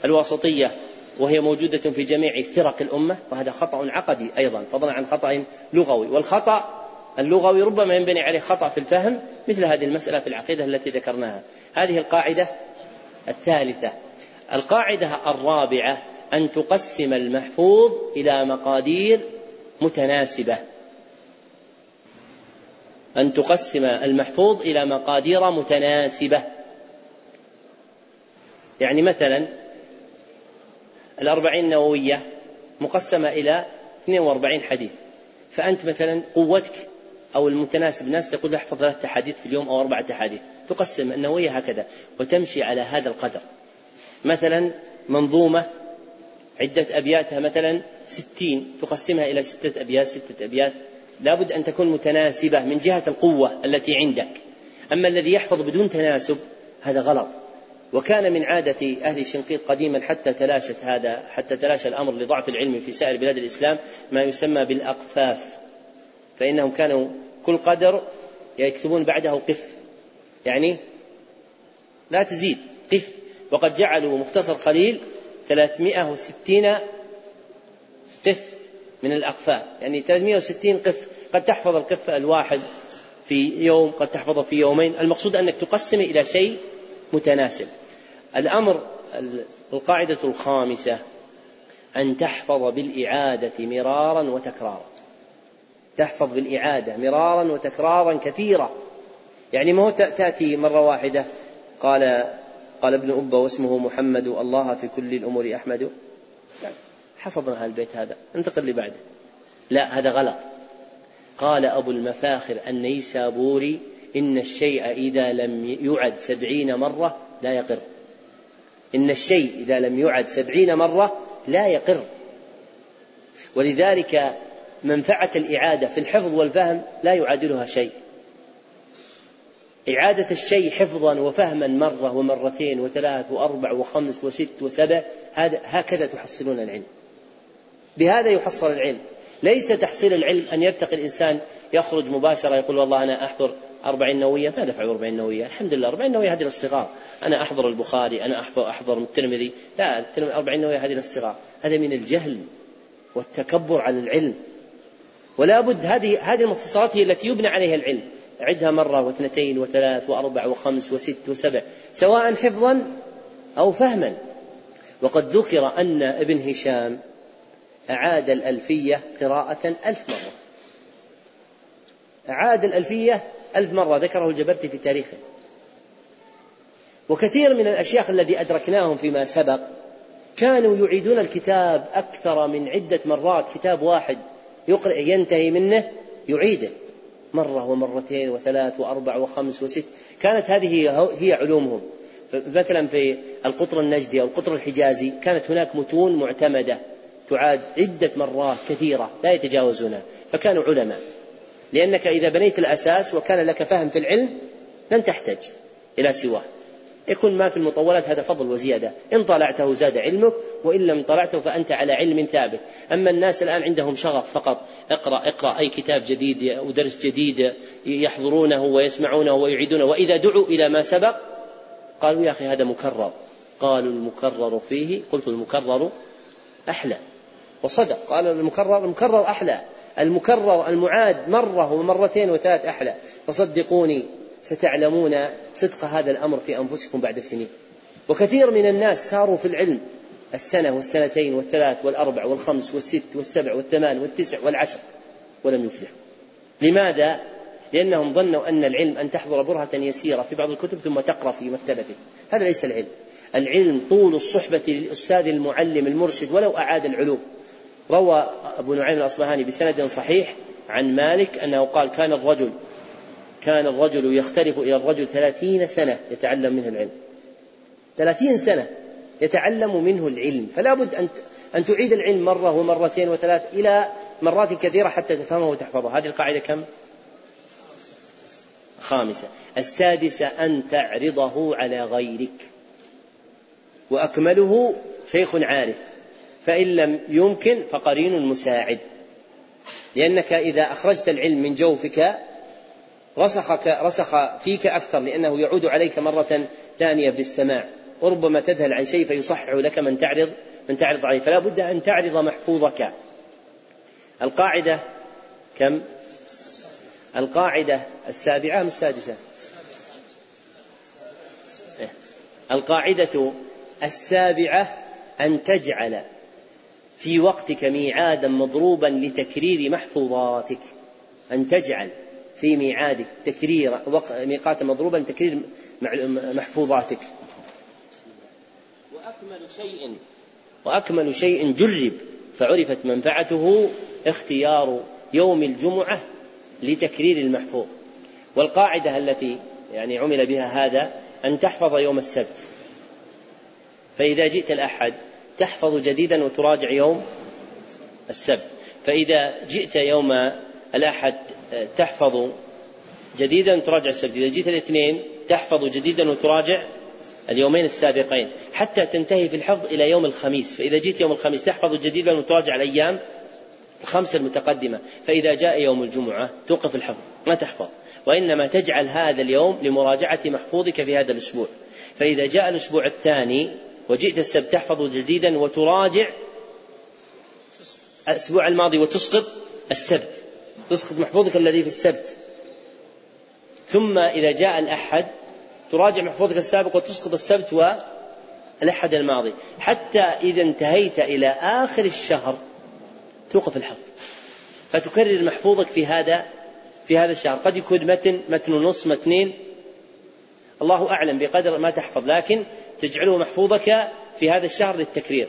الواسطية. وهي موجودة في جميع فرق الأمة وهذا خطأ عقدي أيضا فضلا عن خطأ لغوي. والخطأ اللغوي ربما ينبني عليه خطأ في الفهم مثل هذه المسألة في العقيدة التي ذكرناها. هذه القاعدة الثالثة. القاعدة الرابعة أن تقسم المحفوظ إلى مقادير متناسبة. أن تقسم المحفوظ إلى مقادير متناسبة. يعني مثلا الأربعين النووية مقسمة إلى 42 حديث. فأنت مثلا قوتك أو المتناسب الناس تقول احفظ ثلاثة أحاديث في اليوم أو أربعة أحاديث تقسم النووية هكذا وتمشي على هذا القدر. مثلا منظومة عدة أبياتها مثلا ستين تقسمها إلى ستة أبيات ستة أبيات. لابد أن تكون متناسبة من جهة القوة التي عندك. أما الذي يحفظ بدون تناسب هذا غلط. وكان من عادة أهل الشنقيط قديما حتى تلاشت هذا حتى تلاشى الأمر لضعف العلم في سائر بلاد الإسلام ما يسمى بالأقفاف. فإنهم كانوا كل قدر يكتبون بعده قف. يعني لا تزيد قف. وقد جعلوا مختصر خليل 360 قف من الأقفاف. يعني 360 قف. قد تحفظ القف الواحد في يوم قد تحفظه في يومين. المقصود أنك تقسم إلى شيء متناسب. الأمر القاعدة الخامسة أن تحفظ بالإعادة مرارا وتكرارا. تحفظ بالإعادة مرارا وتكرارا كثيرا يعني ما هو تأتي مرة واحدة قال قال ابن أبا واسمه محمد الله في كل الأمور أحمد. حفظنا البيت هذا انتقل اللي بعده لا هذا غلط. قال أبو المفاخر النيسابوري إن الشيء إذا لم يعد سبعين مرة لا يقر. إن الشيء إذا لم يعد سبعين مرة لا يقر. ولذلك منفعة الإعادة في الحفظ والفهم لا يعادلها شيء. إعادة الشيء حفظا وفهما مرة ومرتين وثلاث وأربع وخمس وست وسبع هذا هكذا تحصلون العلم. بهذا يحصل العلم. ليس تحصيل العلم أن يرتقي الإنسان يخرج مباشرة يقول والله أنا أحضر أربعين نووية ما دفع أربعين نووية الحمد لله أربعين نووية هذه للصغار أنا أحضر البخاري أنا أحضر, أحضر الترمذي. لا أربعين نووية هذه للصغار هذا من الجهل والتكبر على العلم. ولا بد هذه هذه المختصرات هي التي يبنى عليها العلم. عدها مرة واثنتين وثلاث وأربع وخمس وست وسبع سواء حفظا أو فهما. وقد ذكر أن ابن هشام أعاد الألفية قراءة ألف مرة. أعاد الألفية ألف مرة ذكره الجبرتي في تاريخه. وكثير من الأشياخ الذي أدركناهم فيما سبق كانوا يعيدون الكتاب أكثر من عدة مرات. كتاب واحد يقرأ ينتهي منه يعيده مرة ومرتين وثلاث وأربع وخمس وست. كانت هذه هي علومهم. مثلا في القطر النجدي أو القطر الحجازي كانت هناك متون معتمدة تعاد عدة مرات كثيرة لا يتجاوزونها. فكانوا علماء. لأنك إذا بنيت الأساس وكان لك فهم في العلم لن تحتاج إلى سواه. يكون ما في المطولات هذا فضل وزيادة. إن طلعته زاد علمك وإن لم طلعته فأنت على علم ثابت. أما الناس الآن عندهم شغف فقط. اقرأ اقرأ أي كتاب جديد ودرس جديد يحضرونه ويسمعونه ويعيدونه. وإذا دعوا إلى ما سبق قالوا يا أخي هذا مكرر. قالوا المكرر فيه قلت المكرر أحلى. وصدق. قال المكرر المكرر أحلى. المكرر المعاد مرة ومرتين وثلاث أحلى. فصدقوني ستعلمون صدق هذا الأمر في أنفسكم بعد سنين. وكثير من الناس ساروا في العلم. السنة والسنتين والثلاث والأربع والخمس والست والسبع والثمان والتسع والعشر ولم يفلحوا لماذا؟ لأنهم ظنوا أن العلم أن تحضر برهة يسيرة في بعض الكتب ثم تقرأ في مكتبته هذا ليس العلم. العلم طول الصحبة للأستاذ المعلم المرشد ولو أعاد العلوم. روى أبو نعيم الأصبهاني بسند صحيح عن مالك أنه قال كان الرجل كان الرجل يختلف إلى الرجل ثلاثين سنة يتعلم منه العلم. ثلاثين سنة يتعلم منه العلم. فلا بد أن أن تعيد العلم مرة ومرتين وثلاث إلى مرات كثيرة حتى تفهمه وتحفظه. هذه القاعدة كم؟ خامسة. السادسة أن تعرضه على غيرك. وأكمله شيخ عارف. فإن لم يمكن فقرين مساعد. لأنك إذا أخرجت العلم من جوفك رسخك رسخ فيك أكثر لأنه يعود عليك مرة ثانية بالسماع. وربما تذهل عن شيء فيصحح لك من تعرض من تعرض عليه. فلا بد أن تعرض محفوظك. القاعدة كم؟ القاعدة السابعة أم السادسة؟ القاعدة السابعة أن تجعل في وقتك ميعادا مضروبا لتكرير محفوظاتك. أن تجعل في ميعادك تكرير ميقاتا مضروبا لتكرير محفوظاتك. وأكمل شيء. وأكمل شيء جرب فعرفت منفعته اختيار يوم الجمعة لتكرير المحفوظ. والقاعدة التي يعني عمل بها هذا أن تحفظ يوم السبت. فإذا جئت الأحد تحفظ جديدا وتراجع يوم السبت. فإذا جئت يوم الأحد تحفظ جديدا تراجع السبت. إذا جئت الاثنين تحفظ جديدا وتراجع اليومين السابقين حتى تنتهي في الحفظ إلى يوم الخميس. فإذا جئت يوم الخميس تحفظ جديدا وتراجع الأيام الخمسة المتقدمة. فإذا جاء يوم الجمعة توقف الحفظ ما تحفظ. وإنما تجعل هذا اليوم لمراجعة محفوظك في هذا الأسبوع. فإذا جاء الأسبوع الثاني وجئت السبت تحفظ جديدا وتراجع الأسبوع الماضي وتسقط السبت. تسقط محفوظك الذي في السبت. ثم إذا جاء الأحد تراجع محفوظك السابق وتسقط السبت والأحد الماضي. حتى إذا انتهيت إلى آخر الشهر توقف الحفظ. فتكرر محفوظك في هذا في هذا الشهر. قد يكون متن متن ونص متنين. الله أعلم بقدر ما تحفظ لكن تجعله محفوظك في هذا الشهر للتكرير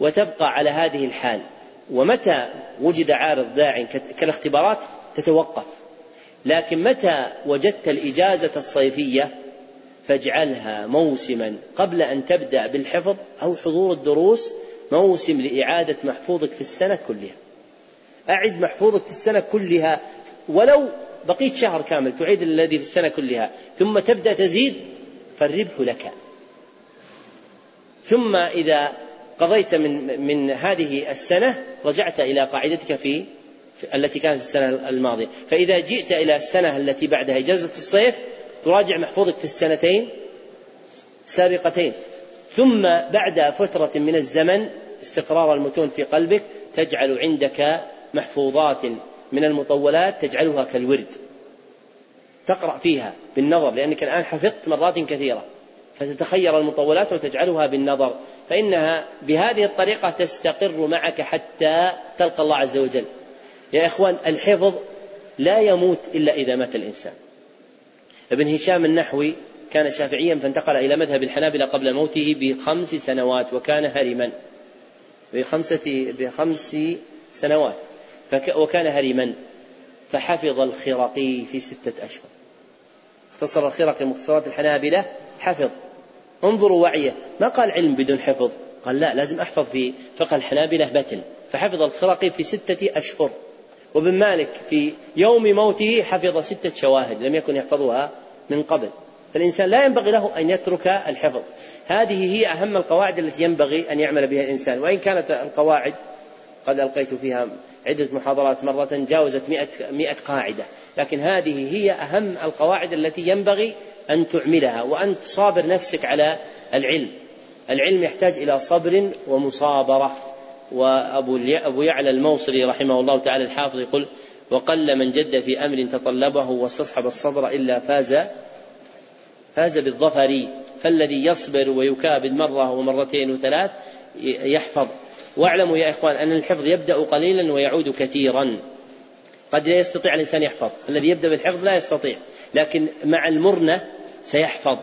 وتبقى على هذه الحال. ومتى وجد عارض داع كالاختبارات؟ تتوقف. لكن متى وجدت الإجازة الصيفية؟ فاجعلها موسما قبل أن تبدأ بالحفظ أو حضور الدروس موسم لإعادة محفوظك في السنة كلها. أعد محفوظك في السنة كلها ولو بقيت شهر كامل تعيد الذي في السنة كلها ثم تبدأ تزيد فالربح لك. ثم إذا قضيت من من هذه السنة رجعت إلى قاعدتك في التي كانت في السنة الماضية. فإذا جئت إلى السنة التي بعدها إجازة الصيف تراجع محفوظك في السنتين السابقتين ثم بعد فترة من الزمن استقرار المتون في قلبك تجعل عندك محفوظات من المطولات تجعلها كالورد. تقرأ فيها بالنظر لأنك الآن حفظت مرات كثيرة. فتتخير المطولات وتجعلها بالنظر. فإنها بهذه الطريقة تستقر معك حتى تلقى الله عز وجل. يا إخوان الحفظ لا يموت إلا إذا مات الإنسان. ابن هشام النحوي كان شافعيا فانتقل إلى مذهب الحنابلة قبل موته بخمس سنوات وكان هرما. بخمسة بخمس سنوات. وكان هرما فحفظ الخرقي في ستة أشهر. اختصر الخرقي مختصرات الحنابلة حفظ. انظروا وعيه. ما قال علم بدون حفظ؟ قال لا لازم أحفظ في فقه الحنابلة بتل فحفظ الخرقي في ستة أشهر. وابن مالك في يوم موته حفظ ستة شواهد لم يكن يحفظها من قبل. فالإنسان لا ينبغي له أن يترك الحفظ. هذه هي أهم القواعد التي ينبغي أن يعمل بها الإنسان. وإن كانت القواعد قد ألقيت فيها عدة محاضرات مرة جاوزت مئة, مئة قاعدة. لكن هذه هي أهم القواعد التي ينبغي أن تعملها وأن تصابر نفسك على العلم. العلم يحتاج إلى صبر ومصابرة. وأبو أبو يعلى الموصلي رحمه الله تعالى الحافظ يقول وقل من جد في أمر تطلبه واستصحب الصبر إلا فاز فاز بالظفر. فالذي يصبر ويكابد مرة ومرتين وثلاث يحفظ. واعلموا يا إخوان أن الحفظ يبدأ قليلا ويعود كثيرا. قد لا يستطيع الإنسان يحفظ. الذي يبدأ بالحفظ لا يستطيع. لكن مع المرنة سيحفظ.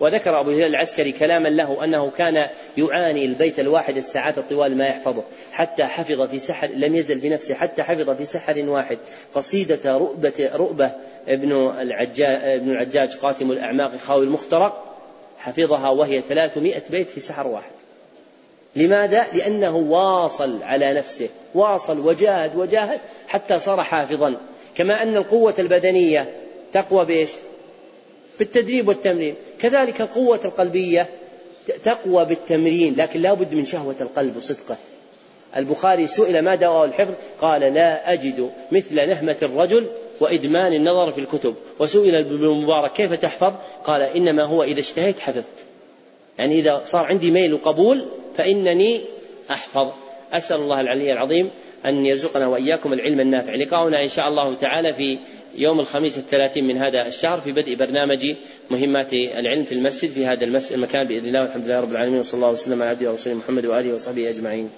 وذكر أبو هلال العسكري كلاما له أنه كان يعاني البيت الواحد الساعات الطوال ما يحفظه. حتى حفظ في سحر لم يزل بنفسه حتى حفظ في سحر واحد. قصيدة رؤبة رؤبة ابن العجاج ابن العجاج قاتم الأعماق خاوي المخترق حفظها وهي 300 بيت في سحر واحد. لماذا؟ لأنه واصل على نفسه واصل وجاهد وجاهد حتى صار حافظا. كما أن القوة البدنية تقوى بإيش؟ بالتدريب والتمرين. كذلك القوة القلبية تقوى بالتمرين لكن لا بد من شهوة القلب وصدقه. البخاري سئل ما دواء الحفظ؟ قال لا أجد مثل نهمة الرجل وإدمان النظر في الكتب. وسئل ابن المبارك كيف تحفظ؟ قال إنما هو إذا اشتهيت حفظت. يعني إذا صار عندي ميل وقبول فإنني أحفظ. أسأل الله العلي العظيم أن يرزقنا وإياكم العلم النافع. لقاؤنا إن شاء الله تعالى في يوم الخميس الثلاثين من هذا الشهر في بدء برنامج مهمات العلم في المسجد في هذا المكان بإذن الله والحمد لله رب العالمين. وصلى الله وسلم على عبده ورسوله محمد وآله وصحبه أجمعين.